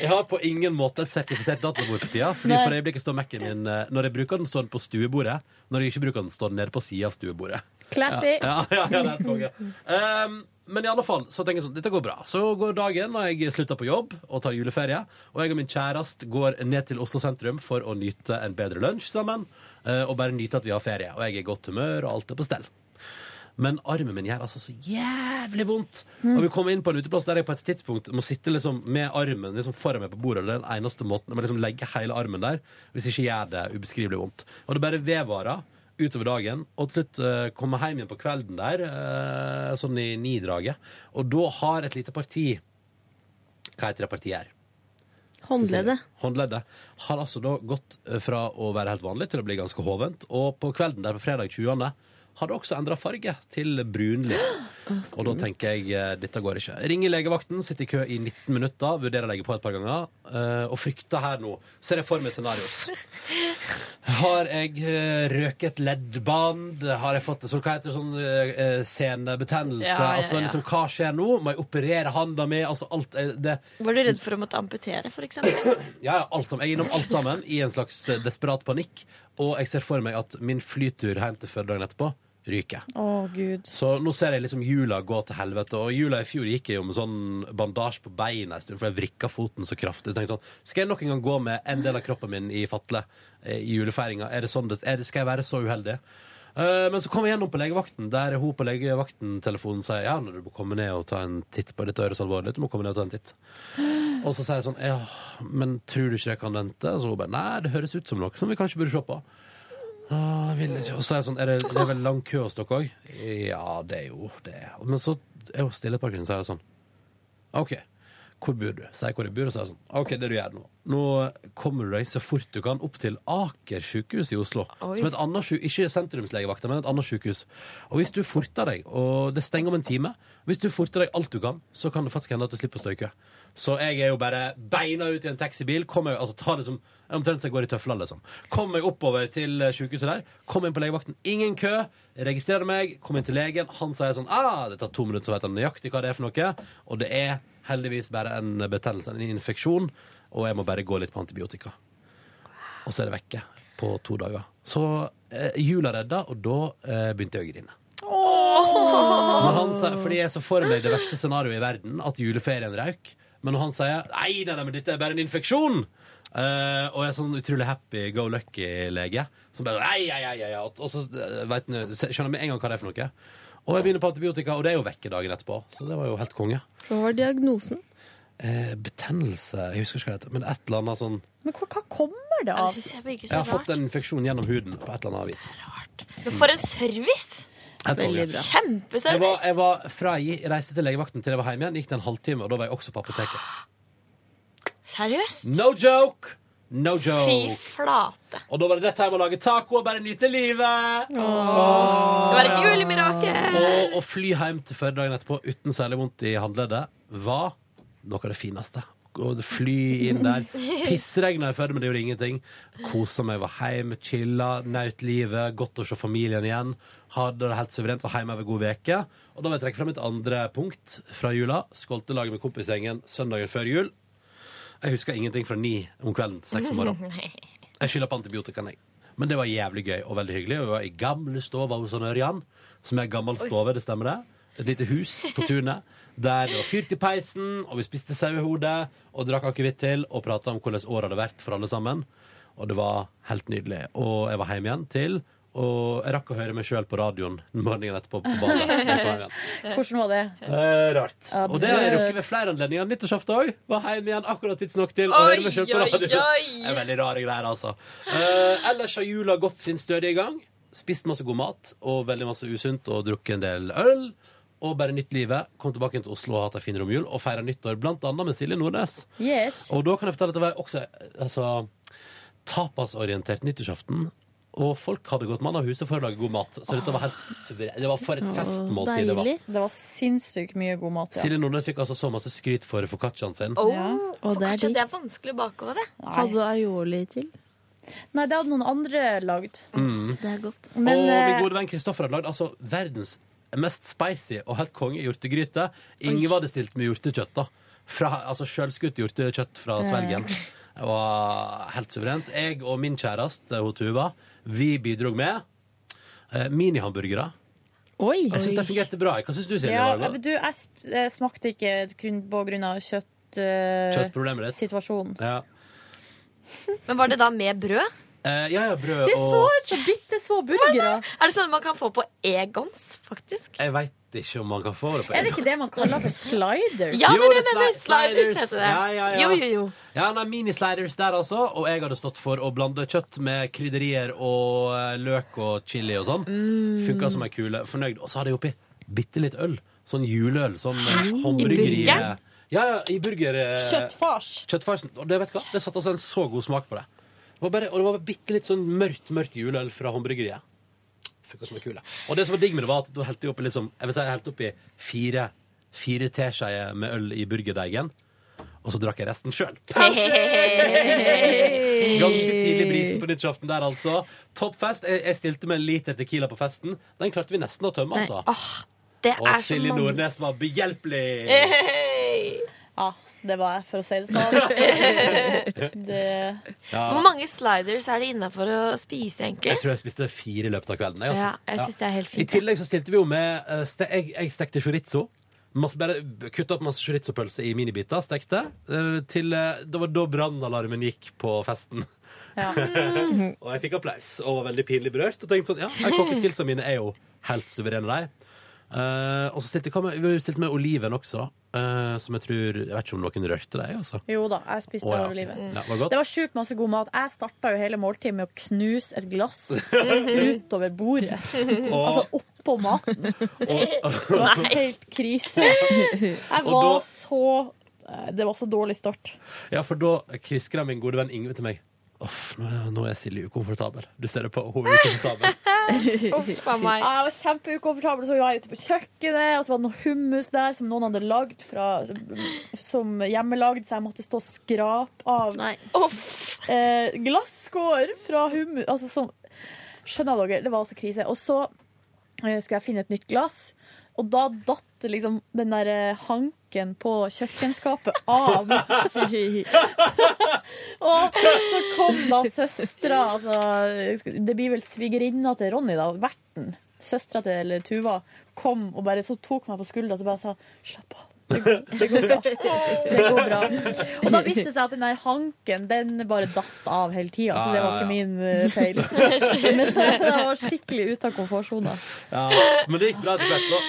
Speaker 2: Jeg har på ingen måte et sertifisert databord for tida. Fordi for øyeblikket står Mac-en min eh, Når jeg bruker den, står den på stuebordet. Når jeg ikke bruker den, står den nede på sida av stuebordet.
Speaker 4: Classy.
Speaker 2: Ja, ja, ja, det er konge. Um, men i alle fall, så tenker jeg sånn, dette går bra. Så går dagen, og jeg slutter på jobb og tar juleferie. Og jeg og min kjæreste går ned til Oslo sentrum for å nyte en bedre lunsj sammen. eh, Og bare nyte at vi har ferie. Og jeg er i godt humør, og alt er på stell. Men armen min gjør altså så jævlig vondt. Og vi kommer inn på en uteplass der jeg på et tidspunkt må sitte liksom med armen liksom foran meg på bordet. Det er den eneste måten. Jeg må liksom legge hele armen der, hvis ikke gjør det ubeskrivelig vondt. Og det bare vedvarer utover dagen. Og til slutt uh, kommer hjem igjen på kvelden der, uh, sånn i nidraget. Og da har et lite parti Hva heter det partiet her?
Speaker 15: Håndleddet.
Speaker 2: Håndleddet har altså da gått eh, fra å være helt vanlig til å bli ganske hovent. Og på kvelden der på fredag 20. har det også endra farge til brunlig. [gasps] Og da tenker jeg eh, dette går ikke. Ringer legevakten, sitter i kø i 19 minutter, vurderer å legge på et par ganger, eh, og frykter her nå. Ser jeg for meg scenarios. [laughs] Har jeg eh, røket leddbånd? Har jeg fått så hva heter det, sånn senebetennelse?
Speaker 3: Ja, ja,
Speaker 2: Altså, liksom, hva skjer nå? Må jeg operere handa mi? Altså, alt det
Speaker 3: Var du redd for å måtte amputere, for eksempel? [coughs]
Speaker 2: ja, ja, alt sammen. Jeg er innom alt sammen i en slags desperat panikk. Og jeg ser for meg at min flytur hjem til fødedagen etterpå ryker.
Speaker 4: Å, gud.
Speaker 2: Så nå ser jeg liksom jula gå til helvete. Og jula i fjor gikk jeg jo med sånn bandasje på beina en stund, for jeg vrikka foten så kraftig. Så tenkte jeg sånn, skal jeg nok en gang gå med en del av kroppen min i fatle eh, i julefeiringa? Er det sånn det, er det, skal jeg være så uheldig? Eh, men så kom jeg gjennom på legevakten, der hun på legevakten-telefonen sier ja, når du må komme ned og ta en titt på dette høres alvorlig du må komme ned og ta en titt. [gasps] Og så sier jeg sånn ja, men tror du ikke jeg kan vente? Så hun bare nei, det høres ut som noe som vi kanskje burde se på. «Åh, jeg vil ikke. Og så er jeg sånn, er det, det er vel lang kø hos dere òg? Ja, det er jo det. Men så er hun stille et par kvinner så er jeg sånn OK, hvor bor du? Sier hvor jeg bor, og så er jeg sånn OK, det du gjør nå Nå kommer du deg så fort du kan opp til Aker sykehus i Oslo.
Speaker 3: Oi.
Speaker 2: Som et annet sykehus, Ikke sentrumslegevakta, men et annet sykehus. Og hvis du forter deg, og det stenger om en time Hvis du forter deg alt du kan, så kan det faktisk hende at du slipper å kø. Så jeg er jo bare beina ut i en taxibil. Kommer, altså, ta det som, omtrent som jeg går i tøfler, liksom. Kom meg oppover til eh, sykehuset der. Kom inn på legevakten. Ingen kø. Registrerer meg. Kom inn til legen. Han sier sånn ah, Det tar to minutter, så vet han nøyaktig hva det er for noe. Og det er heldigvis bare en betennelse, en infeksjon. Og jeg må bare gå litt på antibiotika. Og så er det vekke på to dager. Så eh, jula redda, og da eh, begynte jeg å grine. Når han sa, fordi jeg så for meg det verste scenarioet i verden, at juleferien røyk. Men når han sier nei, nei, nei, men dette er bare en infeksjon, eh, og er sånn utrolig happy go lucky-lege, som bare nei, nei, nei, nei, og så eh, vet skjønner jeg med en gang hva det er for noe. Og jeg begynner på antibiotika, og det er jo vekke dagen etterpå. Så det var jo helt konge.
Speaker 15: Hva var diagnosen?
Speaker 2: Eh, betennelse Jeg husker ikke hva det heter, men et eller annet sånn
Speaker 4: Men hva, hva kommer det av?
Speaker 3: Jeg,
Speaker 2: jeg
Speaker 3: Jeg
Speaker 2: har fått en infeksjon gjennom huden på et eller annet vis.
Speaker 3: Men for en service! Veldig bra.
Speaker 2: Jeg var,
Speaker 3: Kjempeservice.
Speaker 2: jeg var fra jeg reiste til legevakten til jeg var hjemme igjen. Gikk det en halvtime, og da var jeg også på apoteket.
Speaker 3: Seriøst?
Speaker 2: No joke! No
Speaker 3: Fy flate.
Speaker 2: Og da var det rett hjem å lage taco og bare nyte livet.
Speaker 3: Det var et julemirakel.
Speaker 2: Og å fly hjem til Førde dagen etterpå uten særlig vondt i håndleddet var noe av det fineste. Å fly inn der. [laughs] Pissregna i Førde, men det gjorde ingenting. Kosa meg, var hjemme, chilla, naut livet. Godt å se familien igjen. Hadde det helt suverent, var hjemme over god veke. Og da vil jeg trekke frem et andre punkt fra jula. Skoltelaget med kompisgjengen søndagen før jul. Jeg husker ingenting fra ni om kvelden til seks om morgenen. [laughs] Jeg skylder på antibiotikaen, jeg. Men det var jævlig gøy og veldig hyggelig. Vi var i gamle stova hos Ørjan, som er gammel stove, det stemmer det? Et lite hus på tunet. [laughs] Der det var fyrt i peisen, og vi spiste sauehode og drakk akevitt til og prata om hvordan året hadde vært for alle sammen. Og det var helt nydelig. Og jeg var hjemme igjen til og jeg rakk å høre meg sjøl på radioen morgenen etterpå på badet. [laughs]
Speaker 4: Hvordan var det?
Speaker 2: Eh, rart. Og det har jeg rukket ved flere anledninger. Nyttårsaften òg. Var hjemme igjen akkurat tidsnok til å
Speaker 3: Oi,
Speaker 2: høre meg selv på radioen.
Speaker 3: oi.
Speaker 2: Det er veldig rare greier, altså. Eh, ellers har jula gått sin stødige gang. Spist masse god mat og veldig masse usunt og drukket en del øl. Og bare nytt livet. Kom tilbake til Oslo og hatt ei fin romjul og feira nyttår blant annet med Silje Nordnes.
Speaker 4: Yes.
Speaker 2: Og da kan jeg fortelle at det var også altså, tapasorientert nyttårsaften. Og folk hadde gått mann av huset for å lage god mat. Så dette var helt suverent. Det var for et festmåltid det var.
Speaker 4: Det var sinnssykt mye god mat, ja.
Speaker 2: Silje Nordnes fikk altså så masse skryt for foccacciaen sin.
Speaker 3: Oh,
Speaker 4: Ja.
Speaker 15: Og det er de...
Speaker 3: det er vanskelig å bake det.
Speaker 15: Hadde du aioli til?
Speaker 4: Nei, det hadde noen andre lagd.
Speaker 2: Mm.
Speaker 15: Det er godt.
Speaker 4: Men,
Speaker 2: og min
Speaker 4: eh,
Speaker 2: gode venn Kristoffer hadde lagd altså, verdens mest spicy og helt konge hjortegryte. Ingen hadde stilt med hjortekjøtt. da fra, Altså Sjølskutt hjortekjøtt fra Sverige. Det var helt suverent. Jeg og min kjæreste, Tuva, vi bidro med eh, minihamburgere.
Speaker 15: Oi!
Speaker 2: Jeg syns det fungerte bra. Hva syns du, Silje?
Speaker 4: Ja,
Speaker 2: Var det godt?
Speaker 4: du, jeg sp- jeg smakte ikke kun på grunn av kjøtt... eh,
Speaker 2: Kjøttproblemet ditt?
Speaker 4: Situasjonen.
Speaker 2: Ja.
Speaker 3: Men var det da med brød?
Speaker 2: Eh, ja, ja, brød
Speaker 4: Det så
Speaker 2: og
Speaker 4: som bitte små burgere.
Speaker 3: Er det sånn man kan få på Egons, faktisk?
Speaker 2: Jeg veit ikke om man kan få det på
Speaker 4: Er det ikke det man kaller for sliders?
Speaker 3: Ja, det
Speaker 2: Jo,
Speaker 3: er det
Speaker 2: det er
Speaker 3: mener.
Speaker 2: sli-
Speaker 3: Sliders
Speaker 2: sliders.
Speaker 3: heter det.
Speaker 2: Ja, ja, ja.
Speaker 3: Jo, jo, jo.
Speaker 2: Ja, nei, Minisliders der, altså. Og jeg hadde stått for å blande kjøtt med krydderier og eh, løk og chili og sånn.
Speaker 3: Mm.
Speaker 2: Funka som ei kule. Fornøyd. Og så hadde jeg oppi bitte litt øl. Sånn juleøl. Sånn eh, håndbryggeri. Ja, ja, i burger...
Speaker 4: Kjøttfars.
Speaker 2: Kjøttfarsen. Og det vet du hva? Det satte oss en så god smak på det. Det var bare, og det var bitte litt sånn mørkt, mørkt juleøl fra håndbryggeriet. Fikk ei kule. Og det som var digg med det, var at da helte jeg oppi liksom, jeg vil si jeg helte oppi fire, fire teskjeer med øl i burgerdeigen. Og så drakk jeg resten sjøl. Ganske tidlig brisen på nyttårsaften der, altså. Toppfest. Jeg, jeg stilte med en liter Tequila på festen. Den klarte vi nesten å tømme, altså.
Speaker 3: Det
Speaker 2: Og
Speaker 3: er og
Speaker 2: Silje Nordnes var behjelpelig.
Speaker 3: Hey!
Speaker 4: Ja, det var jeg, for å si det sånn. [laughs] det...
Speaker 2: Ja.
Speaker 3: Hvor mange sliders er det innafor å spise, egentlig?
Speaker 2: Jeg tror jeg spiste fire i løpet av kvelden. Jeg, altså.
Speaker 3: Ja, jeg synes det er helt fint,
Speaker 2: I tillegg så stilte vi jo med eh, ste Jeg, jeg stekte chorizo. Kutta opp masse chorizo-pølse i minibiter. Stekte. eh, Til, eh, det var da brannalarmen gikk på festen. [laughs] og jeg fikk applaus og var veldig pinlig berørt. Og tenkte sånn, ja, jeg- Kokkeskillsene mine er jo helt suverene, de. Eh, og så stilte hva med, vi stilte med oliven også, uh, som jeg tror Jeg vet ikke om noen rørte deg, altså.
Speaker 4: Jo da, jeg spiste
Speaker 2: oh, ja.
Speaker 4: oliven.
Speaker 2: Ja, var?
Speaker 4: Det var sjukt masse god mat. Jeg starta jo hele måltidet med å knuse et glass [laughs] utover bordet.
Speaker 2: Og-
Speaker 4: Altså oppå maten. Det var helt krise. Jeg var
Speaker 2: da-
Speaker 4: så Det var så dårlig start.
Speaker 2: Ja, for da kviskra min gode venn Ingve til meg. Uff, nå, er- nå er Silje ukomfortabel. Du ser det på, hun er ukomfortabel. [laughs]
Speaker 3: Uff a meg.
Speaker 4: Jeg var kjempeukomfortabel, så var jeg ute på kjøkkenet, og så var det noe hummus der som noen hadde lagd fra, som hjemmelagd, så jeg måtte stå og skrape av eh, glasskår fra hummus. Altså som Skjønner dere? Det var altså krise. Og så eh, skulle jeg finne et nytt glass, og da datt liksom den der eh, hanken på kjøkkenskapet av. [laughs] [laughs] og så kom da søstera, altså Det blir vel svigerinna til Ronny, da. Verten. Søstera til Tuva kom og bare så tok meg på skuldra og så bare sa slapp av. Det går, det går bra. Det går bra. Og da viste det seg at den der hanken Den bare datt av hele tida, så det var ikke min eh, feil. [laughs] Men det var skikkelig ute av komfortsona.
Speaker 2: Ja, men det gikk bra etter hvert, da.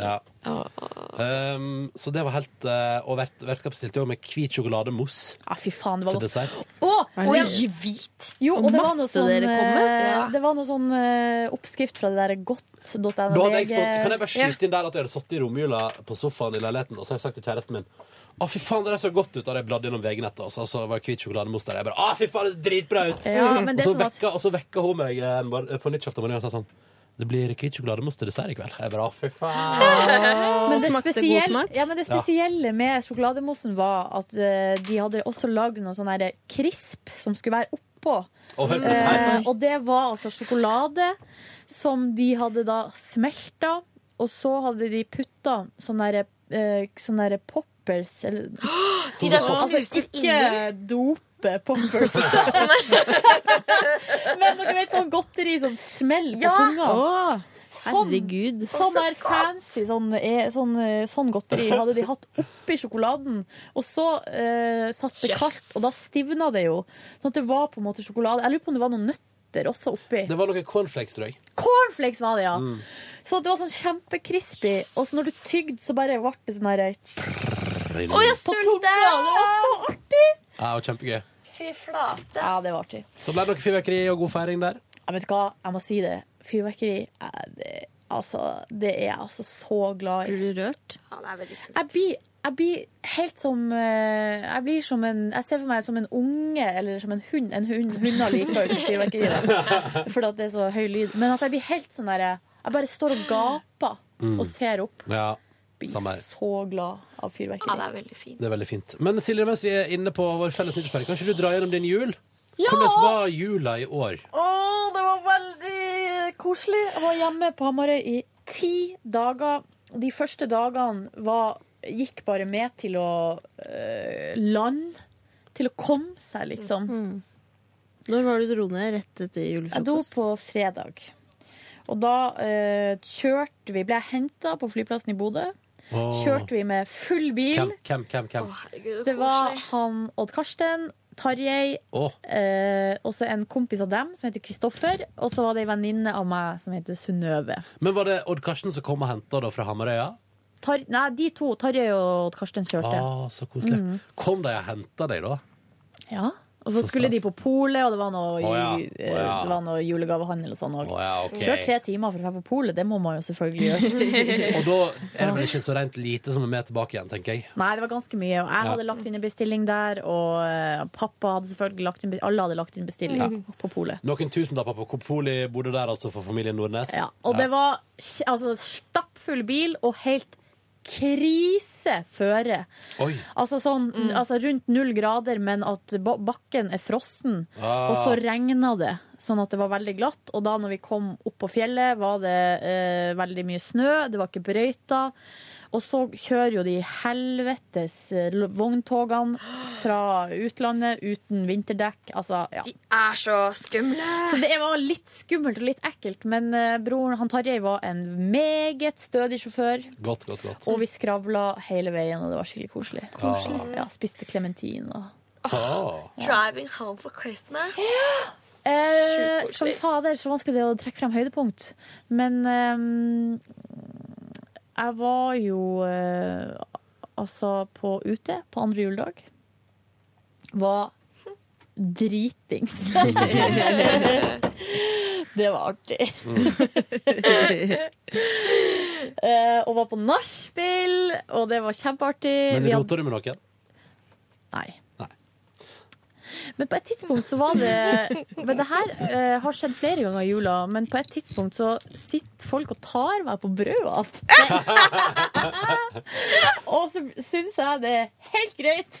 Speaker 4: Ja.
Speaker 2: Um, så det var helt uh, Og vert, vertskapet stilte jo med hvit sjokolademousse
Speaker 4: Ja, fy faen, det var
Speaker 2: til
Speaker 4: godt.
Speaker 2: dessert.
Speaker 4: Å, og
Speaker 15: det
Speaker 4: jeg-
Speaker 3: hvit?
Speaker 4: Jo, og,
Speaker 15: Og
Speaker 4: det var noe
Speaker 15: masse
Speaker 4: sånn,
Speaker 15: dere kom med?
Speaker 4: eh,
Speaker 15: Ja.
Speaker 4: det var noe sånn eh, oppskrift fra det der godt.no.
Speaker 2: Da hadde jeg så, kan jeg bare skyte inn der at jeg hadde sittet i romjula på sofaen i leiligheten, og så har jeg sagt til kjæresten min å, fy faen, det der så godt ut. Da hadde jeg bladd gjennom VG-nettet, og så, så var det hvit sjokolademousse der. Jeg bare, å, fy faen, det er dritbra ut!
Speaker 4: Ja, men
Speaker 2: og,
Speaker 4: det
Speaker 2: så
Speaker 4: som var-
Speaker 2: vekka, og så vekka hun meg eh, en mor- på nyttårsaften morgen og sa sånn det blir hvit sjokolademousse til dessert i kveld. Jeg bare, fy faen. [laughs]
Speaker 4: Men det, spesielle, ja, men det spesielle med sjokolademosen var at uh, de hadde også lagd noe sånn krisp som skulle være oppå.
Speaker 2: Og hør på det her.
Speaker 4: Eh, og det var altså sjokolade som de hadde da smelta, og så hadde de putta sånn derre uh, sånn derre poppers. Eller, [gasps]
Speaker 3: De der som
Speaker 4: altså,
Speaker 3: knuser
Speaker 4: ikke dope poppers. [laughs] [laughs] Men når du vet sånn godteri som smeller på
Speaker 15: Ja.
Speaker 4: tunga. Sånn,
Speaker 15: herregud.
Speaker 4: sånn der fancy sånn, eh, sånn, eh, sånn godteri hadde de hatt oppi sjokoladen. Og så eh, satt det
Speaker 2: Yes.
Speaker 4: kaldt, og da stivna det jo. Sånn at det var på en måte sjokolade. Jeg lurer på om det var noen nøtter også oppi.
Speaker 2: Det var noe cornflakes, tror jeg.
Speaker 4: Cornflakes var det, ja.
Speaker 2: Mm.
Speaker 4: Så det var sånn kjempecrispy. Og så når du tygde, så bare ble det sånn herre
Speaker 3: Å, jeg
Speaker 4: sulter! Det var så artig!
Speaker 2: Ja, og kjempegøy.
Speaker 3: Fy flate.
Speaker 4: Ja, det var artig.
Speaker 2: Så ble det noe fyrverkeri og god feiring der.
Speaker 4: Jeg vet hva, jeg må si det. Fyrverkeri er det, altså, det er jeg altså så glad i.
Speaker 15: Blir du rørt?
Speaker 3: Ja, det er veldig kult.
Speaker 4: Jeg blir, jeg blir helt som eh, Jeg blir som en Jeg ser for meg som en unge eller som en hund. En hund Hunder liker jo ikke fyrverkeri, [laughs] fordi at det er så høy lyd. Men at jeg blir helt sånn derre Jeg bare står og gaper
Speaker 2: Mm.
Speaker 4: og ser opp.
Speaker 2: Ja,
Speaker 4: Blir
Speaker 2: samme her.
Speaker 4: så glad av fyrverkeri.
Speaker 3: Ja, det er veldig fint.
Speaker 2: Det er veldig fint. Men Silje, mens vi er inne på vår felles nyttårsfeiring, kan ikke du dra gjennom din jul?
Speaker 4: Ja!
Speaker 2: Hvordan var jula i år?
Speaker 4: Å, det var veldig koselig. Jeg var hjemme på Hamarøy i ti dager. De første dagene var, gikk bare med til å øh, lande. Til å komme seg, liksom.
Speaker 15: Når var det du dro ned? Rett etter
Speaker 4: Jeg dro på fredag. Og da øh, kjørte vi Ble jeg henta på flyplassen i Bodø. Kjørte vi med full bil.
Speaker 2: Hvem, hvem, hvem? hvem?
Speaker 3: Herregud,
Speaker 4: Det var
Speaker 3: koselig.
Speaker 4: han Odd Karsten, Tarjei,
Speaker 2: oh.
Speaker 4: eh, og så en kompis av dem som heter Kristoffer. Og så var det ei venninne av meg som heter Synnøve.
Speaker 2: Men var det Odd Karsten som kom og henta da fra Hamarøya?
Speaker 4: Tar, nei, de to, Tarjei og Odd Karsten, kjørte.
Speaker 2: Ah, så koselig.
Speaker 4: Mm.
Speaker 2: Kom de og henta deg, da?
Speaker 4: Ja. Og så skulle de på polet, og det var noe,
Speaker 2: oh, ja, Oh, ja.
Speaker 4: det var noe julegavehandel og sånn òg.
Speaker 2: Oh, ja, okay.
Speaker 4: Kjør tre timer for å være på polet, det må man jo selvfølgelig gjøre. [laughs]
Speaker 2: Og da er det vel ikke så rent lite som er med tilbake igjen, tenker jeg.
Speaker 4: Nei, det var ganske mye. Og jeg
Speaker 2: Ja.
Speaker 4: hadde lagt inn en bestilling der, og eh, pappa hadde selvfølgelig lagt inn Alle hadde lagt inn bestilling på polet.
Speaker 2: Noen tusenlapper på polet bodde der, altså, for familien Nordnes.
Speaker 4: Ja, og det var altså, stappfull bil og helt kriseføre.
Speaker 2: Oi.
Speaker 4: Altså, sånn, altså rundt null grader, men at bakken er frossen.
Speaker 2: Ah.
Speaker 4: Og så regna det, sånn at det var veldig glatt. Og da når vi kom opp på fjellet, var det eh, veldig mye snø. Det var ikke brøyta. Og så kjører jo de helvetes eh, vogntogene fra utlandet uten vinterdekk. Altså, ja.
Speaker 3: De er så skumle.
Speaker 4: Så det var litt skummelt og litt ekkelt, men eh, broren han Tarjei var en meget stødig sjåfør.
Speaker 2: Godt, godt, godt.
Speaker 4: Og vi skravla hele veien, og det var skikkelig koselig.
Speaker 2: Koselig.
Speaker 4: Ja, Spiste klementin og
Speaker 2: Ah.
Speaker 3: Driving home for Christmas.
Speaker 4: Eh,
Speaker 3: som
Speaker 4: fader, så vanskelig det å trekke frem høydepunkt. Men ehm, jeg var jo eh, altså på ute på andre juledag. Var dritings. [laughs] det var artig. Eh, og var på nachspiel, og det var kjempeartig.
Speaker 2: Men
Speaker 4: Vi
Speaker 2: rota du med noen?
Speaker 4: Nei. Men på et tidspunkt så var det [laughs] Men det her eh, har skjedd flere ganger i jula, men på et tidspunkt så sitter folk og tar meg på brødene. [laughs] og så syns jeg det er helt greit.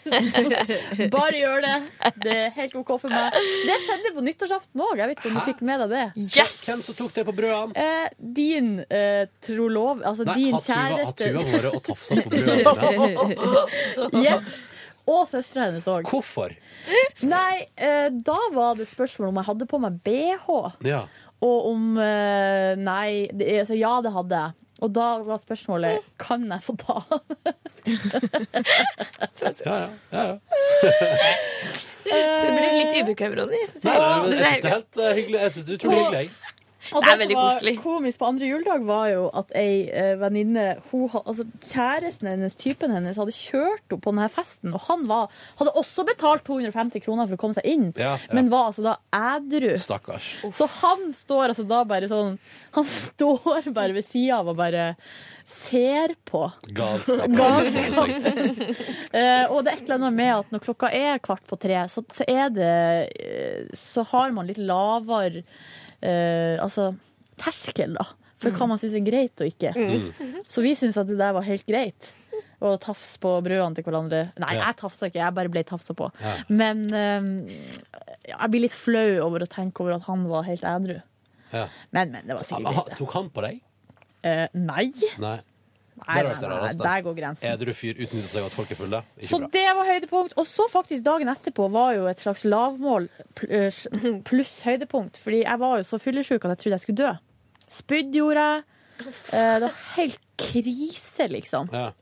Speaker 4: [laughs] Bare gjør det. Det er helt OK for meg. Det skjedde på nyttårsaften òg. Jeg vet ikke om du fikk med deg det.
Speaker 2: Hvem som tok det på brødene?
Speaker 4: Eh, din eh, trolov, altså
Speaker 2: Nei,
Speaker 4: din
Speaker 2: kjæreste. Nei, har vært og tafsa på brødene?
Speaker 4: Jepp. Og søstera hennes òg.
Speaker 2: Hvorfor?
Speaker 4: Nei, eh, da var det spørsmål om jeg hadde på meg bh.
Speaker 2: Ja.
Speaker 4: Og om eh, Nei, det, altså, ja, det hadde jeg. Og da var spørsmålet kan jeg få ta
Speaker 2: Ja, ja. ja, ja.
Speaker 3: Så det blir litt det
Speaker 2: Nei, jeg syns det er helt eh, hyggelig. Jeg synes det er utrolig hyggelig. jeg.
Speaker 4: Og
Speaker 3: Det er
Speaker 4: det som var komisk på andre juledag, var jo at ei eh, venninne altså, Kjæresten hennes, typen hennes, hadde kjørt henne på denne festen. Og han var, hadde også betalt 250 kroner for å komme seg inn,
Speaker 2: Ja, ja.
Speaker 4: men var altså da ædru.
Speaker 2: Stakkars.
Speaker 4: Så han står altså da bare sånn Han står bare ved sida av og bare ser på.
Speaker 2: Galskap.
Speaker 4: Galskap. Eh, og det er et eller annet med at når klokka er kvart på tre, så, så er det eh, Så har man litt lavere eh, Altså terskel, da. For hva man syns er greit og ikke.
Speaker 3: Mm.
Speaker 4: Så vi syns at det der var helt greit. Å tafse på brødene til hverandre. Nei,
Speaker 3: Ja.
Speaker 4: jeg tafsa ikke, jeg bare ble tafsa på.
Speaker 2: Ja.
Speaker 4: Men eh, jeg blir litt flau over å tenke over at han var helt ædru.
Speaker 2: Ja.
Speaker 4: Men, men, det var sikkert greit. det.
Speaker 2: Tok han på deg?
Speaker 4: Eh, nei.
Speaker 2: Nei.
Speaker 4: Nei, nei, nei, der går grensen.
Speaker 2: Edru fyr utnytter seg av at folk er fulle. Ikke
Speaker 4: Så
Speaker 2: bra.
Speaker 4: det var høydepunkt. Og så faktisk dagen etterpå var jo et slags lavmål pluss [laughs] pluss høydepunkt. Fordi jeg var jo så fyllesyk at jeg trodde jeg skulle dø. Spydd gjorde jeg. Eh, Det var helt krise, liksom.
Speaker 2: Ja.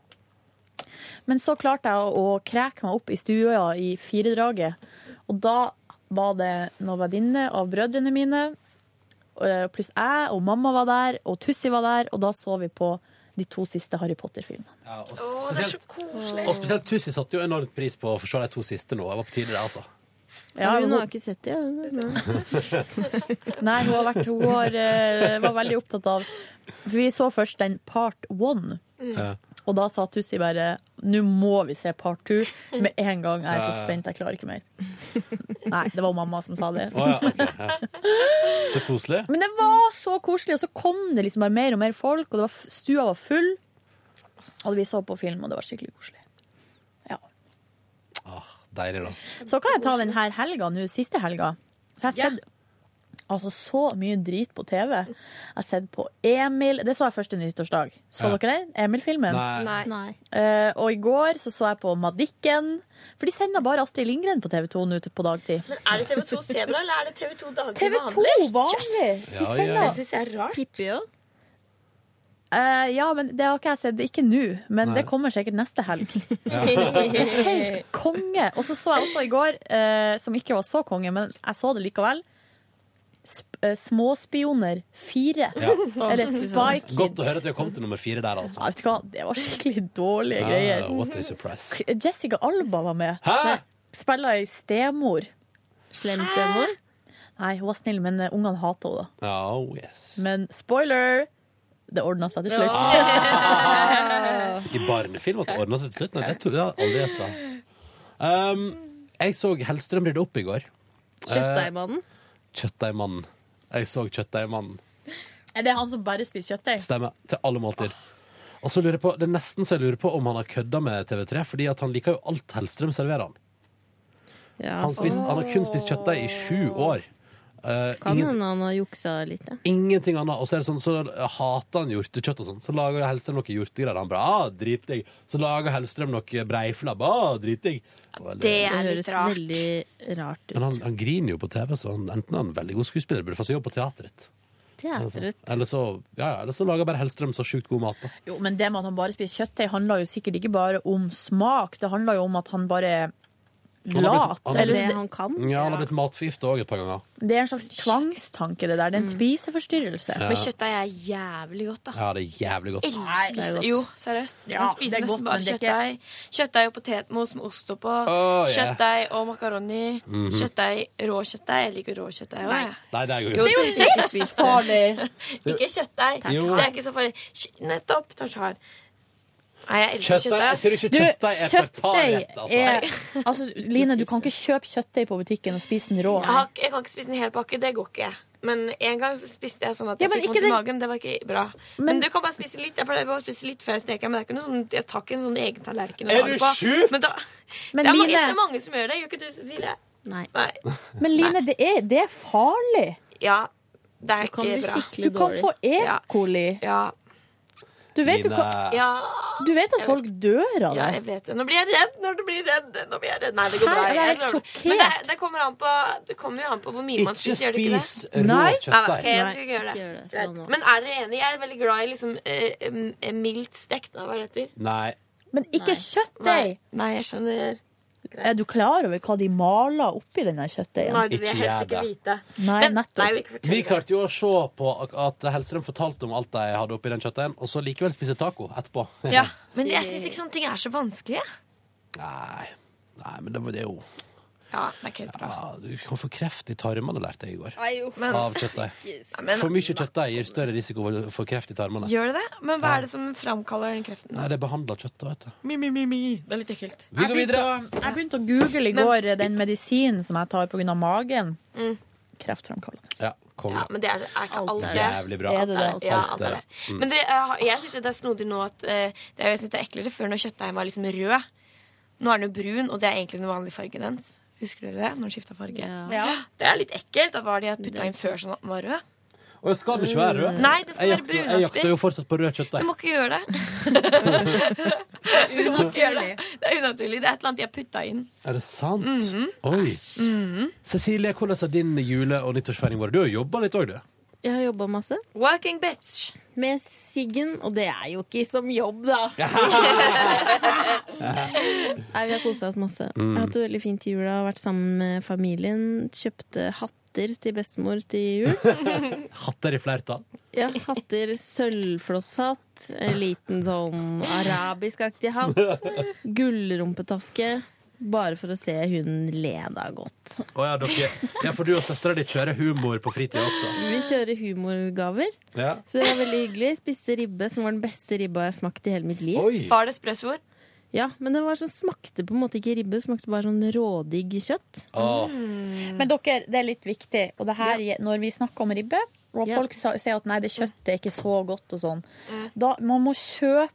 Speaker 4: Men så klarte jeg å, å kreke meg opp i stua i firedraget. Og da var det noen venninner av brødrene mine, eh, pluss jeg og mamma var der, og Tussi var der, og da så vi på de to siste Harry Potter-filmene.
Speaker 2: Ja, og,
Speaker 3: det er så koselig.
Speaker 2: og spesielt Tussi satte jo enormt pris på å få se de to siste nå. Jeg var på tide, det, altså.
Speaker 4: Ja,
Speaker 15: hun
Speaker 4: hun-
Speaker 15: har ikke sett det. Ja. [laughs]
Speaker 4: Nei, hun, har vært, hun har, eh, var veldig opptatt av For vi så først den part one.
Speaker 2: Ja.
Speaker 4: Og da sa Tussi bare Nå må vi se part two med en gang. Jeg er så spent, jeg klarer ikke mer. Nei, det var mamma som sa det.
Speaker 2: Oh, ja, okay, ja. Så koselig.
Speaker 4: Men det var så koselig, og så kom det liksom bare mer og mer folk, og det var, stua var full. Og vi så på film, og det var skikkelig koselig.
Speaker 2: Deilig, da.
Speaker 4: Så kan jeg ta den her helga nå, siste helga. Så jeg har sett altså, så mye drit på TV. Jeg har sett på Emil Det så jeg første nyttårsdag. Så
Speaker 16: Ja.
Speaker 4: dere den? Emil-filmen?
Speaker 16: Nei. Nei.
Speaker 4: Uh, og i går så så jeg på Madikken. For de sender bare Astrid Lindgren på TV2 nå til- på dagtid.
Speaker 3: Men er det TV2 Sebra, eller er det TV2 daglig
Speaker 4: TV2 vanlig!
Speaker 3: Yes!
Speaker 4: De sender-
Speaker 3: Det syns jeg er rart.
Speaker 15: Pippi òg?
Speaker 4: Uh, ja, men det har ikke jeg sett. Ikke nå, men
Speaker 16: Nei.
Speaker 4: det kommer sikkert neste helg. [laughs]
Speaker 16: Ja.
Speaker 4: Helt konge. Og så så jeg også i går, uh, som ikke var så konge, men jeg så det likevel. Eh, Småspioner 4.
Speaker 2: Ja. [laughs]
Speaker 4: Eller Spy Kids.
Speaker 2: Godt å høre at vi har kommet til nummer fire der, altså.
Speaker 4: Ja, vet du hva? Det var skikkelig dårlige
Speaker 2: Ah,
Speaker 4: greier.
Speaker 2: what a surprise.
Speaker 4: Jessica Alba var med.
Speaker 2: Hæ?
Speaker 4: Nei, Spiller ei stemor.
Speaker 15: Slem stemor?
Speaker 4: Nei, hun var snill, men eh, ungene hater henne. da.
Speaker 2: Oh, yes.
Speaker 4: Men spoiler! Det ordna seg til slutt. [laughs]
Speaker 2: I barnefilm at det ordna seg til slutt? Nei, det tror jeg aldri gjetta. Um, jeg så Hellstrøm rydde opp i går.
Speaker 15: Kjøttdeigmannen?
Speaker 2: Eh, Kjøttdeigmannen. Jeg så Kjøttdeigmannen.
Speaker 4: Er det han som bare spiser kjøttdeig?
Speaker 2: Stemmer. Til alle måltider. Og så lurer jeg på, Det er nesten så jeg lurer på om han har kødda med TV3, fordi at han liker jo alt Hellstrøm serverer han. Han, spist, han har kun spist kjøttdeig i sju år. Eh,
Speaker 15: Kan hende han har juksa litt, ja.
Speaker 2: Ingenting annet. Og så er det sånn, så hater han hjortekjøtt og sånn. Så lager Hellstrøm noe hjortegreier. Han bare ah, dritdigg. Så lager Hellstrøm noe breiflabb. Ah, dritdigg. Og
Speaker 15: Det
Speaker 3: er litt
Speaker 15: høres
Speaker 3: rart.
Speaker 15: veldig rart ut.
Speaker 2: Men han, han griner jo på TV, så han, enten er han veldig god skuespiller, burde få seg jobb på teatret.
Speaker 15: Teatret.
Speaker 2: Eller så, ja, ja, eller så lager bare Hellstrøm så sjukt god mat. da.
Speaker 4: Jo, men det med at han bare spiser kjøttdeig, handler jo sikkert ikke bare om smak. Det handler jo om at han bare er
Speaker 2: Han har blitt-
Speaker 4: lat. Eller det,
Speaker 15: Han kan.
Speaker 2: Ja, han har blitt matforgifta òg et par ganger.
Speaker 4: det er en slags tvangstanke, det der. Det er en spiseforstyrrelse.
Speaker 2: Ja.
Speaker 3: Men kjøttdeig er jævlig godt, da.
Speaker 2: Ja, det er jævlig godt.
Speaker 3: Elsker det. Jo, seriøst.
Speaker 4: Ja, det
Speaker 3: spiser
Speaker 4: er godt,
Speaker 3: nesten bare
Speaker 4: men det er ikke-
Speaker 3: kjøttdeig. Kjøttdeig og potetmos med ost oppå.
Speaker 2: Oh, yeah.
Speaker 3: Kjøttdeig og makaroni.
Speaker 2: Mhm.
Speaker 3: Kjøttdeig, rå kjøttdeig. Jeg liker rå kjøttdeig òg, jeg.
Speaker 2: Nei, det er jo
Speaker 4: ikke livsfarlig! [laughs]
Speaker 3: Ikke kjøttdeig. Det er ikke så farlig. Nettopp. Tartar. Nei, jeg elsker
Speaker 2: Kjøttdeig-
Speaker 3: kjøttdeig.
Speaker 2: jeg tror ikke kjøttdeig er
Speaker 4: kjøttdeig
Speaker 2: altså.
Speaker 4: er Altså, Line, du kan ikke kjøpe kjøttdeig på butikken og spise den rå.
Speaker 3: Jeg, har, jeg kan ikke spise en hel pakke. Det går ikke. Men en gang så spiste jeg sånn at jeg
Speaker 4: ja,
Speaker 3: fikk
Speaker 4: ikke
Speaker 3: vondt i magen. Det var ikke bra. Men,
Speaker 4: Men-
Speaker 3: du kan bare spise litt. Jeg pleier å spise litt før jeg steker, men det er ikke noe sånn, jeg tar ikke en sånn egen tallerken.
Speaker 2: Er du sjuk?
Speaker 3: Men da,
Speaker 4: Men
Speaker 3: det er
Speaker 4: Line-
Speaker 3: så er mange som gjør det. Gjør ikke du, Cecilie?
Speaker 15: Nei.
Speaker 4: Men Line, det er, det er farlig.
Speaker 3: Ja, det er ikke bra.
Speaker 4: Du kan få E. coli.
Speaker 3: Ja.
Speaker 4: Du vet,
Speaker 2: Mine...
Speaker 4: du,
Speaker 3: ja.
Speaker 4: du vet at folk dør av
Speaker 3: Ja, jeg vet det. Nå blir jeg redd. Når du blir redd. Nå blir jeg redd. Nei, det går bra.
Speaker 4: Jeg er sjokkert.
Speaker 3: Men det, det kommer an på Det kommer jo an på hvor mye man spiser. Gjør det ikke det?
Speaker 2: spis rå
Speaker 4: Nei.
Speaker 3: Nei,
Speaker 2: kjøttdeig.
Speaker 15: Nei,
Speaker 3: ikke
Speaker 15: gjør det nå.
Speaker 3: Men er dere enige? Jeg er veldig glad i liksom eh, eh, mildt stekt. Da, hva er det heter?
Speaker 2: Nei.
Speaker 4: Men ikke kjøttdeig.
Speaker 3: Nei, jeg skjønner.
Speaker 4: Er du klar over hva de maler oppi denne kjøttdeigen?
Speaker 3: Nei, det vil jeg helst ikke vite.
Speaker 4: Nei,
Speaker 3: Men,
Speaker 4: nettopp.
Speaker 3: nei, ikke
Speaker 2: Vi klarte jo å se på at Hellstrøm fortalte om alt de hadde oppi den kjøttdeigen, og så likevel spise taco etterpå.
Speaker 3: Ja, [laughs] men jeg syns ikke sånne ting er så vanskelige.
Speaker 2: Nei. Nei, men det var er jo
Speaker 3: Ja, det er ikke helt bra.
Speaker 2: ja, Du kan få kreft i tarmene, lærte jeg i går.
Speaker 3: Men,
Speaker 2: Av kjøttdeig. For mye kjøttdeig gir større risiko for- for kreft i tarmene.
Speaker 3: Gjør det det? Men hva er det som framkaller den kreften?
Speaker 2: Nei, det er behandla kjøtt, vet du.
Speaker 3: Mi, mi, mi, mi. Det er litt ekkelt.
Speaker 2: Vi går videre.
Speaker 4: Jeg begynte å google i går men, den medisinen som jeg tar pga. magen.
Speaker 3: Mm.
Speaker 4: Kreftframkallende.
Speaker 2: Ja.
Speaker 3: Ja, men det er, er ikke alt det.
Speaker 2: Jævlig bra.
Speaker 4: Er det det?
Speaker 3: Ja,
Speaker 2: Alt
Speaker 3: alt er det.
Speaker 2: Mm.
Speaker 3: Men dere, jeg syns det er snodig nå at eh, det er, jeg synes det er eklere før når kjøttdeigen var liksom rød. Nå er den jo brun, og det er egentlig den vanlige fargen dens. Husker dere det? Når den skifta farge.
Speaker 15: Ja.
Speaker 4: Ja.
Speaker 3: Det er litt ekkelt. Hva var de hadde putta inn før sånn at den var rød?
Speaker 2: Og skal det ikke være rød?
Speaker 3: Nei, det skal
Speaker 2: jeg
Speaker 3: være
Speaker 2: jakter, Jeg jakter jo fortsatt på rød
Speaker 3: Du
Speaker 2: kjøttdeig.
Speaker 3: må ikke gjøre det. Du må ikke gjøre det. [laughs] Det er unaturlig. Det er et eller annet de har putta inn.
Speaker 2: Er det sant?
Speaker 3: Mhm.
Speaker 2: Oi.
Speaker 3: Mhm.
Speaker 2: Cecilie, hvordan har din jule- og nyttårsfeiring vært? Du har jobba litt òg, du.
Speaker 15: Jeg har jobba masse.
Speaker 3: Working bitch.
Speaker 15: Med Siggen, og det er jo ikke som jobb, da. [laughs] Nei, Vi har kosa oss masse.
Speaker 2: Mm.
Speaker 15: Jeg har hatt det veldig fint i jula, vært sammen med familien. Kjøpte hatter til bestemor til jul. [laughs]
Speaker 2: Hatter i flertall.
Speaker 15: Ja, hatter. Sølvflosshatt. En liten sånn arabiskaktig hatt. [laughs] Gullrumpetaske. Bare for å se hun le da godt.
Speaker 2: Oh, ja, dere, ja, for du og søstera di kjører humor på fritida også.
Speaker 15: Vi kjører humorgaver.
Speaker 2: Ja.
Speaker 15: Så det var veldig hyggelig. Spiste ribbe, som var den beste ribba jeg har smakt i hele mitt liv.
Speaker 2: Oi.
Speaker 3: Var det sprøsvor?
Speaker 15: Ja, men det var sånn, smakte på en måte ikke ribbe, smakte bare sånn rådigg kjøtt.
Speaker 4: Men dere, det er litt viktig. Og det her, når vi snakker om ribbe, og folk sier at nei, det kjøttet er ikke så godt og sånn, da man må kjøpe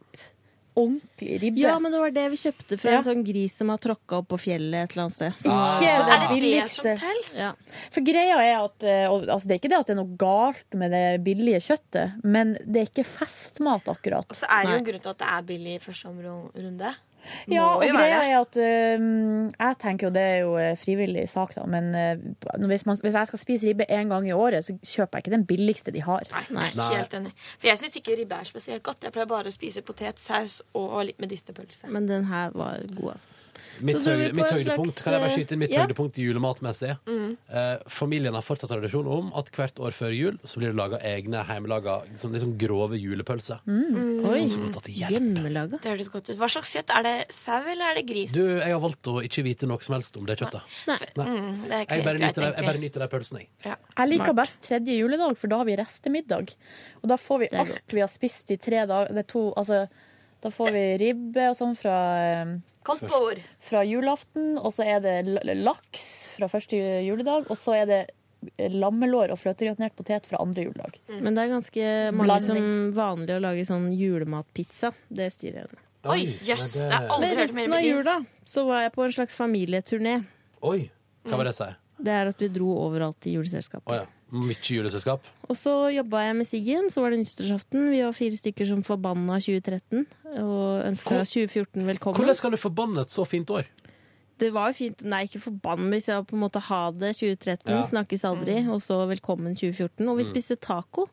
Speaker 4: ordentlig ribbe.
Speaker 15: Ja, men det var det vi kjøpte fra
Speaker 4: Ja.
Speaker 15: en sånn gris som har tråkka opp på fjellet et eller annet sted. Så,
Speaker 4: Ikke
Speaker 15: ja.
Speaker 4: det billigste.
Speaker 15: Ja.
Speaker 4: For greia er at eh, og, altså, Det er ikke det at det er noe galt med det billige kjøttet, men det er ikke festmat, akkurat.
Speaker 3: Og så er det jo en grunn til at det er billig i første runde.
Speaker 4: Ja, og greia er at øhm, Jeg tenker jo det er jo eh, frivillig sak, da, men uh, hvis, man, hvis jeg skal spise ribbe én gang i året, så kjøper jeg ikke den billigste de har.
Speaker 3: Nei, helt enig. For jeg syns ikke ribbe er spesielt godt. Jeg pleier bare å spise potet, saus og litt medisterpølse.
Speaker 15: Men den her var god, altså.
Speaker 2: Mitt, høyde, mitt høydepunkt
Speaker 15: slags,
Speaker 2: Kan jeg bare
Speaker 15: eh,
Speaker 2: skyte inn mitt
Speaker 15: ja.
Speaker 2: høydepunkt julematmessig?
Speaker 3: Mm.
Speaker 2: Eh, familien har fortsatt tradisjon om at hvert år før jul så blir det laga egne hjemmelaga sånn, sånn grove julepølser.
Speaker 3: Mm.
Speaker 15: Oi,
Speaker 2: Så det hjelper.
Speaker 15: hjemmelaga.
Speaker 3: Det høres godt ut. Hva slags kjøtt? Er det sau eller er det gris?
Speaker 2: Du, jeg har valgt å ikke vite noe som helst om det kjøttet.
Speaker 3: Nei.
Speaker 2: Nei.
Speaker 3: Mm, det er ikke
Speaker 2: Jeg bare
Speaker 3: greit,
Speaker 2: nyter jeg bare nyter de pølsene, jeg.
Speaker 3: Ja.
Speaker 4: Jeg liker
Speaker 15: Smart.
Speaker 4: best tredje juledag, for da har vi restemiddag. Og da får vi
Speaker 15: alt
Speaker 4: alt vi har spist i tre dager. Det er to, altså, da får vi ribbe og sånn fra, eh,
Speaker 3: Godt bord.
Speaker 4: fra julaften, og så er det laks fra første juledag, og så er det lammelår og fløtegratinert potet fra andre juledag.
Speaker 15: Men det er ganske mange
Speaker 4: Blanding.
Speaker 15: som vanlig å lage sånn julematpizza. Det styrer jeg.
Speaker 3: Oi, jøss. Det har aldri hørt mer i
Speaker 15: resten av jula så var jeg på en slags familieturné.
Speaker 2: Oi, hva var det jeg sier?
Speaker 15: Det er at vi dro overalt i juleselskapet.
Speaker 2: Oh, ja. Mye juleselskap.
Speaker 15: Og så jobba jeg med Siggen, så var det nyttårsaften. Vi var fire stykker som forbanna 2013 og ønska 2014 velkommen.
Speaker 2: Hvordan kan du forbanne et så fint år?
Speaker 15: Det var jo fint. Nei, ikke forbann, hvis jeg på en måte ha det 2013,
Speaker 2: Ja.
Speaker 15: snakkes aldri, og så velkommen 2014. Og vi
Speaker 2: Mm.
Speaker 15: spiste taco.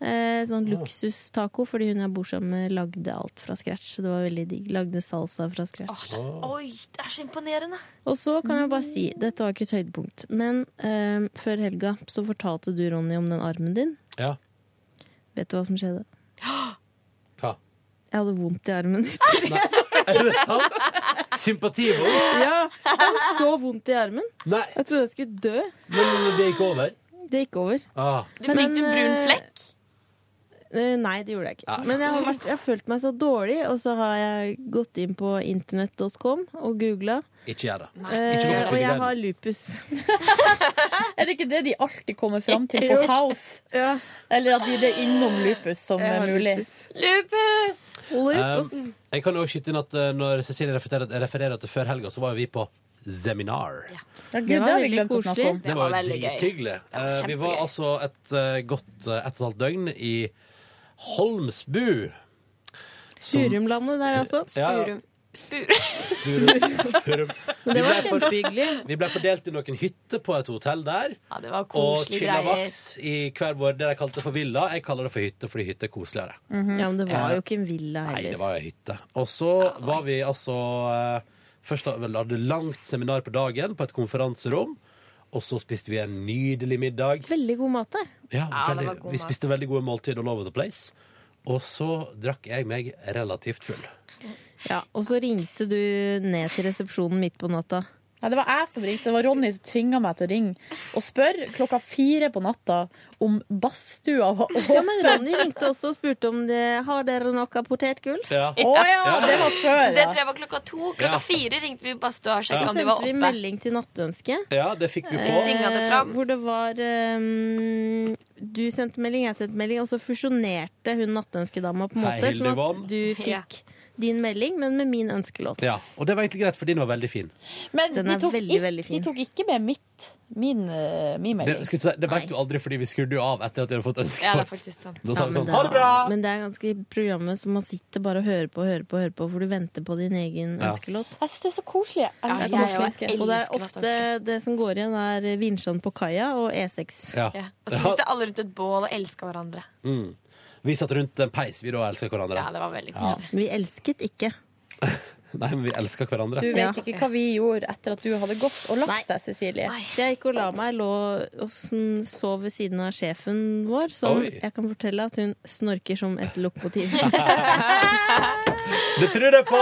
Speaker 15: Eh, sånn luksustaco, fordi hun jeg bor sammen med, lagde alt fra scratch. Så det var veldig digg. Lagde salsa fra scratch.
Speaker 3: Oi, det er så imponerende.
Speaker 15: Og så kan jeg bare si, dette var ikke et høydepunkt, men eh, før helga så fortalte du, Ronny, om den armen din.
Speaker 2: Ja.
Speaker 15: Vet du hva som skjedde?
Speaker 2: Hva?
Speaker 15: Jeg hadde vondt i armen. [laughs]
Speaker 2: Er det sant? Sympativond?
Speaker 15: ja, jeg hadde så vondt i armen.
Speaker 2: Nei.
Speaker 15: Jeg trodde jeg skulle dø.
Speaker 2: Men det gikk over?
Speaker 15: Det gikk over.
Speaker 2: Ah.
Speaker 3: Du fikk en brun flekk?
Speaker 15: Eh, Nei, det gjorde jeg ikke.
Speaker 2: Ja.
Speaker 15: Men jeg har, vært, jeg har følt meg så dårlig, og så har jeg gått inn på internett.com og googla.
Speaker 2: Ikke gjør det.
Speaker 15: Eh,
Speaker 2: Ikke
Speaker 15: og jeg har lupus. [laughs]
Speaker 4: Er det ikke det de alltid kommer fram til på House? Eller at de det er innom lupus som er mulig?
Speaker 3: Lupus!
Speaker 2: Um, jeg kan jo også skyte inn at uh, når Cecilie refererer, refererer til før helga, så var jo vi på seminar.
Speaker 4: Ja, Gud, det har vi glemt å snakke om.
Speaker 2: Det var jo drithyggelig. Uh, vi var altså et uh, godt uh, ett og et halvt døgn i Holmsbu. Som-
Speaker 15: Hurumlandet der, altså.
Speaker 2: Ja, ja.
Speaker 3: Spurum. Spur.
Speaker 2: Spurum. Spurum. [laughs]
Speaker 15: Det var kjempehyggelig.
Speaker 2: Vi ble fordelt i noen hytter på et hotell der.
Speaker 3: Ja, det var
Speaker 2: Og chillavaks i hver vår det de kalte for villa. Jeg kaller det for hytte fordi hytte er koseligere.
Speaker 15: Ja, men det var
Speaker 2: Eh,
Speaker 15: jo ikke en villa heller.
Speaker 2: Nei, det
Speaker 15: var
Speaker 2: var ei hytte. Og så var vi altså eh, Først hadde langt seminar på dagen på et konferanserom. Og så spiste vi en nydelig middag.
Speaker 15: Veldig god mat der.
Speaker 2: Ja,
Speaker 15: Ja, det
Speaker 2: veldig,
Speaker 15: var god
Speaker 2: vi
Speaker 15: mat.
Speaker 2: spiste veldig gode måltid all over the place. Og så drakk jeg meg relativt full.
Speaker 15: Ja, Og så ringte du ned til resepsjonen midt på natta.
Speaker 4: Ja, det var jeg som ringte. Det var Ronny som tvinga meg til å ringe og spørre klokka fire på natta om badstua var åpen. [laughs]
Speaker 15: Ja, men Ronny ringte også og spurte om det har dere noe potetgull.
Speaker 2: Ja.
Speaker 4: Å ja, det var før,
Speaker 3: Det
Speaker 4: ja.
Speaker 3: tror jeg var klokka to. Klokka fire ringte vi badstua og
Speaker 15: Så
Speaker 3: sjekka om de var
Speaker 15: sendte vi melding til Nattønske.
Speaker 2: Ja, det fikk vi på.
Speaker 3: Eh, det.
Speaker 15: Hvor det var um, Du sendte melding, jeg sendte melding, og så fusjonerte hun nattønskedama på en måte. Sånn at du
Speaker 3: Ja.
Speaker 15: fikk din melding, men med min ønskelåt.
Speaker 2: Ja, Og det var egentlig greit, for din var veldig fin.
Speaker 4: Men
Speaker 15: Den
Speaker 4: de
Speaker 15: er
Speaker 4: tok,
Speaker 15: veldig,
Speaker 4: ikk-
Speaker 15: veldig fin.
Speaker 4: de tok ikke med mitt, min, uh, min melding.
Speaker 2: Det, si, det vet du aldri, fordi vi skrudde jo av etter at du hadde fått ønskelåt.
Speaker 3: Ja, det er faktisk sant.
Speaker 2: Da sa vi
Speaker 15: men
Speaker 2: sånn Ha det bra!
Speaker 15: Men det er ganske programmet som man sitter bare og hører på og hører på, hører på for du venter på din egen
Speaker 2: Ja.
Speaker 15: ønskelåt.
Speaker 4: Jeg syns det er så koselig. Jeg
Speaker 3: Ja, jeg
Speaker 4: norsk
Speaker 3: også.
Speaker 15: Og det er ofte det som går igjen, er Vinsjan på kaia og E E6.
Speaker 2: Ja.
Speaker 3: Ja. Og så sitter alle rundt et bål og elsker hverandre.
Speaker 2: Mm. Vi satt rundt en peis, vi da elska hverandre.
Speaker 3: Ja, det var veldig
Speaker 2: Ja.
Speaker 3: koselig.
Speaker 15: Vi elsket ikke. [laughs]
Speaker 2: Nei, men vi elska hverandre.
Speaker 4: Du vet
Speaker 15: Ja.
Speaker 4: ikke hva vi gjorde etter at du hadde gått og lagt deg, Cecilie.
Speaker 15: Jeg gikk og la meg, lå og sov ved siden av sjefen vår, som
Speaker 2: Oi.
Speaker 15: jeg kan fortelle at hun snorker som et lokomotiv. [laughs]
Speaker 2: Det tror jeg på!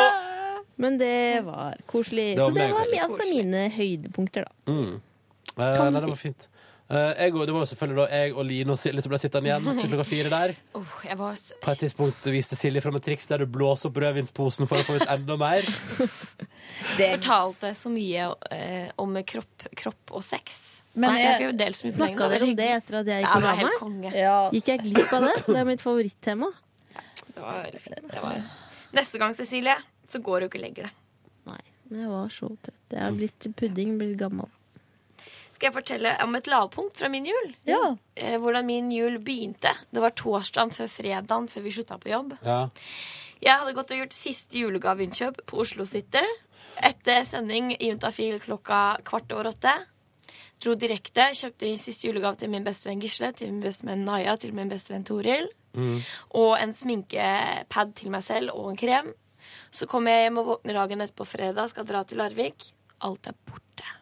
Speaker 15: Men det var koselig.
Speaker 2: Det var
Speaker 15: Så det var altså mine høydepunkter, da.
Speaker 2: Mm. Eh,
Speaker 15: Kan
Speaker 2: nei,
Speaker 15: du
Speaker 2: det var fint. Eh, jeg, og- det var jo selvfølgelig da jeg og Line og Silje som ble sittende igjen til klokka fire der. [laughs]
Speaker 3: Oh, jeg var s-
Speaker 2: På et tidspunkt viste Silje fram et triks der du blåser opp rødvinsposen for å få ut enda mer. [laughs]
Speaker 3: fortalte så mye eh, om kropp, kropp og sex.
Speaker 4: Men
Speaker 3: Nei,
Speaker 4: jeg-
Speaker 3: jeg har ikke delt så mye på lenge,
Speaker 15: Snakka
Speaker 3: det
Speaker 15: dere om det etter at jeg
Speaker 3: Ja,
Speaker 15: gikk og
Speaker 3: det var helt
Speaker 15: meg?
Speaker 3: konge.
Speaker 4: Ja.
Speaker 15: Gikk jeg glipp av det? Det er mitt favorittema.
Speaker 3: Det var veldig fint. Det var... Neste gang, Cecilie, så går du ikke og legger det.
Speaker 15: Nei, men jeg var så trøtt. Jeg har blitt pudding, blitt gammel.
Speaker 3: Skal jeg fortelle om et lavpunkt fra min jul?
Speaker 4: Ja.
Speaker 3: Eh, hvordan min jul begynte. Det var torsdagen før fredagen før vi slutta på jobb.
Speaker 2: Ja.
Speaker 3: Jeg hadde gått og gjort siste julegaveinnkjøp på Oslo City. Etter sending i Juntafil klokka kvart over åtte. Dro direkte, kjøpte siste julegave til min bestevenn Gisle, til min bestevenn Naya, til min bestevenn Toril. Og en sminkepad til meg selv og en krem. Så kommer jeg hjem og våkner dagen etterpå fredag, skal dra til Larvik. Alt er borte.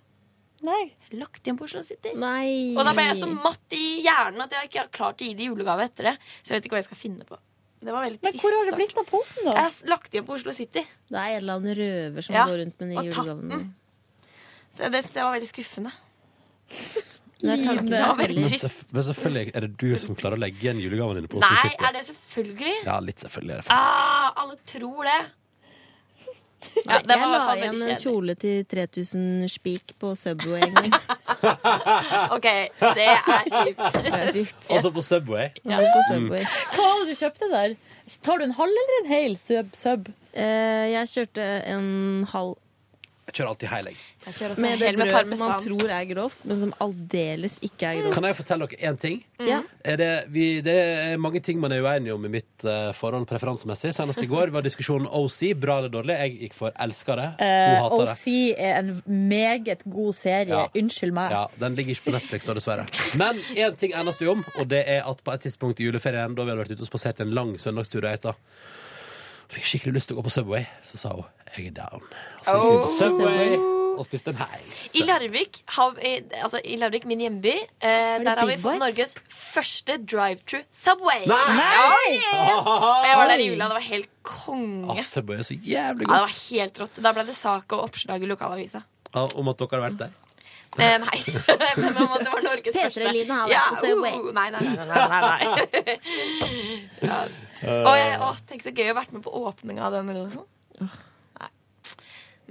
Speaker 4: Nei.
Speaker 3: Lagt igjen på Oslo City.
Speaker 15: Nei.
Speaker 3: Og da ble jeg så matt i hjernen at jeg ikke har klart å gi det julegave etter det. Så jeg vet ikke hva jeg skal finne på. Det var veldig
Speaker 4: Men hvor har det blitt av posen, da?
Speaker 3: Jeg har lagt igjen på Oslo City.
Speaker 15: Det er en eller annen røver som
Speaker 3: Ja,
Speaker 15: går rundt med
Speaker 3: den tatt
Speaker 15: julegavene.
Speaker 3: Så det, det var veldig skuffende. [laughs]
Speaker 15: Det er
Speaker 3: Det var veldig
Speaker 2: Men,
Speaker 3: trist.
Speaker 2: men selvfølgelig er det du som klarer å legge igjen julegavene dine på Oslo
Speaker 3: Nei,
Speaker 2: City.
Speaker 3: er det selvfølgelig?
Speaker 2: Ja, litt selvfølgelig er det faktisk.
Speaker 3: Ah, alle tror det. Ja, det var i
Speaker 15: jeg la igjen en kjole til 3000 spik på Subway en gang. [laughs]
Speaker 3: OK, det er kjipt. [laughs]
Speaker 15: Det er sykt.
Speaker 2: Altså på Subway.
Speaker 15: Ja, på Subway.
Speaker 4: Hva var det du kjøpte der? Tar du en halv eller en hel sub? sub?
Speaker 15: Eh, jeg kjørte en halv
Speaker 2: Jeg kjører alltid heil, jeg.
Speaker 3: Jeg kjører også
Speaker 15: med det
Speaker 3: hel med
Speaker 15: brødet som man
Speaker 3: parmesan.
Speaker 15: tror er grovt, men som aldeles ikke er grovt.
Speaker 2: Kan jeg fortelle dere én ting?
Speaker 15: Ja.
Speaker 2: Er det, vi, det er mange ting man er uenig om i mitt eh, forhold preferansemessig. Senest i går var diskusjonen OC. Bra eller dårlig? Jeg gikk for elsker det. Hun
Speaker 4: Eh,
Speaker 2: hater det.
Speaker 4: OC er en meget god serie.
Speaker 2: Ja.
Speaker 4: Unnskyld meg.
Speaker 2: Ja, Den ligger ikke på Netflix, da, dessverre. Men én ting enes det om, og det er at på et tidspunkt i juleferien, da vi hadde vært ute og spasert en lang søndagstur, og da fikk skikkelig lyst til å gå på Subway, så sa hun jeg er down. Og så gikk vi på
Speaker 3: Oh.
Speaker 2: Subway og spiste en heil.
Speaker 3: I Larvik, har vi, altså i Larvik, min hjemby, eh, der har vi fått Norges første drive-thru Subway.
Speaker 2: Nei!
Speaker 3: Ja, ja. Jeg var der i jula, det var helt konge.
Speaker 2: Ah, Subway er så jævlig
Speaker 3: Ja, det var helt rått. Da ble det sak og oppslag i lokalavisa.
Speaker 2: Ah, Om at dere har vært der?
Speaker 3: Eh, nei. [laughs] Men om at det var Norges
Speaker 15: P3
Speaker 3: første.
Speaker 15: Line har vært
Speaker 3: ja,
Speaker 15: på Subway.
Speaker 3: uh, nei, nei, nei. nei, nei, [laughs] ja. Og jeg, å, tenk så gøy å ha vært med på åpninga av den. Eller sånn. Nei.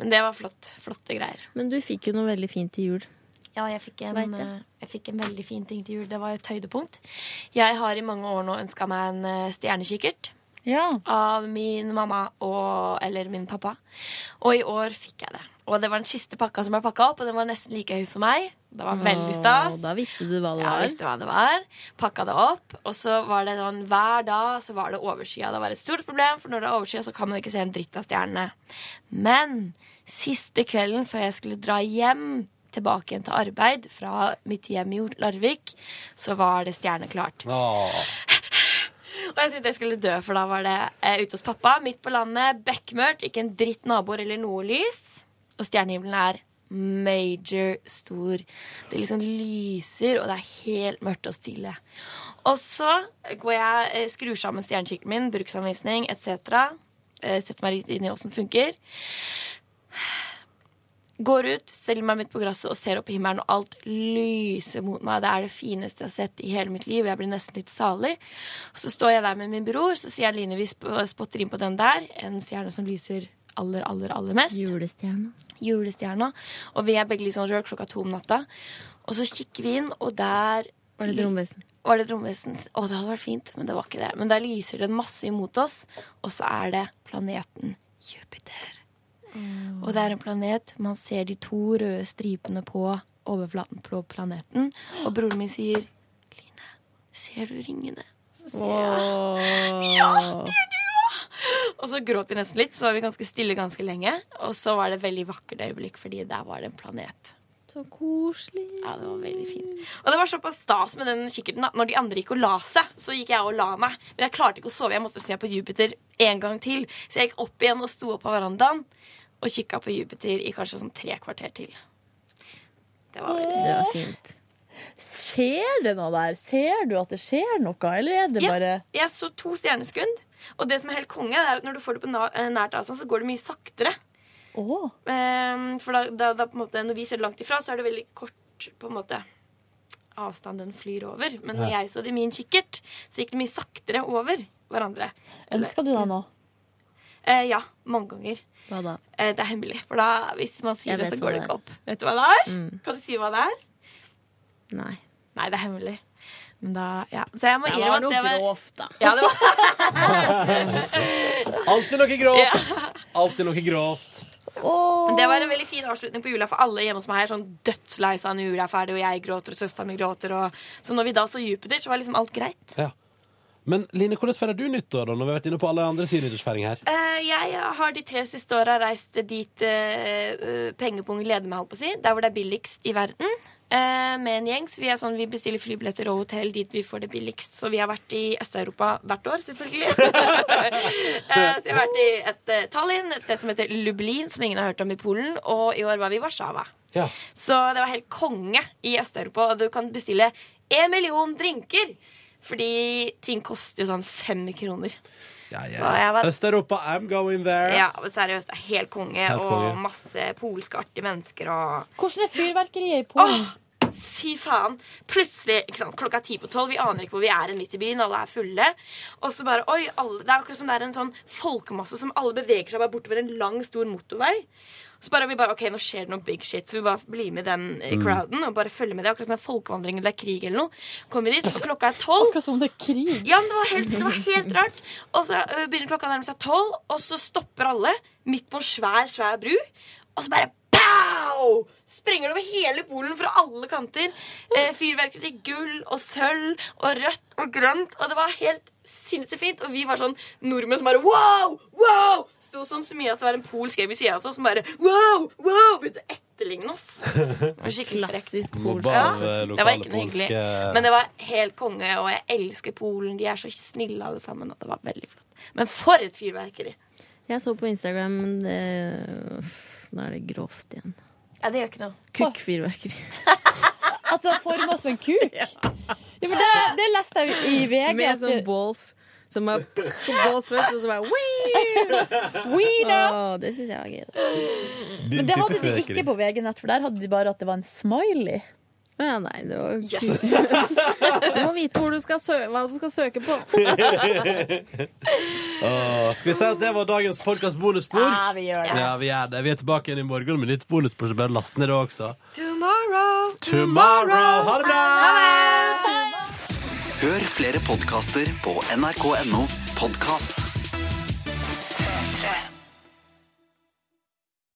Speaker 3: Men det var flott. Flotte greier.
Speaker 15: Men du fikk jo noe veldig fint til jul.
Speaker 3: Ja, jeg fikk, en, eh, jeg fikk en veldig fin ting til jul. Det var et høydepunkt. Jeg har i mange år nå ønska meg en eh, stjernekikkert.
Speaker 4: Ja.
Speaker 3: Av min mamma og, eller min pappa. Og i år fikk jeg det. Og det var den siste pakka som ble pakka opp, og den var nesten like høy som meg. Det var veldig stas.
Speaker 15: Åh, Da visste du hva det
Speaker 3: Ja,
Speaker 15: var.
Speaker 3: jeg visste hva det var. Pakka det opp. Og så var det sånn hver dag så var det overskya. Det var et stort problem, for når det er overskya, så kan man ikke se en dritt av stjernene. Men siste kvelden før jeg skulle dra hjem tilbake igjen til arbeid fra mitt hjem i Larvik, så var det stjerneklart. Og jeg trodde jeg skulle dø, for da var det eh, ute hos pappa, midt på landet, bekmørkt, ikke en dritt naboer eller noe lys. Og stjernehimmelen er major stor. Det liksom lyser, og det er helt mørkt og stille. Og så går jeg, eh, skrur sammen stjernekikkeren min, bruksanvisning etc. eh, Setter meg litt inn i åssen funker. Går ut, steller meg midt på gresset og ser opp i himmelen, og alt lyser mot meg. Det er det fineste jeg har sett i hele mitt liv, jeg blir nesten litt salig. Og så står jeg der med min bror, så sier jeg Line, vi spotter inn på den der. En stjerne som lyser aller, aller, aller mest.
Speaker 15: Julestjerna.
Speaker 3: Julestjerna. Og vi er begge litt sånn rød klokka to om natta. Og så kikker vi inn, og der
Speaker 15: Var det romvesen?
Speaker 3: var det romvesen? Å, det hadde vært fint, men det var ikke det. Men der lyser det masse imot oss, og så er det planeten Jupiter. Og det er en planet Man ser de to røde stripene på overflaten på planeten. Og broren min sier Line, ser du ringene? Så sier jeg [laughs] ja, det gjør du! [laughs] Og så gråt vi nesten litt, så var vi ganske stille ganske lenge. Og så var det et veldig vakkert øyeblikk, fordi der var det en planet.
Speaker 15: Så koselig.
Speaker 3: Ja, det var veldig fint. Og det var såpass stas med den kikkerten at når de andre gikk og la seg, så gikk jeg og la meg. Men jeg klarte ikke å sove. Jeg måtte se på Jupiter en gang til. Så jeg gikk opp igjen og sto opp på verandaen og kikka på Jupiter i kanskje sånn tre kvarter til. Det var
Speaker 15: Det var fint.
Speaker 4: Skjer det noe der? Ser du at det skjer noe, eller er det
Speaker 3: Ja, Jeg så to stjerneskudd. Og det som er helt konge, er at når du får det på eh, nært avstand, så går det mye saktere. Ehm, for da, da, da på en måte, når vi ser det langt ifra, så er det veldig kort på en måte avstand den flyr over. Men når
Speaker 4: Ja.
Speaker 3: jeg så det i min kikkert, så gikk det mye saktere over hverandre.
Speaker 4: Ønsker du det nå?
Speaker 3: Uh, ja, mange ganger.
Speaker 15: Hva da?
Speaker 3: Uh, det er hemmelig, for da, hvis man sier det, så går det
Speaker 15: det
Speaker 3: ikke opp. Vet du hva det er?
Speaker 15: Mm.
Speaker 3: Kan du si hva det er?
Speaker 15: Nei.
Speaker 3: Nei, det er hemmelig. Men da, ja. Så jeg må
Speaker 15: Det var
Speaker 3: innrømme at
Speaker 15: noe
Speaker 3: det var
Speaker 15: grovt, da.
Speaker 3: Ja, det var [laughs]
Speaker 2: Alltid noe grovt. Alltid noe grovt.
Speaker 3: Men det var en veldig fin avslutning på jula for alle hjemme hos meg. er Sånn dødslei seg når jula er ferdig, og jeg gråter, og søstera mi gråter. Og... Så når vi da så Jupiter, så var liksom alt greit.
Speaker 2: Ja. Men Line, hvordan feirer du nyttår, da, når vi har vært inne på alle andre nyttårsfeiring her?
Speaker 3: Uh, jeg har de tre siste åra reist dit uh, uh, pengepungen leder meg, holdt på å si. Der hvor det er billigst i verden. Eh, med en gjeng. Så vi, er sånn, vi bestiller flybilletter og hotell dit vi får det billigst. Så vi har vært i Øst-Europa hvert år, selvfølgelig. [laughs] Eh, så vi har vært i et eh, Tallinn, et sted som heter Lublin, som ingen har hørt om i Polen. Og i år var vi i Warszawa.
Speaker 2: Ja.
Speaker 3: Så det var helt konge i Øst-Europa, og du kan bestille en million drinker. Fordi ting koster jo sånn fem kroner.
Speaker 2: Ja,
Speaker 3: Så jeg var-
Speaker 2: Øst-Europa, I'm going there.
Speaker 3: Ja, seriøst, det er helt konge.
Speaker 2: Helt konge.
Speaker 3: Og masse polske artige mennesker og
Speaker 4: Hvordan er fyrverkeriet i Polen?
Speaker 3: Fy faen. Plutselig, ikke sant, klokka ti på tolv, vi aner ikke hvor vi er midt i byen, alle er fulle. Og så bare, oi, alle, Det er akkurat som det er en sånn folkemasse som alle beveger seg bare bortover en lang, stor motorvei. Så bare, vi bare, ok, nå skjer det noe big shit, så vi bare blir med den i
Speaker 4: Mm.
Speaker 3: crowden og bare følger med det. Akkurat som en folkevandring eller det er krig eller noe. Kommer vi dit, og klokka er tolv.
Speaker 4: Akkurat som det er krig.
Speaker 3: Ja, men det var helt, det var helt rart. Og så ø, begynner klokka å nærme seg tolv, og så stopper alle midt på en svær, svær bru. Og så bare pow! Sprenger det over hele Polen fra alle kanter. Eh, fyrverkeri i gull og sølv og rødt og grønt. Og det var helt sinnssykt fint. Og vi var sånn nordmenn som bare wow! Wow! Sto sånn så mye at det var en polsk game i sida av oss som bare wow! Wow! Begynte å etterligne oss. Det var skikkelig frekt.
Speaker 2: Ja, eh,
Speaker 3: det var ikke noe hyggelig. Men det var helt konge, og jeg elsker Polen. De er så snille alle sammen at det var veldig flott. Men for et fyrverkeri!
Speaker 15: Jeg så på Instagram, det Da er det grovt igjen.
Speaker 3: Ja, det gjør ikke noe.
Speaker 15: Kukkfyrverkeri. [laughs]
Speaker 4: At det har forma som en kuk? Ja, for det, det leste jeg i VG.
Speaker 15: Med sånn balls. Som er balls først, og så bare [laughs] Weed
Speaker 4: Weirdo!
Speaker 15: Det syns jeg var gøy.
Speaker 4: Men det hadde de ikke på VG-nett, for der hadde de bare at det var en smiley.
Speaker 15: Ja, nei, det var [laughs] Du må vite hvor du skal hva du skal søke på. [laughs]
Speaker 2: oh, skal vi si at det var dagens podkast bonusspor?
Speaker 4: Ja, vi gjør det.
Speaker 2: Ja, vi er det. Vi er tilbake igjen i morgen med nytt bonusspor, så bare last ned det også.
Speaker 3: Tomorrow!
Speaker 2: Tomorrow! Ha det bra!
Speaker 16: Hør flere podkaster på nrk.no podkast.